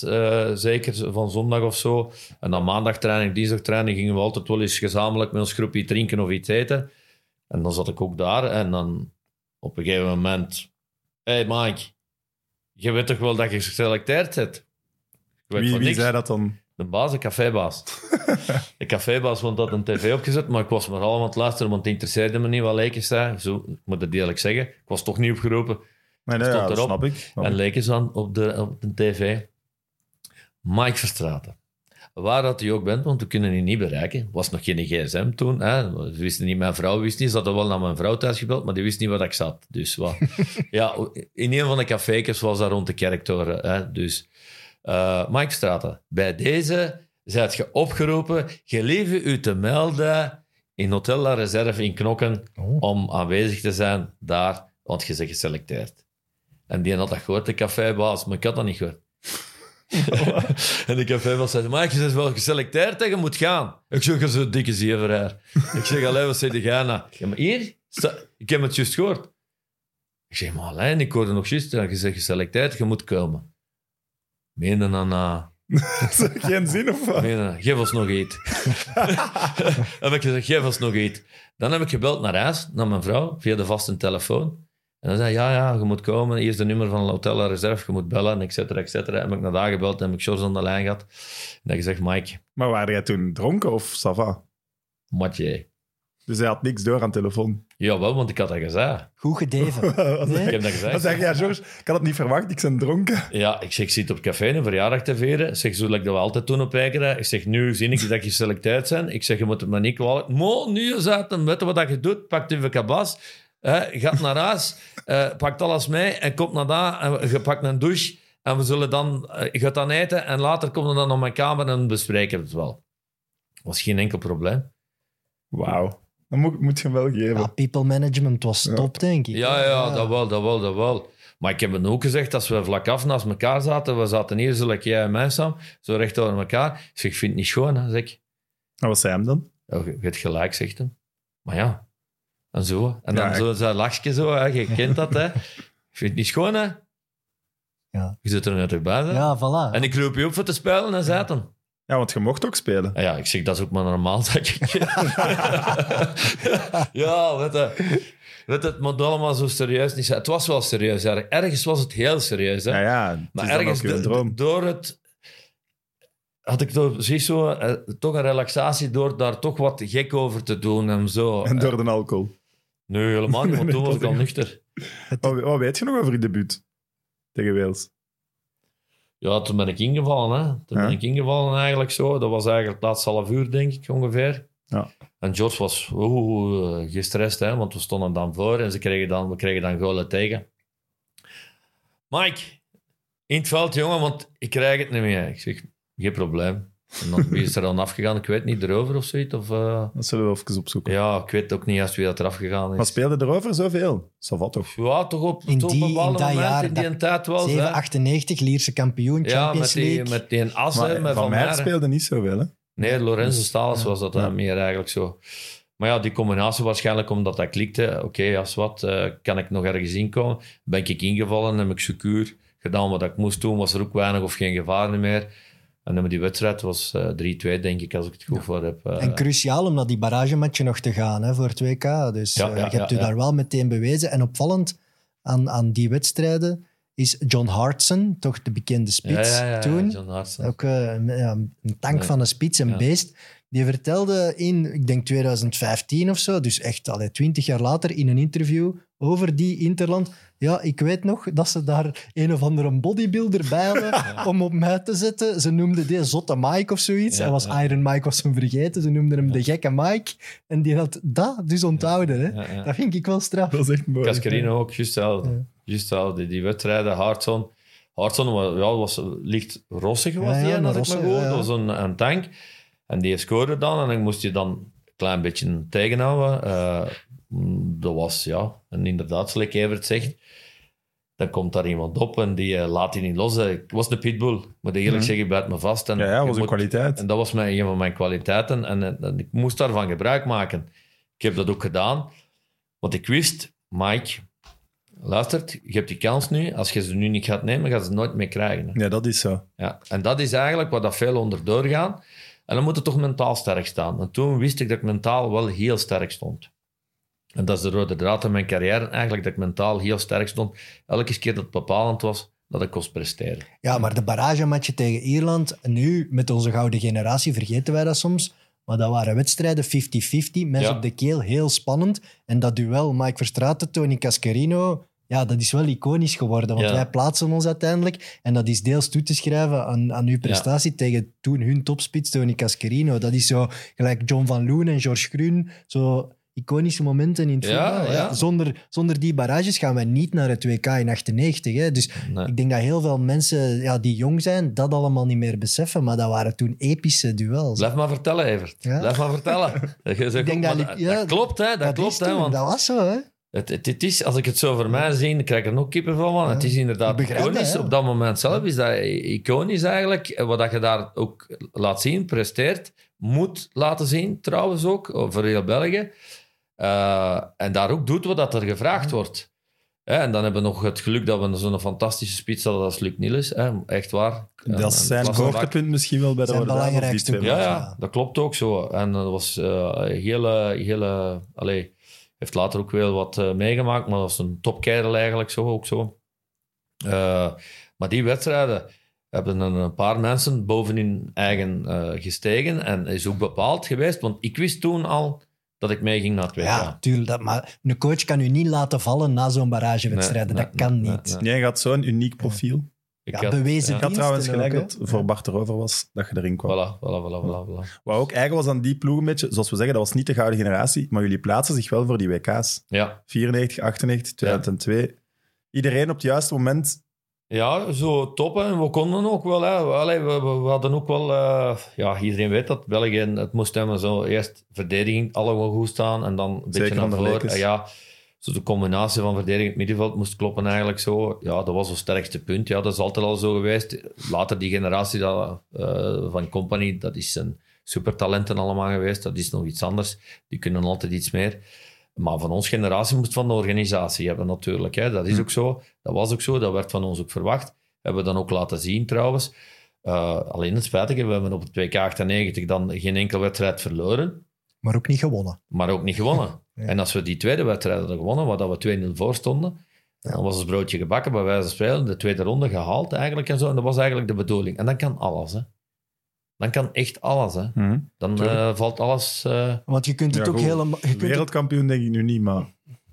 zeker van zondag of zo. En dan maandag training, dinsdag training, gingen we altijd wel eens gezamenlijk met ons groepje drinken of iets eten. En dan zat ik ook daar. En dan op een gegeven moment... hey Mike, je weet toch wel dat je geselecteerd bent? Weet wie van wie niks. zei dat dan? De baas, de cafébaas. <laughs> de cafébaas vond dat een tv opgezet, maar ik was maar allemaal aan het luisteren, want het interesseerde me niet wat Lekens zei. Zo, ik moet het eerlijk zeggen. Ik was toch niet opgeroepen. Nee, nee, ja, dat erop. snap ik. En ik. Lekens dan op de, op de tv. Mike Verstraeten. Waar dat u ook bent, want we kunnen u niet bereiken. was nog geen gsm toen. Hè. We wisten niet, mijn vrouw wist niet. Ze hadden wel naar mijn vrouw thuis gebeld, maar die wist niet waar ik zat. Dus wat. <laughs> ja, in een van de cafékes was daar rond de kerktoren. Hè. Dus eh, Mike Verstraeten, bij deze zijt je opgeroepen gelieve u te melden in Hotel La Reserve in Knokken Oh. om aanwezig te zijn daar, want je bent geselecteerd. En die had dat gehoord, de cafébaas, maar ik had dat niet gehoord. <laughs> en de cafébaas zei, maar je bent wel geselecteerd en je moet gaan. Ik zeg, je zo'n dikke zeeveraar. ik zeg, alleen wat zei jij nou? Ja, maar hier, sta- ik heb het juist gehoord. Ik zeg, maar alleen, ik hoorde nog juist, dat je bent geselecteerd, je moet komen. Meende dan <laughs> er geen zin of wat? Nee, nee, geef ons nog iets. <laughs> heb ik gezegd, geef ons nog iets. Dan heb ik gebeld naar huis, naar mijn vrouw, via de vaste telefoon. En dan zei hij, ja, ja, je moet komen. Hier is de nummer van het Hotel La Reserve, je moet bellen, et cetera, et cetera. Heb ik naar daar gebeld, heb ik George aan de lijn gehad. En dan gezegd, Mike, Maar waren jij toen dronken of ça va? matje. Dus hij had niks door aan de telefoon. Jawel, want ik had dat gezegd. Goed gedeven. <laughs> Nee? Ik heb dat Wat gezegd. zeg jij, George? Ik had het niet verwacht, ik ben dronken. Ja, ik zeg, ik zit op café een verjaardag te vieren. Ik zeg, zo like dat we altijd doen op Ekeren. Ik zeg, nu zie ik dat je geselecteerd bent. Ik zeg, je moet het me niet kwalijk... Mo, nu is het, weet je wat dat je doet? Pak je kabas, eh, gaat naar huis, eh, pakt alles mee en komt naar daar. En je pakt een douche en we zullen dan... eh, je gaat dan eten en later komen we dan op mijn kamer en bespreken we het wel. was geen enkel probleem. Wauw. Dat moet, moet je hem wel geven. Ja, people management was Ja. top, denk ik. Ja, ja, dat wel, dat wel, dat wel. Maar ik heb het ook gezegd, als we vlak af naast elkaar zaten, we zaten hier, zo like jij en mij samen, zo recht over elkaar. Ik zeg, ik vind het niet schoon, hè, zeg ik. En wat zei hem dan? Ja, je je hebt gelijk, zegt hem. Maar ja, en zo. En dan Ja, zo zijn lachje zo, hè. je kent dat, hè. Ik vind het niet schoon, hè. Ja. Je zit er net bij, hè. Ja, voilà. En ik roep je op voor te spelen en hem. Ja, want je mocht ook spelen. Ja, ja, ik zeg, dat is ook maar normaal, <laughs> zeg ik. <laughs> ja, weet je. Weet je, het moet allemaal zo serieus niet zijn. Het was wel serieus, erg. Ergens was het heel serieus, hè. Ja, ja. Het Maar is dan ergens door het... Had ik toch, zie zo, eh, toch een relaxatie door daar toch wat gek over te doen en zo. En door de alcohol. Nee, helemaal niet, want toen was ik al nuchter. Wat, wat weet je nog over je debuut tegen Wales? Ja, toen ben ik ingevallen. Hè. Toen Ja. ben ik ingevallen eigenlijk zo. Dat was eigenlijk het laatste half uur, denk ik, ongeveer. Ja. En George was oeh, eh, gestrest, hè, want we stonden dan voor en ze kregen dan, we kregen dan golen tegen. Mike, in het veld, jongen, want ik krijg het niet meer. Ik zeg, geen probleem. En dan wie is er dan afgegaan? Ik weet niet, erover of zoiets. Of, eh, Dat zullen we even opzoeken. ja, ik weet ook niet juist wie dat eraf gegaan Maar is. speelde erover zoveel? Savat toch? Ja, toch op, In toch op die- in bepaalde dat moment, jaar, in die dat- tijd wel. 798, Lierse kampioen, Ja, Champions met die, League. met die as, hè, Maar met Van Meijeren. speelde niet zoveel, hè? Nee, Lorenzo Stalis was dat Ja. meer eigenlijk zo. Maar ja, die combinatie waarschijnlijk omdat dat klikte. Oké, als wat, eh, kan ik nog ergens inkomen? Ben ik ingevallen, heb ik secuur gedaan wat ik moest doen. Was er ook weinig of geen gevaar meer. En dan die wedstrijd was eh 3-2, denk ik, als ik het goed voor heb. eh. En cruciaal om naar die barragematje nog te gaan hè, voor 2K. Dus Ja, eh, ja, je hebt u daar wel meteen bewezen. En opvallend aan, aan die wedstrijden, is John Hartson, toch de bekende spits toen. John Hartson. Ook eh, een- tank van een spits, een beest. Die vertelde in, ik denk 2015 of zo, dus echt al 20 jaar later, in een interview over die Interland. Ja, ik weet nog dat ze daar een of andere bodybuilder bij hadden <laughs> om op mij te zetten. Ze noemden die Zotte Mike of zoiets. Ja, Hij was ja. Iron Mike, was hem vergeten. Ze noemden hem de gekke Mike. En die had dat dus onthouden. Hè? Ja, ja. Dat vind ik wel straf. Dat is echt mooi. Cascarino ook, juist hetzelfde. Juist hetzelfde. Die wedstrijden, Hartson. Hartson was, ja, was licht rossig, was Ja, ja, die, als ik me. Dat was een, een tank. En die scoorde dan. En dan moest je dan een klein beetje tegenhouden. Eh, dat was, ja... En inderdaad, zoals Evert zegt... Dan komt daar iemand op en die eh, laat hij niet los. Eh, Ik was een pitbull. Ik moet eerlijk Mhm. zeggen, blijft me vast. En Ja, was een kwaliteit. en dat was mijn, een van mijn kwaliteiten. En, en, en ik moest daarvan gebruik maken. Ik heb dat ook gedaan. Want ik wist, Mike, luistert, je hebt die kans nu. Als je ze nu niet gaat nemen, ga je ze nooit meer krijgen. hè. Ja, dat is zo. Ja. En dat is eigenlijk wat dat veel onder doorgaan. En dan moet het toch mentaal sterk staan. En toen wist ik dat ik mentaal wel heel sterk stond. En dat is de rode draad in mijn carrière. Eigenlijk dat ik mentaal heel sterk stond. Elke keer dat het bepalend was, dat ik kost presteren. Ja, maar de barragematje tegen Ierland, nu met onze gouden generatie vergeten wij dat soms. Maar dat waren wedstrijden 50-50, mensen Ja. op de keel, heel spannend. En dat duel Mike Verstraeten, Tony Cascarino, ja, dat is wel iconisch geworden. Want Ja. wij plaatsen ons uiteindelijk. En dat is deels toe te schrijven aan, aan uw prestatie tegen toen hun topspits, Tony Cascarino. Dat is zo gelijk John van Loen en George Groen, zo iconische momenten in het Ja, voetbal. ja. Zonder, zonder die barrages gaan wij niet naar het WK in 98. Hè. Dus Nee. ik denk dat heel veel mensen ja, die jong zijn, dat allemaal niet meer beseffen. Maar dat waren toen epische duels. Blijf maar vertellen, Evert. Ja? Blijf maar vertellen. <laughs> Zegt Ik denk dat klopt, hè. Dat, dat klopt, hè. Want Dat was zo, hè? het, het, het is, als ik het zo voor mij zie, dan krijg ik er nog kippen van. Het is inderdaad iconisch. dat. Op dat moment zelf is dat iconisch eigenlijk. En Wat dat je daar ook laat zien, presteert, moet laten zien, trouwens ook, voor heel België. Eh, en daar ook doet wat dat er gevraagd wordt. Hè, en dan hebben we nog het geluk dat we zo'n fantastische spits hadden als Luc Niels. Hè, echt waar. Dat is zijn hoogtepunt misschien wel bij de Zijn belangrijkste Ja, Ja. dat klopt ook zo. En dat was eh, een hele, hele... Allee, heeft later ook wel wat eh, meegemaakt, maar dat was een topkerel eigenlijk zo, ook zo. Eh, maar die wedstrijden hebben een, een paar mensen bovenin eigen eh, gestegen en is ook bepaald geweest, want ik wist toen al dat ik meeging naar het WK. Ja, tuurlijk. Dat, maar een coach kan u niet laten vallen na zo'n barragewedstrijd. Nee, dat nee, kan nee, niet. nee. Jij gaat zo'n uniek profiel. Ik Ja, bewezen Ik had trouwens gelijk ook, dat voor Bart erover was dat je erin kwam. Voilà, voilà, voilà, voilà, voilà. Wat ook eigen was aan die ploeg een beetje, zoals we zeggen, dat was niet de gouden generatie, maar jullie plaatsen zich wel voor die WK's. Ja. 94, 98, 2002. Iedereen op het juiste moment. Ja, zo top. We konden ook wel. Hè. Allee, we, we, we hadden ook wel... eh, ja, iedereen weet dat België... Het moest helemaal zo eerst verdediging allemaal goed staan en dan een beetje naar voren. En ja, zo de combinatie van verdediging en middenveld moest kloppen eigenlijk zo. Ja, dat was het sterkste punt. Ja, dat is altijd al zo geweest. Later die generatie dat, eh, van Company, dat is een supertalenten allemaal geweest. Dat is nog iets anders. Die kunnen altijd iets meer. Maar van onze generatie moest van de organisatie hebben natuurlijk. Hè. Dat is ook zo. Dat was ook zo. Dat werd van ons ook verwacht. Hebben we dan ook laten zien trouwens. Eh, alleen het spijtige, we hebben op het 2K 98 dan geen enkele wedstrijd verloren. Maar ook niet gewonnen. Maar ook niet gewonnen. <laughs> Ja. En als we die tweede wedstrijd hadden gewonnen, waar dat we 2-0 voor stonden, dan was het broodje gebakken bij wijze van spelen, de tweede ronde gehaald eigenlijk en zo. En dat was eigenlijk de bedoeling. En dan kan alles, hè. Dan kan echt alles, hè. Hm. Dan eh, valt alles... eh, Want je kunt het Ja, ook goed. helemaal... Je kunt het, Wereldkampioen denk ik nu niet, maar...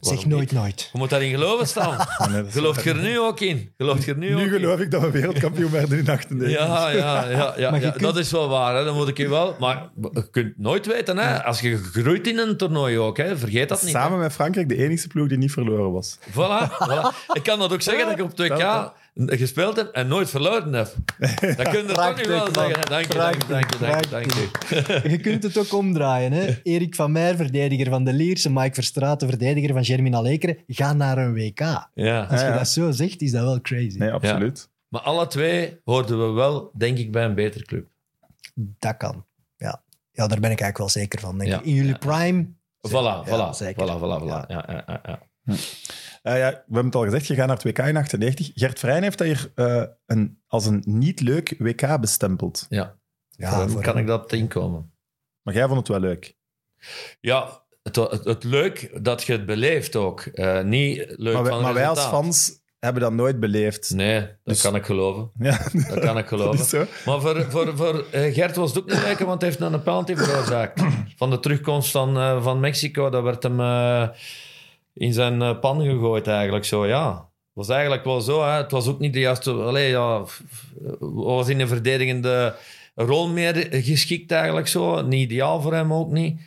zeg nooit niet? nooit. Je moet daarin geloven staan. <laughs> nee, Geloof je er nu ook in? Geloof je er nu, ook Nu in? geloof ik dat we wereldkampioen werden in 98. Ja, ja, ja, ja, kunt- dat is wel waar. Hè. Dat moet ik je wel. Maar je kunt nooit weten. Hè. Als je groeit in een toernooi ook, hè. vergeet dat niet. hè. Samen met Frankrijk de enige ploeg die niet verloren was. Voilà, voilà. Ik kan dat ook zeggen dat ik op 2K gespeeld heb en nooit verloren heb. Dat kun je er <laughs> toch niet wel zeggen. Dank je, dank je, dank je, dank je, dank je. Je kunt het ook omdraaien. Hè? <laughs> Erik van Meijer, verdediger van de Lierse. Mike Verstraeten, verdediger van Germinal Ekeren. Ga naar een WK. Ja. Als je Ja, ja. dat zo zegt, is dat wel crazy. Nee, absoluut. Maar alle twee hoorden we wel, denk ik, bij een betere club. Dat kan. Ja. ja, daar ben ik eigenlijk wel zeker van. Denk Ja. ik. In jullie prime... Voilà, voilà, zeker. voilà, voilà, voilà. Ja. Ja, ja, ja, ja. Eh, ja, we hebben het al gezegd, je gaat naar het WK in 98. Gert Vrijen heeft dat hier eh, een, als een niet leuk WK bestempeld. ja. Ja, Hoe kan ik dat inkomen? Maar jij vond het wel leuk. Ja, het, het, het leuk dat je het beleeft ook. Eh, niet leuk Maar van maar wij als fans hebben dat nooit beleefd. Nee, dat Dus- kan ik geloven. Ja, Dat kan ik <laughs> geloven. Maar voor, voor, voor Gert was het ook niet lekker, want hij heeft een penalty veroorzaakt. Van de terugkomst van, eh, van Mexico, dat werd hem eh, in zijn eh, pan gegooid eigenlijk zo, ja. Het was eigenlijk wel zo, hè. het was ook niet de juiste... Allee, ja, was in een verdedigende rol meer geschikt eigenlijk zo. Niet ideaal voor hem ook niet.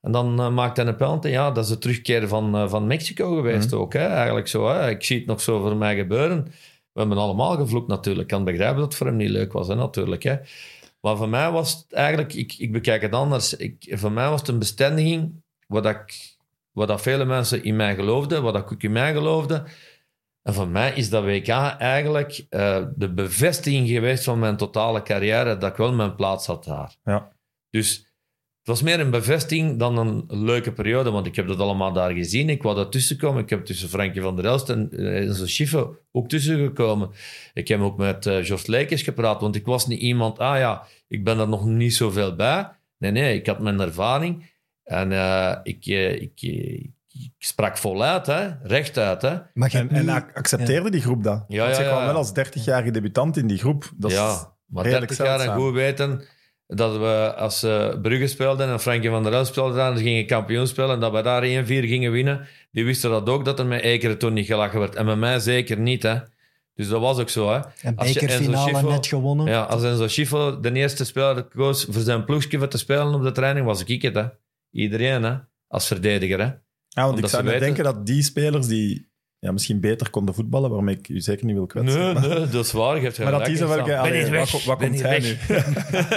En dan uh, maakt hij een penalty. Ja, dat is de terugkeer van, uh, van Mexico geweest ook. Hè? Eigenlijk zo. Hè? Ik zie het nog zo voor mij gebeuren. We hebben allemaal gevloekt natuurlijk. Ik kan begrijpen dat het voor hem niet leuk was, hè, natuurlijk. Hè? Maar voor mij was het eigenlijk... Ik, ik bekijk het anders. Ik, voor mij was het een bestendiging wat, ik, wat dat vele mensen in mij geloofden, wat ik ook in mij geloofde. En voor mij is dat WK eigenlijk uh, de bevestiging geweest van mijn totale carrière dat ik wel mijn plaats had daar. Ja. Dus het was meer een bevestiging dan een leuke periode, want ik heb dat allemaal daar gezien. Ik wou dat tussenkomen. Ik heb tussen Frankie van der Elst en Enzo Schiffe ook tussengekomen. Ik heb ook met uh, Jos Leekes gepraat, want ik was niet iemand, ah ja, ik ben er nog niet zoveel bij. Nee, nee, ik had mijn ervaring en uh, ik, ik, ik, ik sprak voluit, hè, rechtuit. Hè. Maar en, en accepteerde ja. die groep dat? Ja, Want ja, ze kwam wel als 30-jarige debutant in die groep. Dat ja, maar 30 jaar en goed weten dat we als uh, Brugge speelden en Frankie van der Elst speelde daar, ze gingen kampioen spelen en dat we daar 1-4 gingen winnen. Die wisten dat ook, dat er met Ekeren toen niet gelachen werd. En met mij zeker niet, hè. Dus dat was ook zo, hè. En bekerfinale net gewonnen. Ja, als Enzo Schifo de eerste speler koos voor zijn ploegje te spelen op de training, was ik het, hè. Iedereen, hè. Als verdediger, hè. Ja, want Omdat ik zou weten- denken dat die spelers die ja, misschien beter konden voetballen, waarmee ik u zeker niet wil kwetsen. Nee, maar, nee, dat is waar. Je hebt maar dat zo wel... Ben allee, wat, komt hij weg. nu?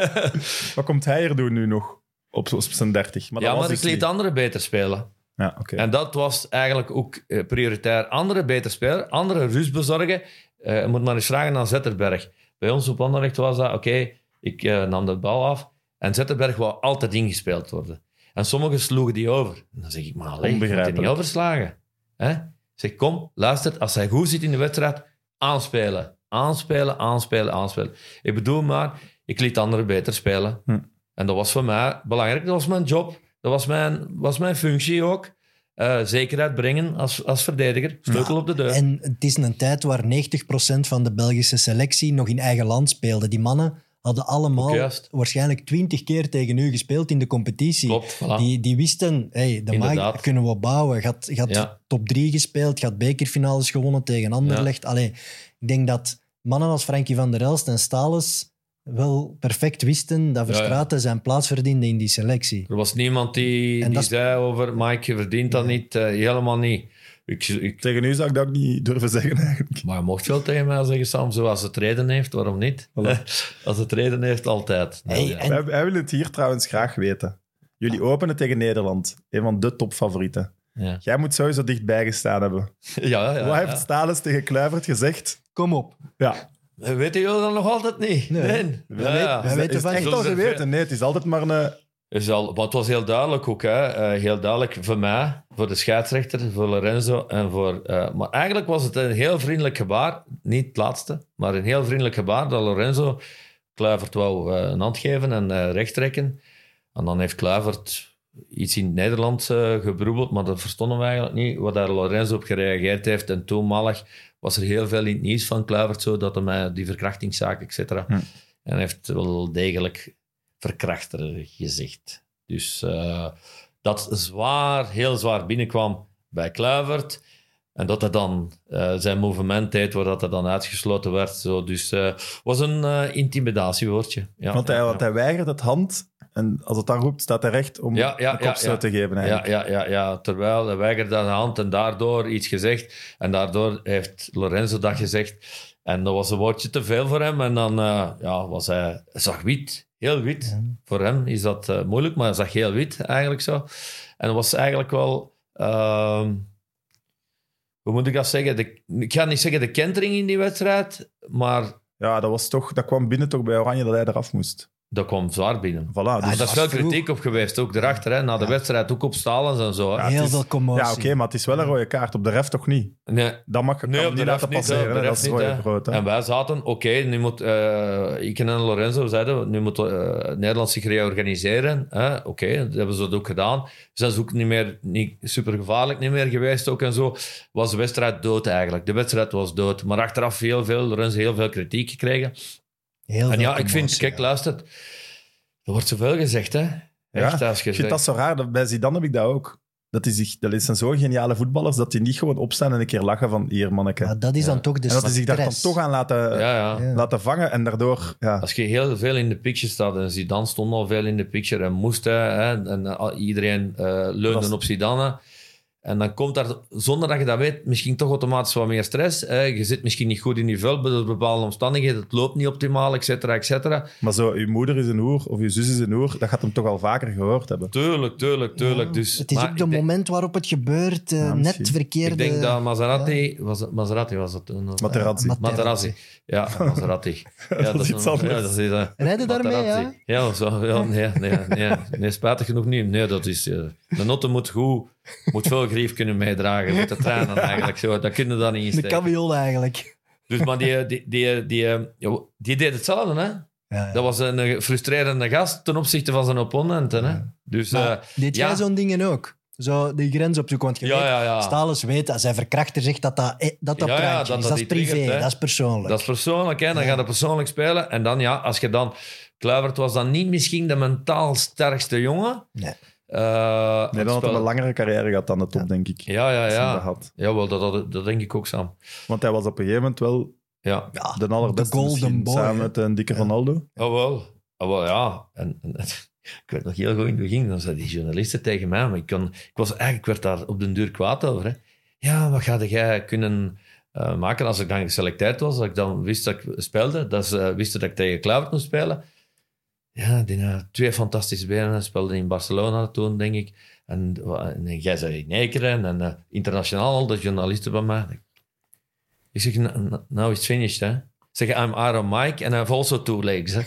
<laughs> wat komt hij er doen nu nog? Op, op zijn 30. Maar dat ja, was maar ik dus liet niet. anderen beter spelen. Ja, oké. En dat was eigenlijk ook eh, prioritair. Anderen beter spelen, anderen rust bezorgen. Eh, je moet maar eens vragen aan Zetterberg. Bij ons op Anderlecht was dat, oké, ik eh, nam de bal af en Zetterberg wou altijd ingespeeld worden. En sommigen sloegen die over. En dan zeg ik, maar alleen, je moet die niet overslagen. Hè? Ik Zeg, kom, luister, als hij goed zit in de wedstrijd, aanspelen. Aanspelen, aanspelen, aanspelen. Ik bedoel maar, ik liet anderen beter spelen. Hm. En dat was voor mij belangrijk. Dat was mijn job. Dat was mijn, was mijn functie ook. Eh, zekerheid brengen als, als verdediger. Sleutel op de deur. En het is een tijd waar 90% van de Belgische selectie nog in eigen land speelde. Die mannen hadden allemaal juist. waarschijnlijk 20 keer tegen u gespeeld in de competitie. Klopt, voilà. Die, die wisten, hey, de maag kunnen we bouwen. Had Ja. top 3 gespeeld, had bekerfinales gewonnen tegen Anderlecht. Allee, ik denk dat mannen als Frankie van der Elst en Stales wel perfect wisten dat ja. Verstraeten zijn plaats verdiende in die selectie. Er was niemand die, En die zei over Mike, je verdient dat niet. Eh, helemaal niet. Ik, ik, Tegen u zou ik dat ook niet durven zeggen eigenlijk. maar je mocht wel tegen mij zeggen, Sam, zoals het reden heeft, waarom niet? Voilà. <laughs> Als het reden heeft, altijd. Hey, ja. en- Wij, wij willen het hier trouwens graag weten. Jullie openen tegen Nederland. Een van de topfavorieten. Ja. Jij moet sowieso dichtbij gestaan hebben. <laughs> Ja, ja, Wat ja. heeft Stalens tegen Kluivert gezegd? Kom op. Ja, Weten jullie dat nog altijd niet? Nee. Nee. Ja. wij is, weten van echt al geweten? Nee, het is altijd maar een... Is al, maar het was heel duidelijk ook. Hè? Eh, heel duidelijk voor mij, voor de scheidsrechter, voor Lorenzo. En voor, eh, maar eigenlijk was het een heel vriendelijk gebaar. Niet het laatste, maar een heel vriendelijk gebaar dat Lorenzo Kluivert wou eh, een hand geven en eh recht trekken. En dan heeft Kluivert iets in het Nederlands gebroebeld, maar dat verstonden we eigenlijk niet. Wat daar Lorenzo op gereageerd heeft. En toenmalig was er heel veel in het nieuws van Kluivert, zo dat hij mij die verkrachtingszaak, et cetera. Hm. En heeft wel degelijk verkrachter gezegd. Dus eh, dat zwaar, heel zwaar binnenkwam bij Kluivert. En dat hij dan eh, zijn movement deed, waar dat hij dan uitgesloten werd. Zo. Dus het was een eh, intimidatiewoordje. Ja, want hij, ja, want hij weigert het hand. En als het dan roept, staat hij recht om Ja, ja, een kopstoot ja, te geven. ja, Eigenlijk. ja, ja, ja, terwijl hij weigerde aan de hand en daardoor iets gezegd. En daardoor heeft Lorenzo dat gezegd. En dat was een woordje te veel voor hem. En dan eh, ja, was hij, hij zag wit, heel wit. Voor hem is dat eh, moeilijk, maar hij zag heel wit eigenlijk zo. En dat was eigenlijk wel... ehm, hoe moet ik dat zeggen? De, ik ga niet zeggen de kentering in die wedstrijd, maar Ja, dat, was toch, dat kwam binnen toch bij Oranje dat hij eraf moest. Dat kwam zwaar binnen. Voilà, dus, Ah, is veel vroeg. kritiek op geweest, ook erachter. Hè, na de wedstrijd, ook op Stalens en zo. Hè. Heel is- veel commotie. ja, oké, maar het is wel een rode kaart. Op de ref toch niet? Nee, Dat mag je Nee, op de niet ref laten niet. passeren. op de hè. ref dat is niet, rode hè. En wij zaten, oké, nu moet... eh, ik en Lorenzo zeiden, nu moet eh, Nederland zich reorganiseren. hè. Oké, dat hebben ze dat ook gedaan. Zijn ze ook niet meer niet super gevaarlijk niet meer geweest ook en zo. Was de wedstrijd dood eigenlijk. De wedstrijd was dood. Maar achteraf heel veel, Lorenzo heel veel kritiek gekregen. Heel En veel ja, ik vind, kijk, ja. luister. Er wordt zoveel gezegd, hè. Echt, als je Ik vind dat zo raar. dat- Bij Zidane heb ik dat ook. Dat, is zich, dat zijn zo geniale voetballers dat die niet gewoon opstaan en een keer lachen van hier, manneke. Maar dat is dan toch de en dat die zich daar dan toch aan laten, Ja, ja. Ja. laten vangen en daardoor... Ja. Als je heel veel in de picture staat, en Zidane stond al veel in de picture en moest, hè, en eh, iedereen eh, leunde op Zidane. En dan komt daar, zonder dat je dat weet, misschien toch automatisch wat meer stress. Hè. Je zit misschien niet goed in je vel door bepaalde omstandigheden, het loopt niet optimaal, et cetera, et cetera. Maar zo, uw moeder is een hoer of uw zus is een hoer, dat gaat hem toch al vaker gehoord hebben. Tuurlijk, tuurlijk, tuurlijk. Dus, het is maar ook de denk- moment waarop het gebeurt. eh, Ja, net verkeerde... Ik denk dat Maserati, was het, Maserati was toen. of- Materazzi. Mat- Materazzi. Ja, <laughs> Maserati. Ja, dat is een- iets anders. Ja, dat is, Rijden daarmee, Materazzi. Ja, zo, ja nee, nee, nee, nee, spijtig genoeg niet. Nee, dat is... eh, de notte moet goed, moet veel grief kunnen meedragen met de trainen <laughs> eigenlijk. Zo, dat kunnen dan niet De cabiol eigenlijk. Dus, maar die, die, die, die, eh, die deed hetzelfde, hè. Ja, ja. Dat was een eh, frustrerende gast ten opzichte van zijn opponenten, hè. Dus, Maar eh, deed ja. jij zo'n dingen ook? Zo die grens opzoeken. Want je Ja, weet. Stalens weet, als hij verkrachter zegt dat dat, dat, dat dat is. dat Dat is privé, triggert, dat is persoonlijk. Dat is persoonlijk, hè? dan gaat het persoonlijk spelen. En dan, ja, als je dan... Kluivert was dan niet misschien de mentaal sterkste jongen. Nee. Eh, Nee, dan had een langere carrière gehad dan de top, denk ik. Ja, ja, hij dat ja. Jawel, dat, dat, dat denk ik ook, Sam. Want hij was op een gegeven moment wel Ja, Ja, de allerbeste de golden boy, samen met een dikke Ja. Ronaldo. jawel. Jawel, ja. En, en, <laughs> ik werd nog heel goed in het begin. Dan zeiden die journalisten tegen mij, maar ik, kon, ik, was, eigenlijk, ik werd daar op den duur kwaad over. Hè. Ja, wat ga jij kunnen eh, maken als ik dan geselecteerd was? Dat ik dan wist dat ik speelde, dat ze eh, wisten dat ik tegen Kluivert moest spelen. Ja, die had twee fantastische benen. Speelde in Barcelona toen, denk ik. En, en jij zei in Ekeren en eh, internationaal al de journalisten bij mij. Ik zeg, "Nou, now it's finished, hè. Zeg, I'm Aaron Mike and have also two legs. <laughs>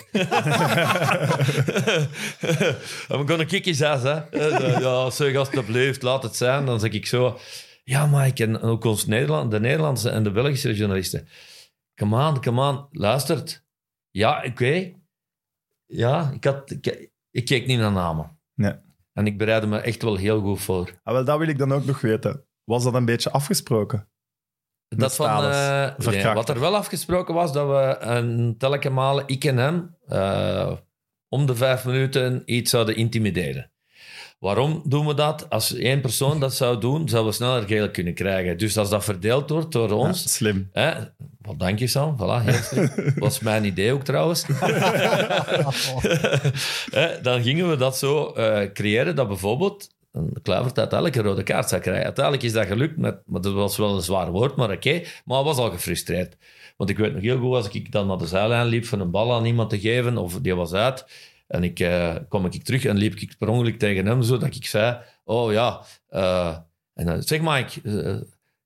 I'm gonna kick his ass, hè. Eh, Ja, zeg alsjeblieft, laat het zijn. Dan zeg ik zo, ja Mike, en ook ons Nederland, de Nederlandse en de Belgische journalisten. Come on, come on, luistert. Ja, oké. Ja, ik, had, ik, ik keek niet naar namen. Nee. En ik bereidde me echt wel heel goed voor. Ah, wel, dat wil ik dan ook nog weten. Was dat een beetje afgesproken? Dat van, nee, Verkrachten. wat er wel afgesproken was, dat we een telke malen, ik en hem, eh, om de vijf minuten iets zouden intimideren. Waarom doen we dat? Als één persoon dat zou doen, zouden we sneller geel kunnen krijgen. Dus als dat verdeeld wordt door Ja, ons... slim. Hè, wat dank je, Sam. Voilà, heel slim. <laughs> was mijn idee ook trouwens. <laughs> <laughs> Hè, dan gingen we dat zo eh, creëren dat bijvoorbeeld een Kluivert uiteindelijk een rode kaart zou krijgen. Uiteindelijk is dat gelukt, met, maar dat was wel een zwaar woord, maar oké. Maar hij was al gefrustreerd. Want ik weet nog heel goed, als ik dan naar de zijlijn liep van een bal aan iemand te geven, of die was uit, en ik eh, kwam ik terug en liep ik per ongeluk tegen hem, zo dat ik zei, oh ja, eh, en dan, zeg Mike, eh,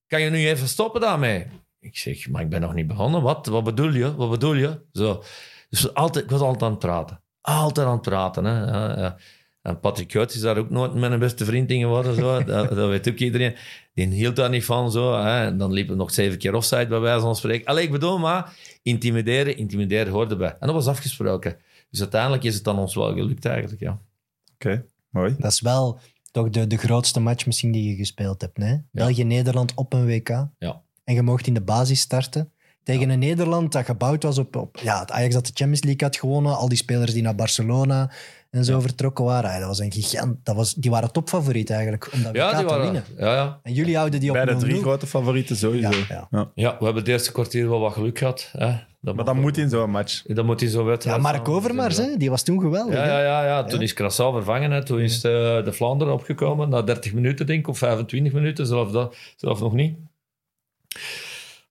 kan je nu even stoppen daarmee? Ik zeg, maar ik ben nog niet begonnen. Wat? Wat bedoel je? Wat bedoel je? Zo. Dus altijd, ik was altijd aan het praten. Altijd aan het praten. Hè. En Patrick Gout is daar ook nooit mijn beste vriend in geworden. Zo. <laughs> Dat, weet ook iedereen. Die hield daar niet van. Zo, hè. En dan liepen nog zeven keer offside bij wijze van spreken. Allee, ik bedoel maar, intimideren, intimideren hoorde bij. En dat was afgesproken. Dus uiteindelijk is het dan ons wel gelukt eigenlijk, ja. Oké, mooi. Dat is wel toch de, de grootste match misschien die je gespeeld hebt. hè? België-Nederland op een WK. Ja. En je mocht in de basis starten. Tegen een Nederland dat gebouwd was op, op... Ja, het Ajax dat de Champions League had gewonnen. Al die spelers die naar Barcelona en zo vertrokken waren. Ja, dat was een gigant. Dat was, die waren topfavoriet eigenlijk om dat WK Ja, die te waren... winnen. Ja, ja. En jullie houden die op Bij de 0-0. drie grote favorieten sowieso. Ja, ja. ja, we hebben het eerste kwartier wel wat geluk gehad. Hè. Dat Maar dat moet in zo'n match. Dat moet in zo'n Ja, wedstrijd Mark staan. Overmars, hè, die was toen geweldig. Ja, ja, ja, ja. toen is Curaçao vervangen. Hè. Toen is eh, de Vlaanderen opgekomen. Na 30 minuten, denk ik, of 25 minuten. Zelf, dat, zelf nog niet.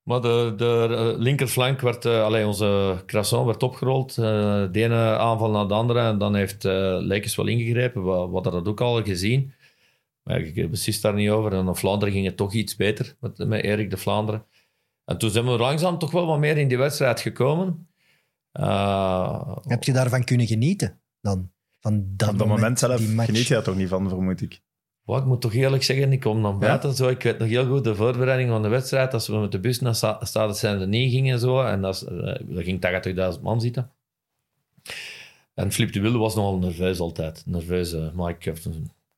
Maar de, de eh, linkerflank werd... allee, onze Curaçao werd opgerold. eh, de ene aanval naar de andere. En dan heeft uh, Lekens wel ingegrepen. We, we hadden dat ook al gezien. Maar ik beslist daar niet over. En in Vlaanderen ging het toch iets beter met, met Erik de Vlaanderen. En toen zijn we langzaam toch wel wat meer in die wedstrijd gekomen. Eh, Heb je daarvan kunnen genieten dan? Van dat, Op dat moment zelf die match? geniet je daar toch niet van, vermoed ik. Wat, ik moet toch eerlijk zeggen, ik kom dan buiten. Zo, ik weet nog heel goed de voorbereiding van de wedstrijd. Als we met de bus naar Sta- Stade Saint-Denis gingen en zo. En dat, eh, daar ging 80.000 man zitten. En Flip de Wilde was nogal nerveus altijd. Nerveus, eh, maar ik, heb,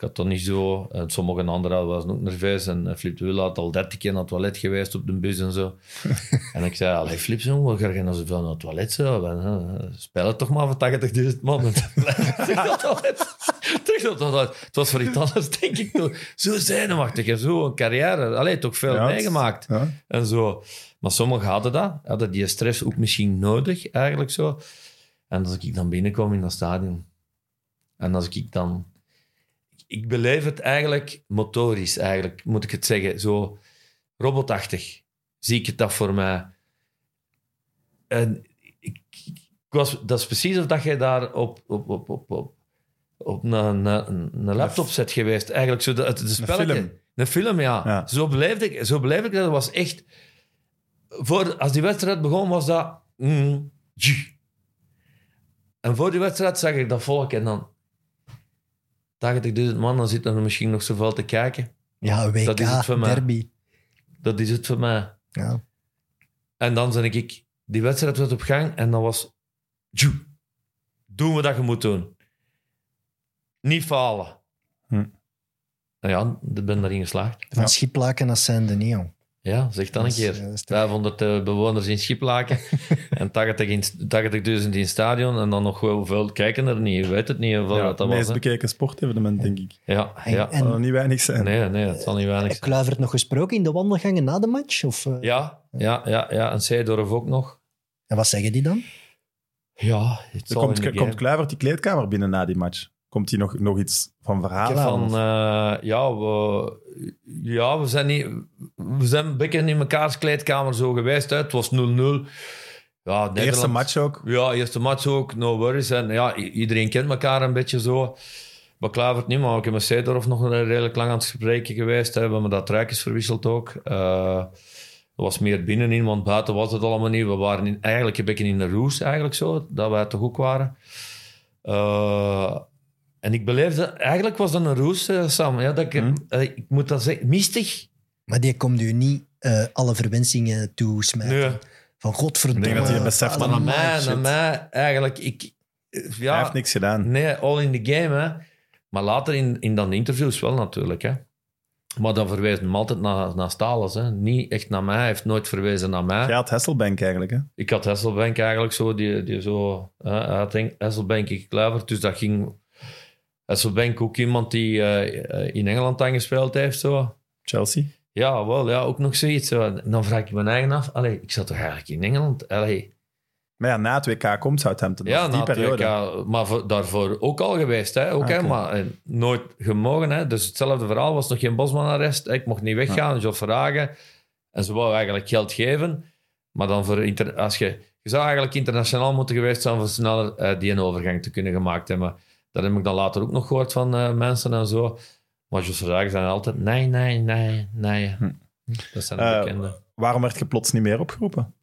ik had dat niet zo. En sommige anderen waren ook nerveus. En eh, Flip de had al 30 keer naar het toilet geweest op de bus en zo. <laughs> en ik zei, allee Flip, zo, wat ga je nou zoveel naar het toilet? Zo? En, eh, speel het toch maar voor 80.000 man. <laughs> Terug dat toilet. Terug dat toilet. Het was voor iets anders, <laughs> denk ik. toch. Zo zenuwachtig en zo een carrière. Allee, toch veel Ja, het- meegemaakt Ja. en zo. Maar sommigen hadden dat, hadden die stress ook misschien nodig, eigenlijk zo. En als ik dan binnenkom in dat stadion, en als ik dan... Ik beleef het eigenlijk motorisch, eigenlijk, moet ik het zeggen. Zo robotachtig zie ik het dat voor mij. En ik, ik was, dat is precies of dat jij daar op, op, op, op, op, op een, een, een laptop zet geweest. Eigenlijk zo de, de spelletje. film. Een film, ja. Ja. Zo, beleefde ik, zo beleefde ik dat. Het was echt... Voor, als die wedstrijd begon, was dat... mm, en voor die wedstrijd zag ik dat volk en dan... 80.000 man, dan zitten er misschien nog zoveel te kijken. Ja, WK, Dat is het voor mij. derby. Dat is het voor mij. Ja. En dan ben ik... Die wedstrijd werd op gang en dan was... Doen we dat je moet doen. Niet falen. Hm. Nou ja, ik ben daarin geslaagd. Van Ja. Schiplaken naar Saint-Denis. Ja, zeg dan een keer. dat is toch- 500 eh, bewoners in Schiplaken <laughs> en 80 in- 80.000 in het stadion. En dan nog wel hoeveel kijken er niet. Je weet het niet hoeveel Ja, dat, het was. meest hè. bekeken sportevenement, denk ik. Ja, En- ja. en- zal niet weinig zijn. Nee, nee, het zal niet weinig Heb zijn. Kluivert nog gesproken in de wandelgangen na de match? Of, eh, Ja, ja, ja, ja. En Seedorf ook nog. En wat zeggen die dan? Ja, het Er zal komt, komt. Kluivert die kleedkamer binnen na die match? Komt hij nog, nog iets van verhalen van, eh, ja, we, ja, we zijn niet... We zijn een beetje in mekaars kleedkamer zo geweest. Hè. Het was 0-0. Ja, De eerste match ook. Ja, eerste match ook, no worries. En ja, iedereen kent elkaar een beetje zo. Maar Klavert niet, maar ik heb met Seedorf nog een redelijk lang aan het spreken geweest. Hè. We hebben dat truikjes verwisseld ook. Er was meer binnenin, want buiten was het allemaal niet. We waren in, eigenlijk een beetje in de roes, eigenlijk zo, dat wij toch ook waren. Eh, en ik beleefde, eigenlijk was dat een roes, eh, Sam. Ja, dat ik, Hm. eh, ik moet dat zeggen, mistig. Maar die komt u niet eh, alle verwensingen toesmijten. Nee. Van godverdomme. Ik denk dat hij beseft van, Maar naar mij, shit. naar mij, eigenlijk, ik... eh, Ja, Hij heeft niks gedaan. Nee, all in the game, hè. Maar later in, in dan interviews wel natuurlijk, hè. Maar dan verwijst hem altijd naar, naar Stalens, hè. Niet echt naar mij, hij heeft nooit verwezen naar mij. Jij had Hasselbank eigenlijk, hè? Ik had Hasselbank eigenlijk zo, die, die zo... hè, hij had Hasselbank, ik Kluivert, dus dat ging... Hasselbank ook iemand die eh, eh, in Engeland dan gespeeld heeft, zo. Chelsea. Ja, wel, ja, ook nog zoiets. Zo. Dan vraag ik mijn eigen af, allee, ik zat toch eigenlijk in Engeland? Allee, Maar ja, na het WK komt Southampton. Ja, die na het periode. WK, maar voor- daarvoor ook al geweest. Hè, ook, hè, maar eh, nooit gemogen. Hè. Dus hetzelfde verhaal was nog geen Bosman-arrest. Ik mocht niet weggaan, Jos Verhagen. En ze wou eigenlijk geld geven. Maar dan voor inter, als je, je zou eigenlijk internationaal moeten geweest zijn om sneller eh, die een overgang te kunnen gemaakt hebben. Dat heb ik dan later ook nog gehoord van eh, mensen en zo. Maar Jos Verhagen zei altijd nee, nee, nee, nee. Hm. Dat zijn de Eh, bekende. Waarom werd je plots niet meer opgeroepen?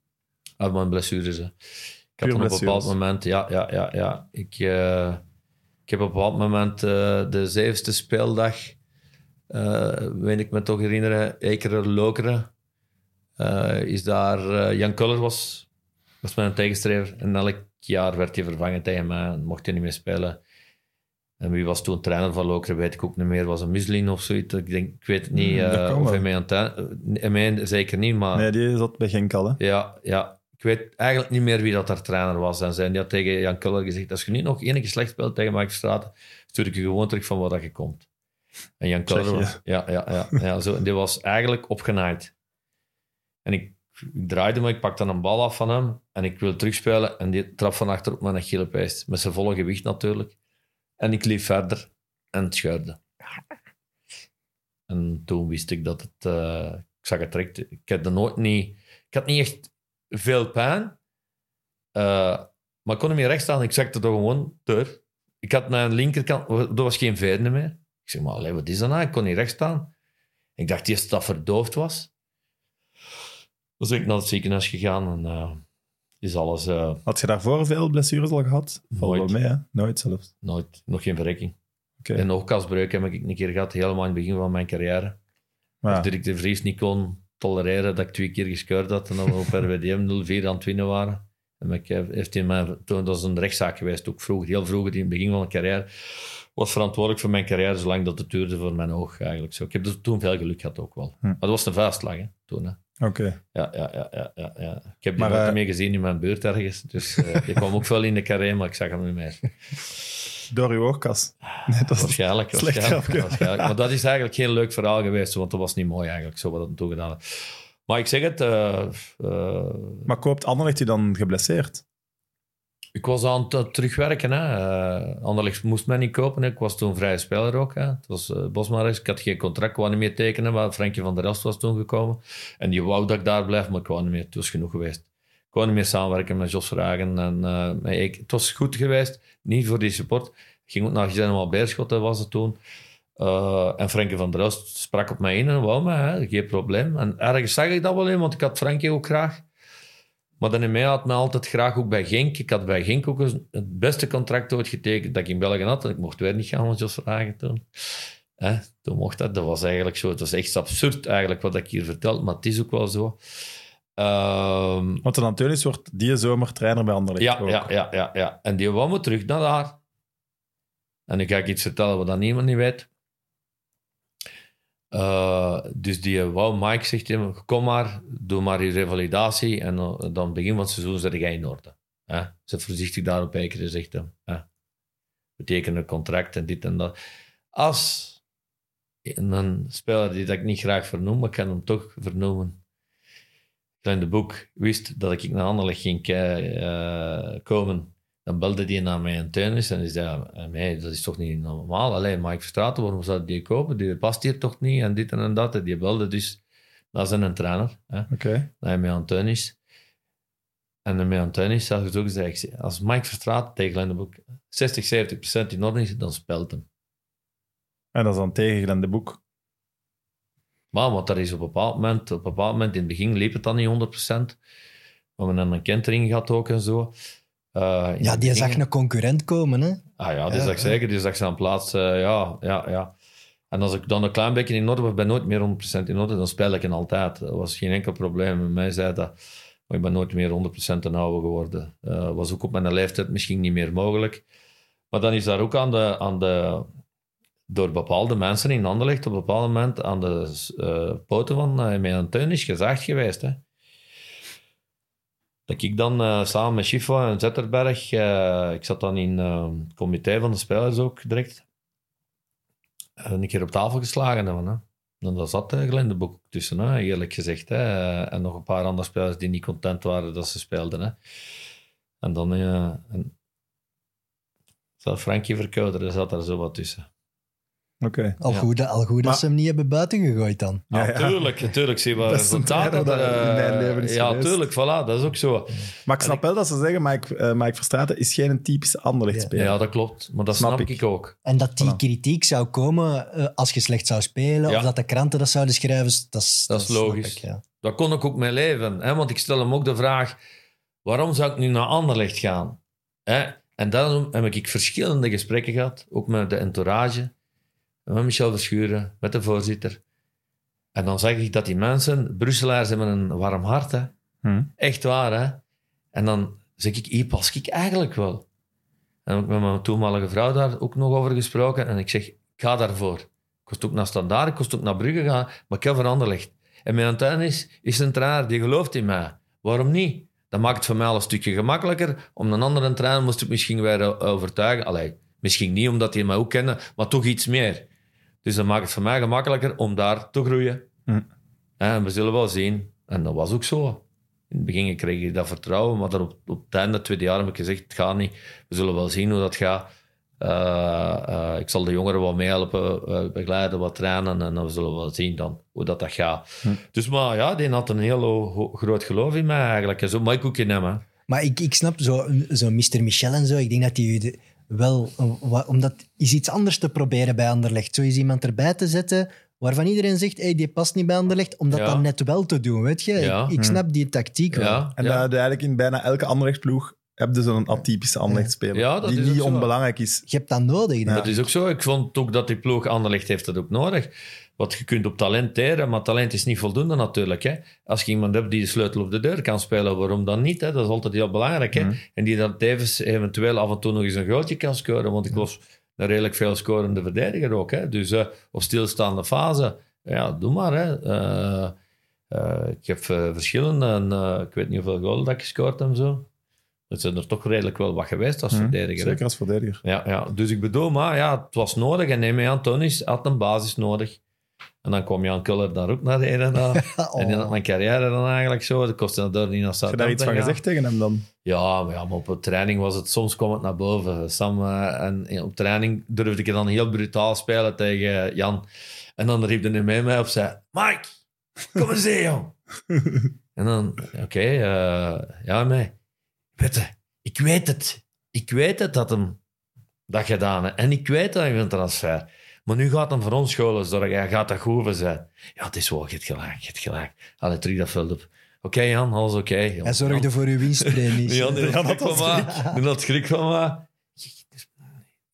Uit mijn blessures. hè. Ik had Puur op een bepaald moment, ja, ja, ja, ja. Ik, eh, ik heb op een bepaald moment de zevende speeldag, weet ik me toch herinneren, Ekeren Lokeren, is daar, Jan Kuller was, was mijn tegenstrever. En elk jaar werd hij vervangen tegen mij en mocht hij niet meer spelen. En wie was toen trainer van Lokeren, weet ik ook niet meer. Was een Muslin of zoiets? Ik, denk, ik weet het niet dat eh, of aan het... eh, hij mee- zeker niet, maar... Nee, die zat bij Genk al, hè? Ja, ja. Ik weet eigenlijk niet meer wie dat daar trainer was. En zijn die had tegen Jan Kuller gezegd, als je niet nog enige slecht speelt tegen Mike Straat, stuur ik je gewoon terug van waar dat je komt. En Jan Kuller was... Ja, ja, ja. ja zo, en die was eigenlijk opgenaaid. En ik, ik draaide me, ik pakte een bal af van hem en ik wil terugspelen en die trap van achter op mijn Achillepees. Met zijn volle gewicht natuurlijk. En ik liep verder en het scheurde. En toen wist ik dat het... eh, ik zag het direct. Ik had nooit niet... Ik had niet echt veel pijn. Eh, maar ik kon niet meer staan. Ik zakte er gewoon door. Ik had mijn linkerkant... Er was geen vijfde meer. Ik zeg, maar wat is dat nou? Ik kon niet recht staan. Ik dacht eerst dat dat verdoofd was. Dus ben ik naar het ziekenhuis gegaan en... eh, is alles eh, Had je daarvoor veel blessures al gehad? Valt wel Nooit. mee, hè? Nooit zelfs. nooit, nog geen verrekking. Oké. En nog kasbreuk heb ik een keer gehad, helemaal in het begin van mijn carrière. Maar ja. Dirk de Vries niet kon tolereren dat ik twee keer gescoord had en dat we op <laughs> RWDM 0-4 aan het winnen waren. En ik heb- heeft in mijn, toen, dat is een rechtszaak geweest, ook vroeger, heel vroeger, in het begin van mijn carrière. Was verantwoordelijk voor mijn carrière, zolang dat het duurde voor mijn oog eigenlijk. Zo. Ik heb toen veel geluk gehad ook wel. Hm. Maar dat was een vuistslag hè, toen. Hè. Oké. Ja, ja, ja, ja, ja, ja. Ik heb die Maar, nooit eh, meer gezien in mijn buurt ergens. Dus eh, ik kwam ook wel in de carré, maar ik zag hem niet meer. Door uw. Nee, dat. Waarschijnlijk, waarschijnlijk, waarschijnlijk. Maar dat is eigenlijk geen leuk verhaal geweest, want dat was niet mooi eigenlijk, zo wat dat toen gedaan had. Maar ik zeg het, eh, Maar koopt Anderlecht u dan geblesseerd? Ik was aan het eh, terugwerken. Hè. Eh, Anderlecht moest mij niet kopen. Ik was toen vrije speler ook. Hè. Het was uh, Bosmaris. Ik had geen contract, ik wou niet meer tekenen, maar Frankje van der Rast was toen gekomen. En die wou dat ik daar blijf, maar ik wou niet meer. Het was genoeg geweest. Ik wou niet meer samenwerken met Jos Vragen. En, eh, ik, het was goed geweest, niet voor die support. Ik ging ook naar General Beerschot, hè, was het toen. Uh, en Frankie van der Rast sprak op mij in en wou hè, geen probleem. En ergens zag ik dat wel in, want ik had Frankie ook graag. Maar dan mij had me altijd graag ook bij Genk. Ik had bij Genk ook het beste contract ooit getekend dat ik in België had. En ik mocht weer niet gaan met Jos Vragen toen. Hè, toen mocht dat. Dat was eigenlijk zo. Het was echt absurd eigenlijk wat ik hier vertel, maar het is ook wel zo. Ehm, Want de Antonius wordt die zomer trainer bij Anderlecht ja, ook. ja, ja, ja, ja. En die wou me terug naar daar. En ik ga ik iets vertellen wat dat niemand niet weet. Uh, dus die wou Mike zegt hem, kom maar, doe maar je revalidatie en dan begin van het seizoen zet jij in orde. Hè? Ze voorzichtig daarop kijken zegt hem, hè? een contract en dit en dat. Als een speler die dat ik niet graag vernoem, maar ik kan hem toch vernoemen, in de boek wist dat ik naar Anderlecht ging komen, dan belde die naar mij en Teunis en die zei, nee, dat is toch niet normaal. Alleen Mike Verstraeten, waarom zou die kopen? Die past hier toch niet en dit en dat. En die belde dus naar zijn trainer, hè, okay. naar mij aan. En met aan Teunis zag ik ook gezegd, als Mike Verstraeten tegen Glenn de Boek 60, 70 procent in orde is, dan speelt hem. En dat is dan tegen Glenn de Boek? Maar, want dat is op een bepaald moment, op een bepaald moment in het begin liep het dan niet 100 procent. We hebben dan een kentering gehad ook en zo. Uh, ja, die zag een concurrent komen, hè? Ah ja, die ja, zag ja. zeker. Die zag zijn plaats, uh, ja, ja, ja. En als ik dan een klein beetje in orde was, ben nooit meer 100% in orde, dan speel ik hem altijd. Dat was geen enkel probleem. Met mij zei dat, maar ik ben nooit meer 100% een oude geworden. Uh, was ook op mijn leeftijd misschien niet meer mogelijk. Maar dan is daar ook aan de, aan de door bepaalde mensen in Anderlecht op een bepaald moment aan de poten van uh, mijn tuin is gezegd geweest. Hè. Dat ik dan uh, samen met Schiffa en Zetterberg, uh, ik zat dan in uh, het comité van de spelers ook direct, een keer op tafel geslagen hebben. Hè. En daar zat Glenn de tussen, hè, eerlijk gezegd. Hè. En nog een paar andere spelers die niet content waren dat ze speelden. Hè. En dan en, zat Frankie Verkouder, zat daar zo wat tussen. Okay. Al, ja. goed, al goed maar, dat ze hem niet hebben buiten gegooid dan. Ja, ja. Tuurlijk, natuurlijk. Zie resultaten. Dat in mijn leven is ja, geweest. tuurlijk, voilà, dat is ook zo. Maar ik snap ik, wel dat ze zeggen, Mike, uh, Mike Verstraeten is geen typische Anderlecht-speler. Ja. ja, dat klopt. Maar dat snap, snap ik. ik. ook. En dat die voilà. kritiek zou komen uh, als je slecht zou spelen, of dat de kranten dat zouden schrijven, dat is, dat is logisch. Ik, ja. Dat kon ik ook mee leven. Hè? Want ik stel hem ook de vraag, waarom zou ik nu naar Anderlecht gaan? Hè? En daarom heb ik verschillende gesprekken gehad, ook met de entourage met Michel Verschuren, met de voorzitter. En dan zeg ik dat die mensen, Brusselaars hebben een warm hart. Hè. Hmm. Echt waar, hè. En dan zeg ik, hier pas ik eigenlijk wel. En heb ik met mijn toenmalige vrouw daar ook nog over gesproken. En ik zeg, ik ga daarvoor. Ik kost ook naar Standaard, ik kost ook naar Brugge gaan, maar ik heb veranderlegd. En mijn tuin is, is een trainer die gelooft in mij. Waarom niet? Dat maakt het voor mij al een stukje gemakkelijker. Om een andere trainer moest ik misschien weer overtuigen. Allee, misschien niet omdat hij mij ook kende, maar toch iets meer. Dus dat maakt het voor mij gemakkelijker om daar te groeien. Hm. En we zullen wel zien. En dat was ook zo. In het begin kreeg ik dat vertrouwen, maar op, op het einde, het tweede jaar, heb ik gezegd, het gaat niet. We zullen wel zien hoe dat gaat. Uh, uh, ik zal de jongeren wat meehelpen, uh, begeleiden, wat trainen en dan we zullen wel zien dan hoe dat, dat gaat. Hm. Dus maar ja, die had een heel groot geloof in mij eigenlijk. En zo mag ik ook in hem. Hè. Maar ik, ik snap zo, zo Mr. Michel en zo, ik denk dat die wel, omdat is iets anders te proberen bij Anderlecht. Zo is iemand erbij te zetten waarvan iedereen zegt, hey, die past niet bij Anderlecht, om dat Ja. dan net wel te doen, weet je? Ja. Ik, ik snap die tactiek wel. En ja. dat eigenlijk in bijna elke Anderlecht-ploeg heb je zo'n atypische Anderlecht-speler. Die niet zo. onbelangrijk is. Je hebt dat nodig. Dat is ook zo. Ik vond ook dat die ploeg Anderlecht heeft dat ook nodig. Want je kunt op talent teren, maar talent is niet voldoende natuurlijk. Hè. Als je iemand hebt die de sleutel op de deur kan spelen, waarom dan niet? Hè? Dat is altijd heel belangrijk. Hè? En die dan tevens eventueel af en toe nog eens een goaltje kan scoren. Want ik was een redelijk veel scorende verdediger ook. Hè? Dus eh, op stilstaande fase, ja, doe maar. Hè. Eh, eh, ik heb verschillende, en, ik weet niet hoeveel goal dat ik gescoord heb. Zo. Dat zijn er toch redelijk wel wat geweest als verdediger. hè. Zeker als verdediger. Ja, ja, dus ik bedoel, maar ja, het was nodig. En neem aan, Tonis had een basis nodig. En dan kwam Jan Kuller daar ook naar de ene na. Oh. En die had mijn carrière dan eigenlijk zo. Dat kostte dat door niet naar Heb je daar iets van gezegd tegen hem dan? Ja, maar, ja, maar op training was het... Soms kwam het naar boven. Sam, eh, en op training durfde ik dan heel brutaal spelen tegen Jan. En dan riep hij mee mij op zei... Mike, kom eens hier, jong. <laughs> en dan... Oké, eh, ja, mij. Weet je, ik weet het. Ik weet het dat hem dat gedaan heeft. En ik weet dat hij een transfer. Maar nu gaat hem voor ons scholen zorgen. Hij gaat dat goed voor zijn. Ja, het is wel, je hebt gelijk, je hebt gelijk. Allee, terug dat veld op. Oké, Jan, alles oké. Hij zorgde voor uw winstpremies. <laughs> Ja, die had schrik van me. Die had schrik van me.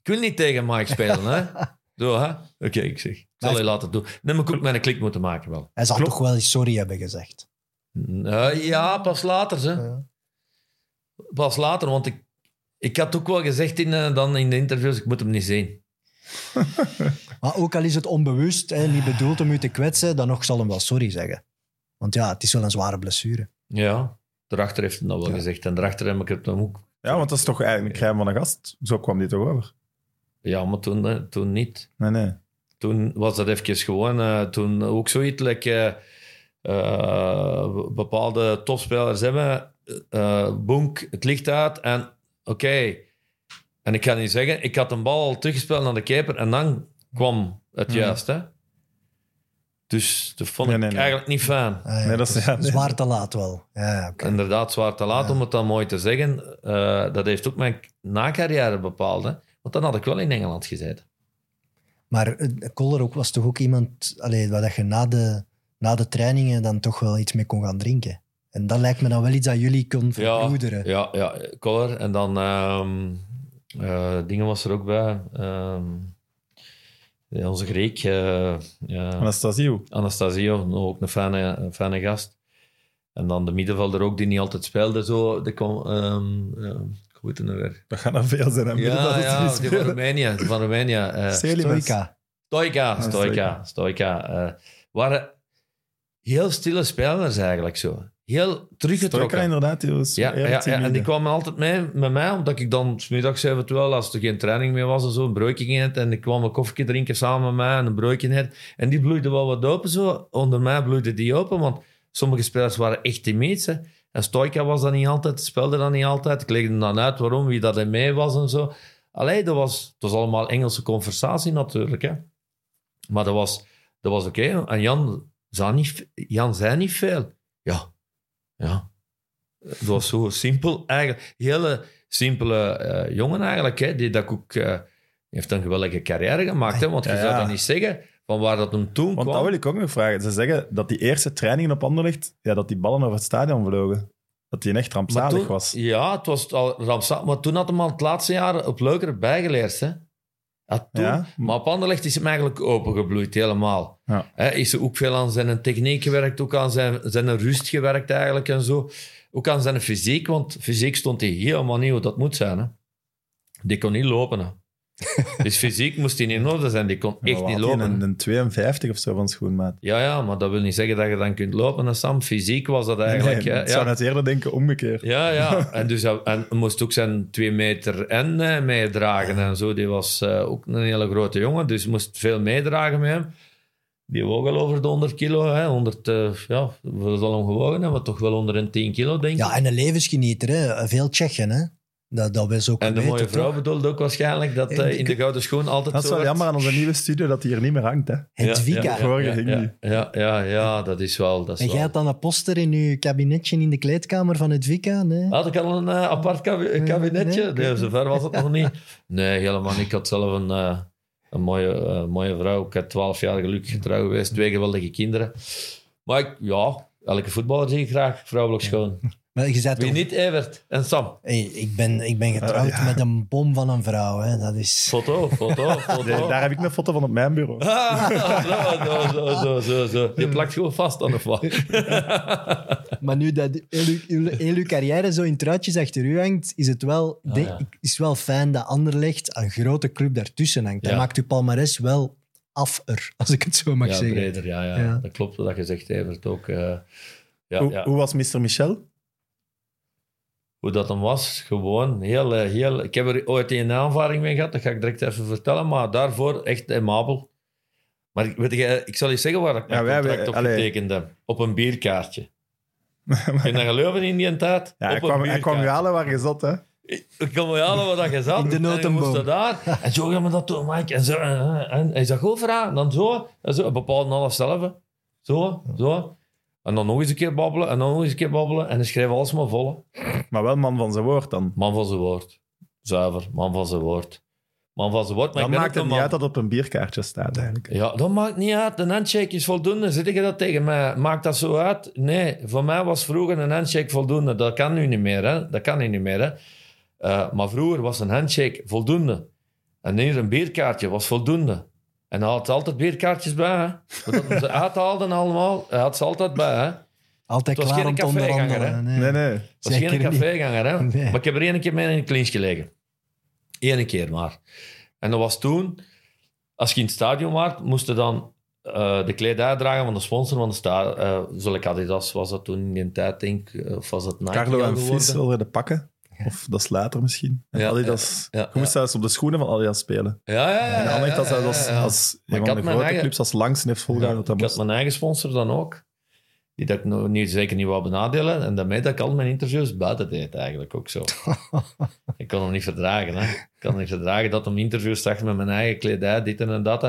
Ik wil niet tegen Mike spelen, hè. <laughs> Zo, hè. Oké, ik zeg. Ik zal je laten doen. Dan moet ik ook mijn klik moeten maken, wel. Hij zal Klopt. toch wel eens sorry hebben gezegd. Ja, pas later, hè. Ja. Pas later, want ik, ik had ook wel gezegd in, eh, dan in de interviews, ik moet hem niet zien. <laughs> Maar ook al is het onbewust, hè, niet bedoeld om u te kwetsen, dan nog zal hem wel sorry zeggen. Want ja, het is wel een zware blessure. Ja, daarachter heeft hij dat wel Ja. gezegd. En daarachter heb ik het dan ook... Ja, want dat is toch eigenlijk een crème van een gast. Zo kwam dit toch over? Ja, maar toen, eh, toen niet. Nee, nee. toen was dat even gewoon... eh, toen ook zoiets, like, eh, eh, bepaalde topspelers hebben... eh boenk, het licht uit en oké. En ik kan niet zeggen, ik had een bal al teruggespeeld naar de keeper en dan kwam het Hmm. juist. Hè? Dus dat vond Nee, ik nee, nee. eigenlijk niet fijn. Ah, ja, Nee, dat is- het ja, nee. Zwaar te laat wel. Ja, oké. Inderdaad, zwaar te laat Ja. om het dan mooi te zeggen. Eh, dat heeft ook mijn na-carrière bepaald. Hè? Want dan had ik wel in Engeland gezeten. Maar eh, Koller ook, was toch ook iemand allee, waar dat je na de, na de trainingen dan toch wel iets mee kon gaan drinken. En dat lijkt me dan wel iets dat jullie kon verbroederen. Ja, ja, Color. En dan ehm eh, dingen was er ook bij. Ehm, ja, onze Griek, eh ja, Anastasio. Anastasio, ook een fijne, een fijne gast. En dan de middenvelder ook, die niet altijd speelde. Zo, ehm ik weet het nou weer. Dat gaan er veel zijn. dat Ja, het ja, die van. Roemenië. Van Roemenië eh. Stoica. Stoica, Stoica, Stoica. eh, waren heel stille spelers eigenlijk zo. Heel teruggetrokken. Inderdaad. Die was Ja, ja, en die kwamen altijd mee, met mij, omdat ik dan smiddags eventueel, als er geen training meer was, of zo, een broodje. En ik kwam een koffie drinken samen met mij en een broodje. En die bloeide wel wat open zo. Onder mij bloeide die open, want sommige spelers waren echt timids. hè. En Stoica was dat niet altijd, speelde dat niet altijd. Ik legde dan uit waarom, wie dat er mee was en zo. Allee, dat was, het was allemaal Engelse conversatie natuurlijk. Hè. Maar dat was, dat was oké. En Jan zei, niet, Jan zei niet veel. Ja, ja. Het was zo simpel eigenlijk. Hele simpele eh, jongen eigenlijk. Hè, die dat ook... eh, heeft een geweldige carrière gemaakt. Hè, want je Ja, zou dat niet zeggen van waar dat hem toen Want kwam. dat wil ik ook nog vragen. Ze zeggen dat die eerste trainingen op Anderlecht, ja, dat die ballen over het stadion vlogen. Dat die echt rampzalig toen- was. Ja, het was al rampzalig. Maar toen had hem al het laatste jaar op Leuker bijgeleerd. Hè. Ja, toen, Ja. Maar op Anderlecht is hem eigenlijk opengebloeid, helemaal. Ja. Hè, is er ook veel aan zijn techniek gewerkt, ook aan zijn, zijn rust gewerkt eigenlijk en zo. Ook aan zijn fysiek, want fysiek stond hij helemaal niet hoe dat moet zijn. Hè. Die kon niet lopen. Hè. Dus fysiek moest hij niet in orde zijn, die kon Ja, echt niet lopen. Een, een 52 of zo van schoenmaat. Ja, ja, maar dat wil niet zeggen dat je dan kunt lopen, hè, Sam. Fysiek was dat eigenlijk. nee, hè. ik zou ja. net eerder denken omgekeerd. Ja, ja. <laughs> En, dus, hij- en moest ook zijn twee meter en eh, meedragen en zo. Die was eh, ook een hele grote jongen, dus moest veel meedragen met hem. Die woog al over de 100 kilo. Hè. 100, eh, ja, we zal hem gewogen hebben, maar toch wel onder een 10 kilo, denk ik. Ja, en een levensgenieter, hè. veel Tsjechen. Hè. Dat, dat was ook en de weten, mooie vrouw toch? bedoelde ook waarschijnlijk dat eh, in de gouden schoen altijd Dat is zo wel werd. jammer aan onze nieuwe studio dat die hier niet meer hangt. Hè. Hedvika. Ja, ja, Vorige ja, hing ja, die. ja, ja, ja, dat is wel... Dat is En jij wel. had dan een poster in je kabinetje in de kleedkamer van Hedvika? Nee? Had ik al een eh, apart kabi- kabinetje? Nee, Nee, oké. zover was het nog niet. <laughs> Nee, helemaal niet. Ik had zelf een, eh, Een mooie, eh, mooie vrouw. Ik heb twaalf jaar gelukkig getrouwd geweest. Twee geweldige kinderen. Maar ik, ja, elke voetballer zie ik graag vrouwelijk schoon. <laughs> Maar je Wie toch... niet, Evert en Sam? Hey, ik, ben, ik ben getrouwd Ah, ja. met een bom van een vrouw. Hè. Dat is... Foto, foto, <laughs> foto. Nee, daar heb ik een foto van op mijn bureau. Ah, zo, zo, zo, zo, zo. Je plakt gewoon vast aan of wat? <laughs> Maar nu dat heel uw, uw- heel uw carrière zo in truitjes achter u hangt, is het wel, Ah, denk- ja. is wel fijn dat Anderlecht een grote club daartussen hangt. Dat Ja. maakt uw palmares wel afer, als ik het zo mag Ja, zeggen. breder, ja, ja, Ja. Dat klopt wat je zegt, Evert, ook. eh, ja, Hoe, ja. hoe was Mr. Michel? Hoe dat dan was, gewoon heel, eh, heel... Ik heb er ooit een aanvaring mee gehad, dat ga ik direct even vertellen, maar daarvoor echt aimabel. Maar ik- weet je, ik zal je zeggen waar ik Ja, mijn wij- contract op getekend heb. Op een bierkaartje. <laughs> Kun je dat geloven in die tijd? Ja, op een kwam, kwam je halen waar je zat, hè? Ik ik kon me halen wat dat je zat. In de En je notenboom. moest daar. En zo gaan we dat doen, Mike. En, zo, en, en hij goed vragen. En dan zo. En zo. Bepaalde alles zelf. Zo, zo. En dan nog eens een keer babbelen. En dan nog eens een keer babbelen. En hij schreef alles maar vol. Maar wel man van zijn woord dan. Man van zijn woord. Zuiver. Man van zijn woord. Man van zijn woord. Maar Dan ik ben maakt het niet man. uit dat het op een bierkaartje staat, eigenlijk. Ja, dat maakt niet uit. Een handshake is voldoende. Zit je dat tegen mij? Maakt dat zo uit? Nee, voor mij was vroeger een handshake voldoende. Dat kan nu niet meer, hè. Dat kan nu niet meer, hè. Eh, maar vroeger was een handshake voldoende. En hier een bierkaartje was voldoende. En hij had altijd bierkaartjes bij, hè. Dat ze uithaalden allemaal, hij had ze altijd bij, hè. Altijd Het was klaar geen om te caféganger, onderhandelen. Nee, nee. Dat was Zeker geen caféganger, hè. Nee. Maar ik heb er één keer mee in een clinch gelegen. Eén keer maar. En dat was toen, als je in het stadion was, moest je dan eh, de kledij dragen van de sponsor van de stadion. Uh, Zulke Adidas was dat toen in die tijd, denk ik. Of was dat Nike Carlo en? Vis wilden de pakken. Of dat is later misschien. En Ja, Adidas. ja, ja, je moest zelfs op de schoenen van Adidas spelen. Ja, ja, ja. En had dat als, als een van had de grote eigen- clubs als langste heeft volgehouden. dat dat ik had moest. mijn eigen sponsor dan ook. Die dat ik nog niet, zeker niet wou benadelen. En daarmee dat ik al mijn interviews buiten deed, eigenlijk ook zo. <laughs> ik kon hem niet verdragen. Hè. Ik kon niet verdragen dat hem interviews zag met mijn eigen kledij, dit en dat.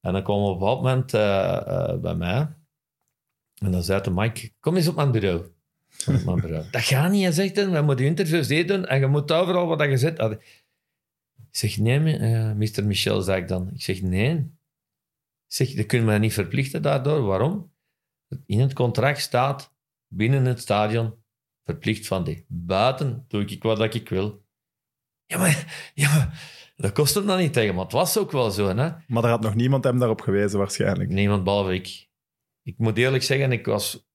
En dan kwam op een bepaald moment eh, eh, bij mij. En dan zei hij, Mike, kom eens op mijn bureau. <laughs> Dat gaat niet, hij zegt hij. We moeten interviews doen en je moet overal wat je zet. Ik zeg, nee, eh, Mr. Michel, zei ik dan. Ik zeg, nee. Ik zeg, dat kunnen we niet verplichten daardoor. Waarom? In het contract staat, binnen het stadion, verplicht van die. Buiten doe ik wat dat ik wil. Ja, maar, ja, maar dat kost hem dan niet tegen, maar het was ook wel zo. Hè? Maar daar had nog niemand hem daarop gewezen, waarschijnlijk. Niemand behalve ik. Ik moet eerlijk zeggen, ik was...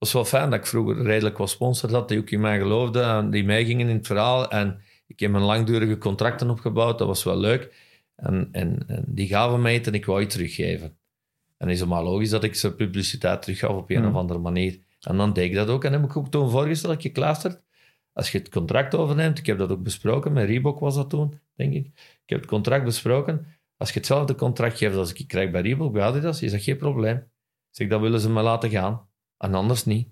Het was wel fijn dat ik vroeger redelijk was sponsor had, die ook in mij geloofden en die meegingen in het verhaal. En ik heb mijn langdurige contracten opgebouwd, dat was wel leuk. En, en, en die gaven mij het en ik wou het teruggeven. En is het maar logisch dat ik ze publiciteit teruggaf op een Hmm. of andere manier. En dan deed ik dat ook. En heb ik ook toen voorgesteld, gekluisterd. Als je het contract overneemt, ik heb dat ook besproken, met Reebok was dat toen, denk ik. Ik heb het contract besproken. Als je hetzelfde contract geeft als ik krijg bij Reebok, bij Adidas, is dat geen probleem. Zeg, dat willen ze me laten gaan. En anders niet.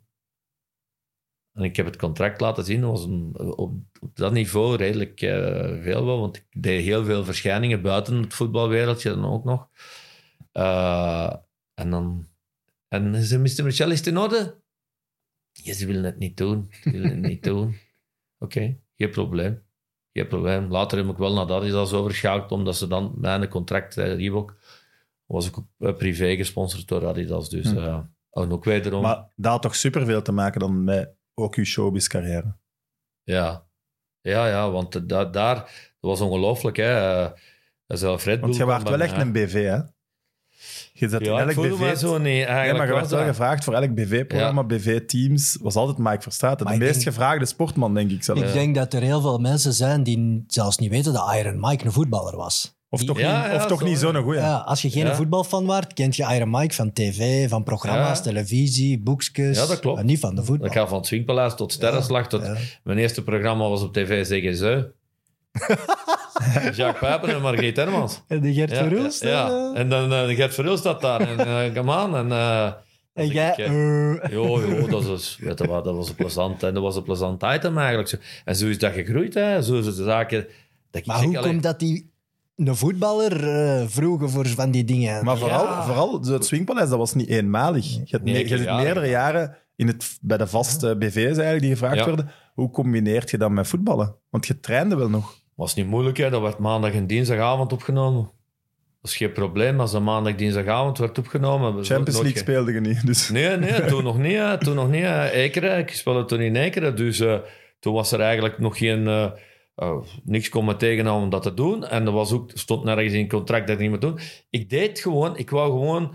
En ik heb het contract laten zien, dat was een, op, op dat niveau redelijk eh, veel wel, want ik deed heel veel verschijningen buiten het voetbalwereldje dan ook nog. Eh, en dan... En ze Mr. Michel, is het in orde? Ja, ze willen het niet doen. Ze willen het niet doen. <laughs> Oké, geen probleem. Geen probleem. Later heb ik wel naar Adidas overgeschakeld, omdat ze dan mijn contract, eh, Reebok, was ik eh, privé gesponsord door Adidas. Dus Hm. Eh, en ook wederom... Maar dat had toch superveel te maken dan met ook uw showbiz-carrière. Ja, ja, ja want eh, da- daar, dat was ongelooflijk. Hè. Eh, zelf Red Want je waart wel echt mij. een BV, hè? Je zat Ja, in elk BV... mij zo niet. Nee, Eigenlijk maar je werd was wel dat. gevraagd voor elk BV-programma, BV-teams, was altijd Mike Verstraeten. De meest denk- gevraagde sportman, denk ik zelf. Ik denk dat er heel veel mensen zijn die zelfs niet weten dat Iron Mike een voetballer was. Of toch Ja, niet, ja, of toch zo, niet zo'n goeie. Ja, als je geen Ja. voetbalfan waart, kent je Iron Mike van tv, van programma's, Ja. televisie, boekjes. Ja, dat klopt. En niet van de voetbal. Ik ga van het Swingpaleis tot Sterrenslag. Tot, Ja. Mijn eerste programma was op tv Ze. <laughs> Jacques Pijpen en Margriet Hermans. En de Gert Ja, Verhulst. ja, eh. En dan uh, Gert Verhulst staat daar. En uh, come on. En, uh, jij... ik, eh, eh, Jo, jo, dat was, weet je wat, dat was een plezant, en dat was een plezant item eigenlijk. Zo. En zo is dat gegroeid, hè. Zo is het de zaken. Dat maar hoe komt dat die een voetballer eh, vroegen voor van die dingen? Maar vooral, Ja. vooral het Swingpaleis, dat was niet eenmalig. Je, hebt Nee, me- je zit jaren. meerdere jaren in het, bij de vaste BV's eigenlijk die gevraagd Ja. werden. Hoe combineert je dat met voetballen? Want je trainde wel nog. Was niet moeilijk, hè. dat werd maandag en dinsdagavond opgenomen. Dat is geen probleem als dat maandag, dinsdagavond werd opgenomen. Champions League speelde je niet. Dus. Nee, nee, <laughs> toen nog niet. Toen nog niet. Ekeren, ik speelde toen in Ekeren. Dus eh, toen was er eigenlijk nog geen... eh, eh, niks kon me tegenhouden om dat te doen. En er was ook, stond nergens in contract dat ik niet moet doen. Ik deed gewoon... Ik wou gewoon...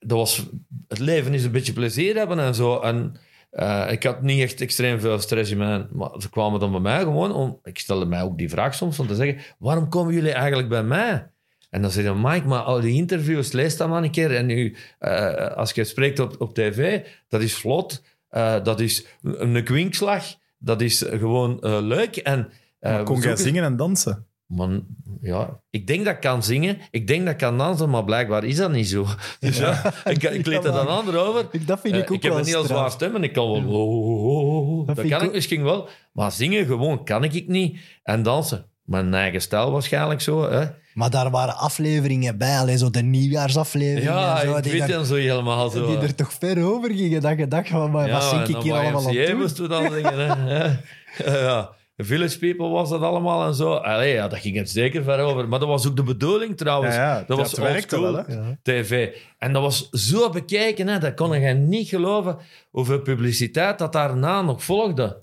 dat was, het leven is een beetje plezier hebben en zo. En eh, ik had niet echt extreem veel stress in mij. Maar ze kwamen dan bij mij gewoon om... Ik stelde mij ook die vraag soms om te zeggen... Waarom komen jullie eigenlijk bij mij? En dan zei je, Mike, maar al die interviews, lees dat maar een keer. En nu, eh, als je spreekt op, op tv, dat is vlot. eh, dat is een kwinkslag. Dat is gewoon eh, leuk. En, Maar kon jij zingen en dansen? Man, ja, ik denk dat ik kan zingen. Ik denk dat ik kan dansen, maar blijkbaar is dat niet zo. <laughs> Dus ja, ik, ik <laughs> leed er dan ander over. Ik- dat vind ik Eh, ook ik heb wel een heel zwaar stem en ik kan wel... oh, oh, oh. Dat, kan ik misschien wel. Maar zingen gewoon kan ik niet. En dansen, mijn eigen stijl waarschijnlijk zo. Hè. Maar daar waren afleveringen bij, alleen zo de nieuwjaarsafleveringen. Ja, en zo, ik die, weet en zo helemaal zo. die er toch ver over gingen. Dat je dacht van, maar wat zing ik hier allemaal aan toe? dan zingen. Hè. Ja. ja. The Village People was dat allemaal en zo. Allee, ja, dat ging het zeker ver over. Maar dat was ook de bedoeling trouwens. Ja, ja, dat was dat werkte wel, hè? Ja. tv. En dat was zo bekeken, hè, dat kon je niet geloven hoeveel publiciteit dat daarna nog volgde.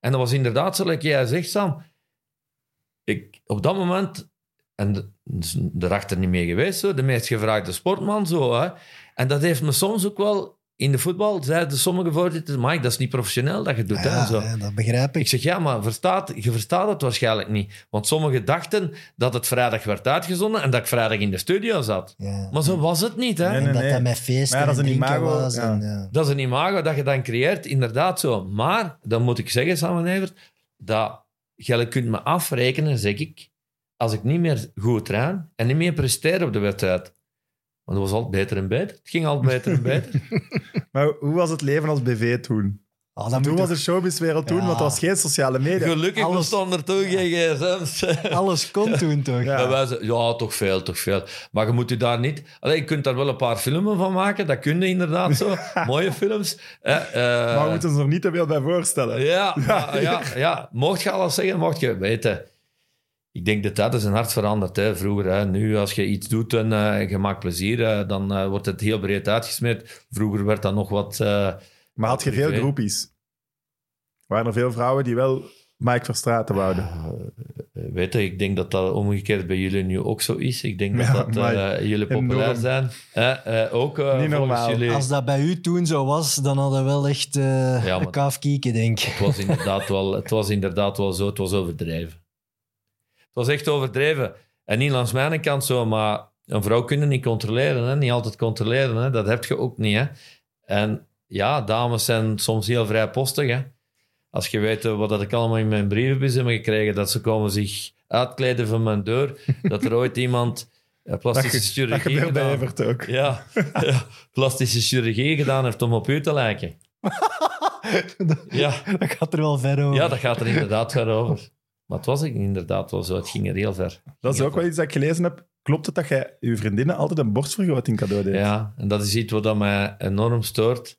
En dat was inderdaad zo, like jij zegt, Sam. Ik, op dat moment, en de- dus erachter niet mee geweest, zo, de meest gevraagde sportman. Zo, hè. En dat heeft me soms ook wel, in de voetbal, zeiden sommige voorzitters, Mike, dat is niet professioneel dat je doet. hè, zo. ja, dat begrijp Ik ik. zeg, ja, maar verstaat, je verstaat het waarschijnlijk niet. Want sommigen dachten dat het vrijdag werd uitgezonden en dat ik vrijdag in de studio zat. Ja. Maar zo was het niet, hè? Nee, En nee, dat dat met feesten ja, dat en is een imago, was. ja. En, ja. Dat is een imago dat je dan creëert, inderdaad zo. Maar, dan moet ik zeggen, Samen Evert, dat je kunt me afrekenen, zeg ik, als ik niet meer goed train en niet meer presteer op de wedstrijd. Want het was altijd beter en beter. Het ging altijd beter en beter. <laughs> Maar hoe was het leven als BV toen? Ah, dat Toen was de showbizwereld toen, Ja. want er was geen sociale media. Gelukkig Alles- bestonden er toen geen gsm's. <laughs> Alles kon toen toch? Ja. Ja. Wij ze- ja, toch veel, toch veel. Maar je moet je daar niet... Allee, je kunt daar wel een paar filmen van maken, dat kun je inderdaad zo. <laughs> Mooie films. Eh, eh, Maar we moeten ons er niet te veel bij voorstellen. Ja, <laughs> ja, ja, ja. Mocht je alles zeggen, mocht je weten. Ik denk dat dat is een hart veranderd. Hè. Vroeger, hè. nu als je iets doet en eh, je maakt plezier, eh, dan eh, wordt het heel breed uitgesmeerd. Vroeger werd dat nog wat... Maar had je veel groepies? Waren er veel vrouwen die wel Mike Verstraeten wouden? eh, weet je, ik denk dat dat omgekeerd bij jullie nu ook zo is. Ik denk dat, Ja, dat eh, jullie populair enorm. zijn. Eh, ook eh, Niet normaal. jullie. Als dat bij u toen zo was, dan hadden we wel echt eh Ja, een kaaf kieken, denk ik. Het was, inderdaad wel, het was inderdaad wel zo. Het was overdreven. Het was echt overdreven. En niet langs mijn kant zo, maar een vrouw kunnen niet controleren. Hè? Niet altijd controleren. Hè? Dat heb je ook niet. Hè? En ja, dames zijn soms heel vrijpostig. Hè? Als je weet wat dat ik allemaal in mijn brievenbus heb gekregen, dat ze komen zich uitkleden van mijn deur, <laughs> dat er ooit iemand eh, plastische Dat chirurgie gedaan- Evert ook. ja, <laughs> ja, plastische chirurgie gedaan heeft om op u te lijken. <laughs> Ja. Dat gaat er wel ver over. Ja, dat gaat er inderdaad ver over. Maar het was inderdaad wel zo. Het ging er heel ver. Dat is ook wel iets dat ik gelezen heb. Klopt het dat jij je vriendinnen altijd een borstvergroting cadeau deed? Ja, en dat is iets wat dat mij enorm stoort.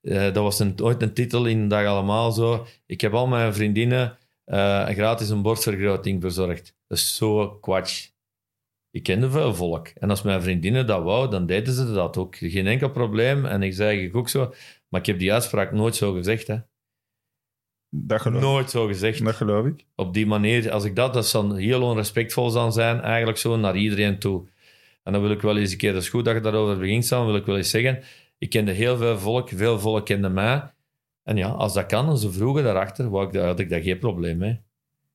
Eh, dat was een, ooit een titel in Dag Allemaal zo. Ik heb al mijn vriendinnen eh, een gratis een borstvergroting verzorgd. Dat is zo kwatsch. Ik kende veel volk. En als mijn vriendinnen dat wou, dan deden ze dat ook. Geen enkel probleem. En ik zei ik ook zo. Maar ik heb die uitspraak nooit zo gezegd. Hè. Dat, geloof, Nooit zo gezegd. dat geloof ik. op die manier, als ik dat, dat zou heel onrespectvol zou zijn, eigenlijk zo naar iedereen toe. En dan wil ik wel eens een keer, dat is goed dat je daarover begint, Sam, wil ik wel eens zeggen, ik kende heel veel volk, veel volk kende mij. En ja, als dat kan, en ze vroegen daarachter, wou ik, had ik daar geen probleem mee.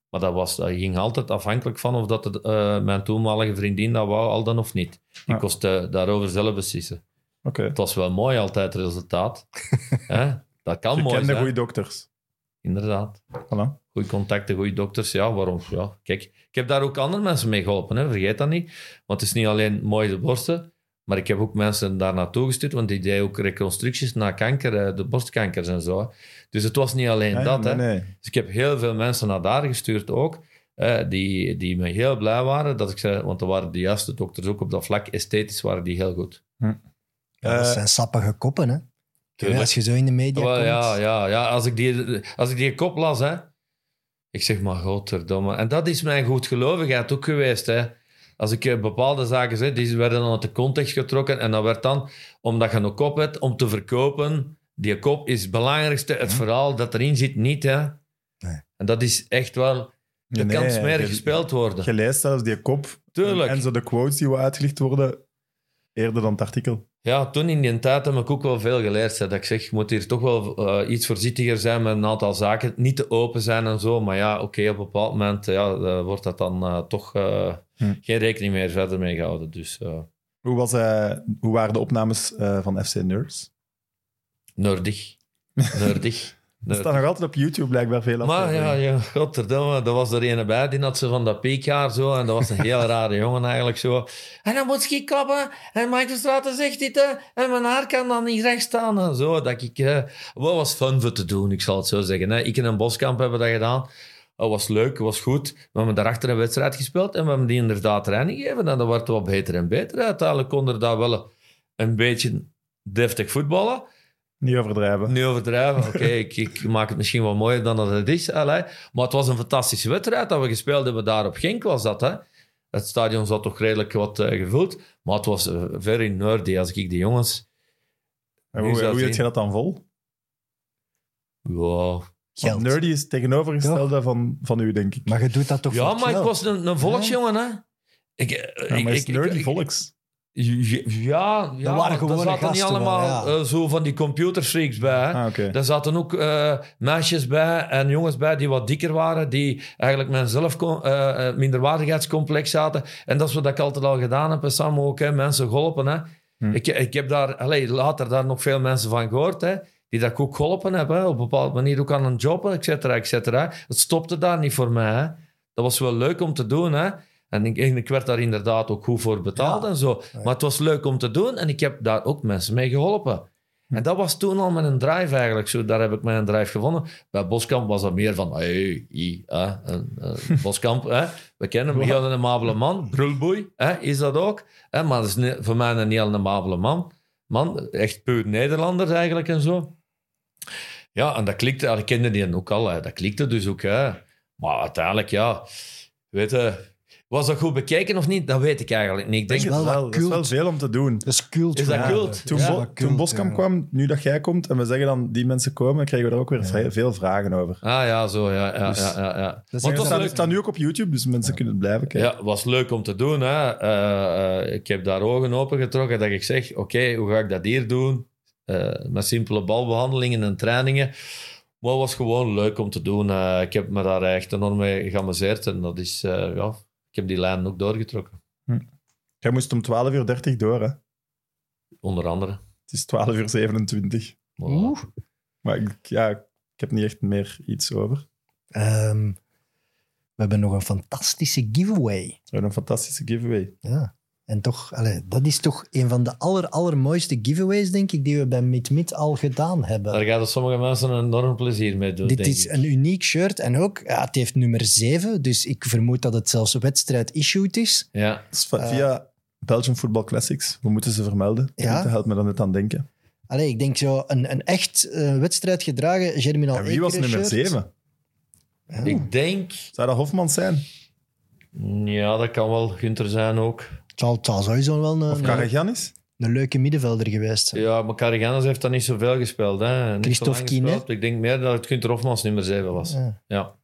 Maar dat, was, dat ging altijd afhankelijk van of dat het, eh, mijn toenmalige vriendin dat wou, al dan of niet. Ik Ja. kost eh, daarover zelf beslissen. Het was wel mooi altijd, het resultaat. <laughs> Hè? Dat kan Je mooi kende zijn. goede dokters. Inderdaad. Voilà. Goede contacten, goede dokters. Ja, waarom? Ja, kijk, ik heb daar ook andere mensen mee geholpen. Hè? Vergeet dat niet. Want het is niet alleen mooi de borsten, maar ik heb ook mensen daar naartoe gestuurd, want die deden ook reconstructies na kanker, eh, de borstkankers en zo. Dus het was niet alleen dat. nee, hè. nee. Dus ik heb heel veel mensen naar daar gestuurd ook, eh, die, die me heel blij waren. Dat ik zei, want er waren de juiste dokters ook op dat vlak. Esthetisch waren die heel goed. Ja, dat Eh, zijn sappige koppen, hè. Tuurlijk. Als je zo in de media komt. ja, ja, ja. Als ik die, als ik die kop las, hè. Ik zeg maar, godverdomme. En dat is mijn goedgelovigheid ook geweest. Hè. Als ik eh, bepaalde zaken zeg, die werden dan uit de context getrokken. En dat werd dan, omdat je een kop hebt, om te verkopen. Die kop is het belangrijkste. Het verhaal dat erin zit, niet. Hè. Nee. En dat is echt wel... Er Nee, kan smerig je- gespeeld worden. Je leest zelfs die kop. Tuurlijk. En zo de quotes die wat uitgelicht worden, eerder dan het artikel. Ja, toen in die tijd heb ik ook wel veel geleerd. Hè, dat ik zeg, je moet hier toch wel eh, iets voorzichtiger zijn met een aantal zaken. Niet te open zijn en zo. Maar ja, oké, op een bepaald moment ja, eh, wordt dat dan eh, toch Hm. geen rekening meer verder mee gehouden. Dus Hoe, was, hoe waren de opnames van FC Nerds? nerdig. <laughs> Nerdig. Er staan nog altijd op YouTube blijkbaar veel Maar ja, ja, godverdomme, er was er een bij, die had ze van dat piekhaar zo, en dat was een heel rare <laughs> jongen eigenlijk zo. En dan moet je klappen, en de Straten zegt dit, hè, en mijn haar kan dan niet recht staan, en zo. Dat ik, eh, wat was fun voor te doen, ik zal het zo zeggen. Hè. Ik en een boskamp hebben dat gedaan. Dat was leuk, was goed. We hebben daarachter een wedstrijd gespeeld en we hebben die inderdaad training gegeven. En dat werd wel beter en beter. Uiteindelijk kon er daar wel een beetje deftig voetballen. Niet overdrijven. Niet overdrijven. Oké, <laughs> ik, ik maak het misschien wel mooier dan dat het is. allee. Maar het was een fantastische wedstrijd dat we gespeeld hebben daar op Genk, was dat. Hè? Het stadion zat toch redelijk wat eh, gevuld. Maar het was eh, very nerdy als ik die jongens... En hoe hoe je dat dan vol? Geld. Wow. Want nerdy is het tegenovergestelde van, van u, denk ik. Maar je doet dat toch Ja, voor maar ik geld? was een, een volksjongen, hè. Ik, eh, Ja, ik, maar is ik- nerdy ik- volks? Ja, ja, waren er zaten niet wel, allemaal ja. eh, zo van die computerfreaks bij. Ah. Daar zaten ook eh, meisjes bij en jongens bij die wat dikker waren, die eigenlijk met een zelf eh, eh, minderwaardigheidscomplex zaten. En dat is wat ik altijd al gedaan heb, en samen ook, hè, mensen geholpen. Hè. Hm. Ik, ik heb daar allee, later daar nog veel mensen van gehoord, hè, die dat ik ook geholpen hebben, hè, op een bepaalde manier ook aan een job, et cetera, et cetera. Het stopte daar niet voor mij. Hè. Dat was wel leuk om te doen, hè. En ik, en ik werd daar inderdaad ook goed voor betaald Ja. en zo. Maar het was leuk om te doen en ik heb daar ook mensen mee geholpen. En dat was toen al een drive eigenlijk. Zo, daar heb ik mijn drive gevonden. Bij Boskamp was dat meer van... Hey, hi, eh, <laughs> Boskamp, hè, we kennen hem. Heel een amabele man. Brulboei, hè, is dat ook. Hè, maar dat is voor mij een heel amabele man. Man, echt puur Nederlander eigenlijk en zo. Ja, en dat klikte. Ik kende die ook al. Hè. Dat klikte dus ook. Hè. Maar uiteindelijk, ja... Weet je... Was dat goed bekeken of niet? Dat weet ik eigenlijk niet. Ik denk, Denk wel het wat wel. Dat is wel veel om te doen. Dat is cult. Is dat cult? Toen, Ja, Bo- cult, toen Boskamp ja. kwam, nu dat jij komt, en we zeggen dan die mensen komen, dan krijgen we er ook weer veel vragen over. Ah ja, zo, ja, ja, Dus- ja, ja, ja. Dat is Want Het staat, nu ook op YouTube, dus mensen kunnen het blijven kijken. Ja, was leuk om te doen. Hè. Eh, eh, ik heb daar ogen open getrokken dat ik zeg, oké, hoe ga ik dat hier doen? Eh, met simpele balbehandelingen en trainingen. Maar het was gewoon leuk om te doen. Eh, ik heb me daar echt enorm mee geamuseerd. En dat is, eh, ja, ik heb die lijn ook doorgetrokken. Jij moest om 12.30 uur door, hè? Onder andere. Het is 12 uur 27. Maar, Oeh. Maar ik, ja, ik heb niet echt meer iets over. Ehm, we hebben nog een fantastische giveaway. We hebben een fantastische giveaway. Ja. En toch, allee, dat is toch een van de aller, allermooiste giveaways, denk ik, die we bij Meet Meet al gedaan hebben. Daar gaan sommige mensen een enorm plezier mee doen, Dit denk is ik. een uniek shirt en ook, ja, het heeft nummer 7, dus ik vermoed dat het zelfs wedstrijd-issued is. Ja. Va- via Belgian Football Classics. We moeten ze vermelden. Ja. Dat helpt me dan net aan denken. Allee, ik denk zo, een, een echt eh, wedstrijd gedragen Germinal En wie was nummer shirt. 7? Ik denk... Zou dat Hofman zijn? Ja, dat kan wel Gunther zijn ook. Het zal, het zal sowieso wel Of een, Karagiannis? een leuke middenvelder geweest zijn. Ja, maar Carriganes heeft dat niet zoveel gespeeld. Hè. Niet Christophe zo Kine. gespeeld. Ik denk meer dat het Gunther Hofmans nummer 7 was. Ja. Ja.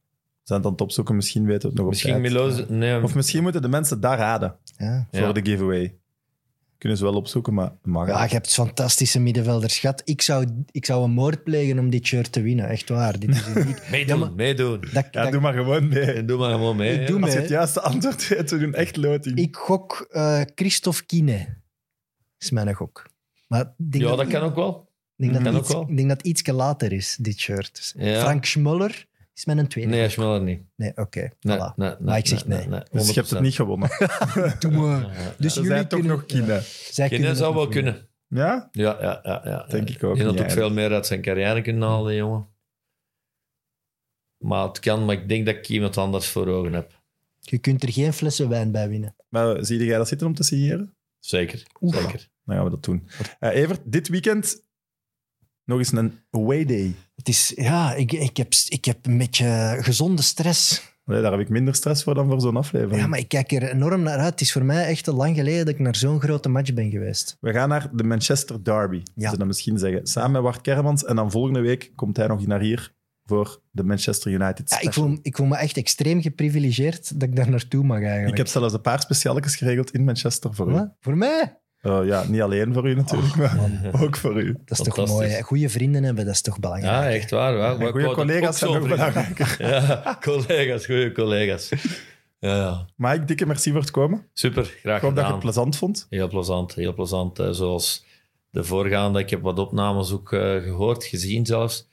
Zijn het aan het opzoeken, misschien weten we het nog Misschien op tijd. Nee, Of misschien moeten de mensen daar raden Ja. Ja. voor de giveaway. Kunnen ze wel opzoeken, maar mag Ja, je hebt fantastische middenvelders. Schat, ik zou, ik zou een moord plegen om dit shirt te winnen. Echt waar. Dit is <laughs> meedoen, Ja, maar- meedoen. Dat, Ja, dat- doe maar gewoon mee. En doe maar gewoon mee. Ik hè. doe Als mee. je het juiste antwoord <laughs> weet, we doen echt loting. ik gok eh Christophe Kine. is mijn gok. Maar denk Ja, dat, dat kan ook wel. ik denk dat, iets, ik denk dat iets later is, dit shirt. Dus Ja. Frank Schmuller is mijn tweede. Nee, gok. Schmeller niet. Nee, oké. Nee, voilà. nee, nee, Maar ik zeg nee. dus je hebt het 100%. niet gewonnen. <laughs> Doe maar. Dus jullie zijn toch kunnen- nog Kine. Ja, zij Kine kunnen zou wel kunnen. Ja? Ja, ja, ja. ja. Denk ik ook Die had ook veel meer uit zijn carrière kunnen halen, jongen. Maar het kan, maar ik denk dat ik iemand anders voor ogen heb. Je kunt er geen flessen wijn bij winnen. Maar zie jij dat zitten om te signeren? Zeker, Oef. zeker. Dan gaan we dat doen. Eh Evert, dit weekend Nog eens een away day. Het is, ja, ik, ik, heb, ik heb een beetje gezonde stress. Nee, daar heb ik minder stress voor dan voor zo'n aflevering. Ja, maar ik kijk er enorm naar uit. Het is voor mij echt te lang geleden dat ik naar zo'n grote match ben geweest. We gaan naar de Manchester Derby, Ja. ze dat misschien zeggen. Samen met Bart Kermans. En dan volgende week komt hij nog naar hier voor de Manchester United Ja, ik, voel, ik voel me echt extreem geprivilegeerd dat ik daar naartoe mag eigenlijk. Ik heb zelfs een paar specialetjes geregeld in Manchester voor u. Wat? Voor mij? Oh, ja, niet alleen voor u natuurlijk, maar <laughs> ook voor u. Dat is toch mooi. hè? Goede vrienden hebben, dat is toch belangrijk. Ja, echt waar. Maar goede collega's zijn ook vrienden. belangrijker. <laughs> Ja, collega's, goede collega's. Ja, ja. Mike, dikke merci voor het komen. Super, graag Ik hoop dat je gedaan. het plezant vond. Heel plezant, heel plezant. Eh, zoals de voorgaande, ik heb wat opnames ook eh, gehoord, gezien zelfs.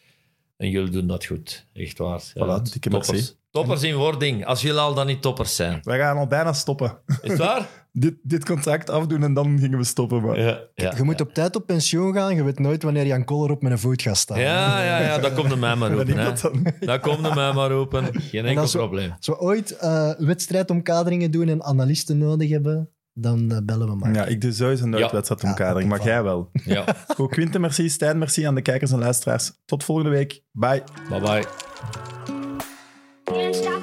En jullie doen dat goed, echt waar. Voilà, dikke toppers. merci. Toppers in wording, als jullie al dan niet toppers zijn. Wij gaan al bijna stoppen. Is het waar? <laughs> dit, dit contract afdoen en dan gingen we stoppen. Maar... Ja, ja, Je moet op tijd op pensioen gaan. Je weet nooit wanneer Jan Koller op mijn voet gaat staan. ja, ja, ja, dat komt er mij maar <laughs> Hè. dat dan? Dat komt er mij maar roepen. Geen enkel als we- probleem. Als we ooit eh, wedstrijdomkaderingen doen en analisten nodig hebben, dan eh, bellen we maar. Ja, ik doe sowieso nooit Ja. wedstrijdomkadering, Ja, maar jij wel. Ja, Goed, Quinten, merci. Stijn, merci aan de kijkers en luisteraars. Tot volgende week. Bye. bye bye. Can't stop.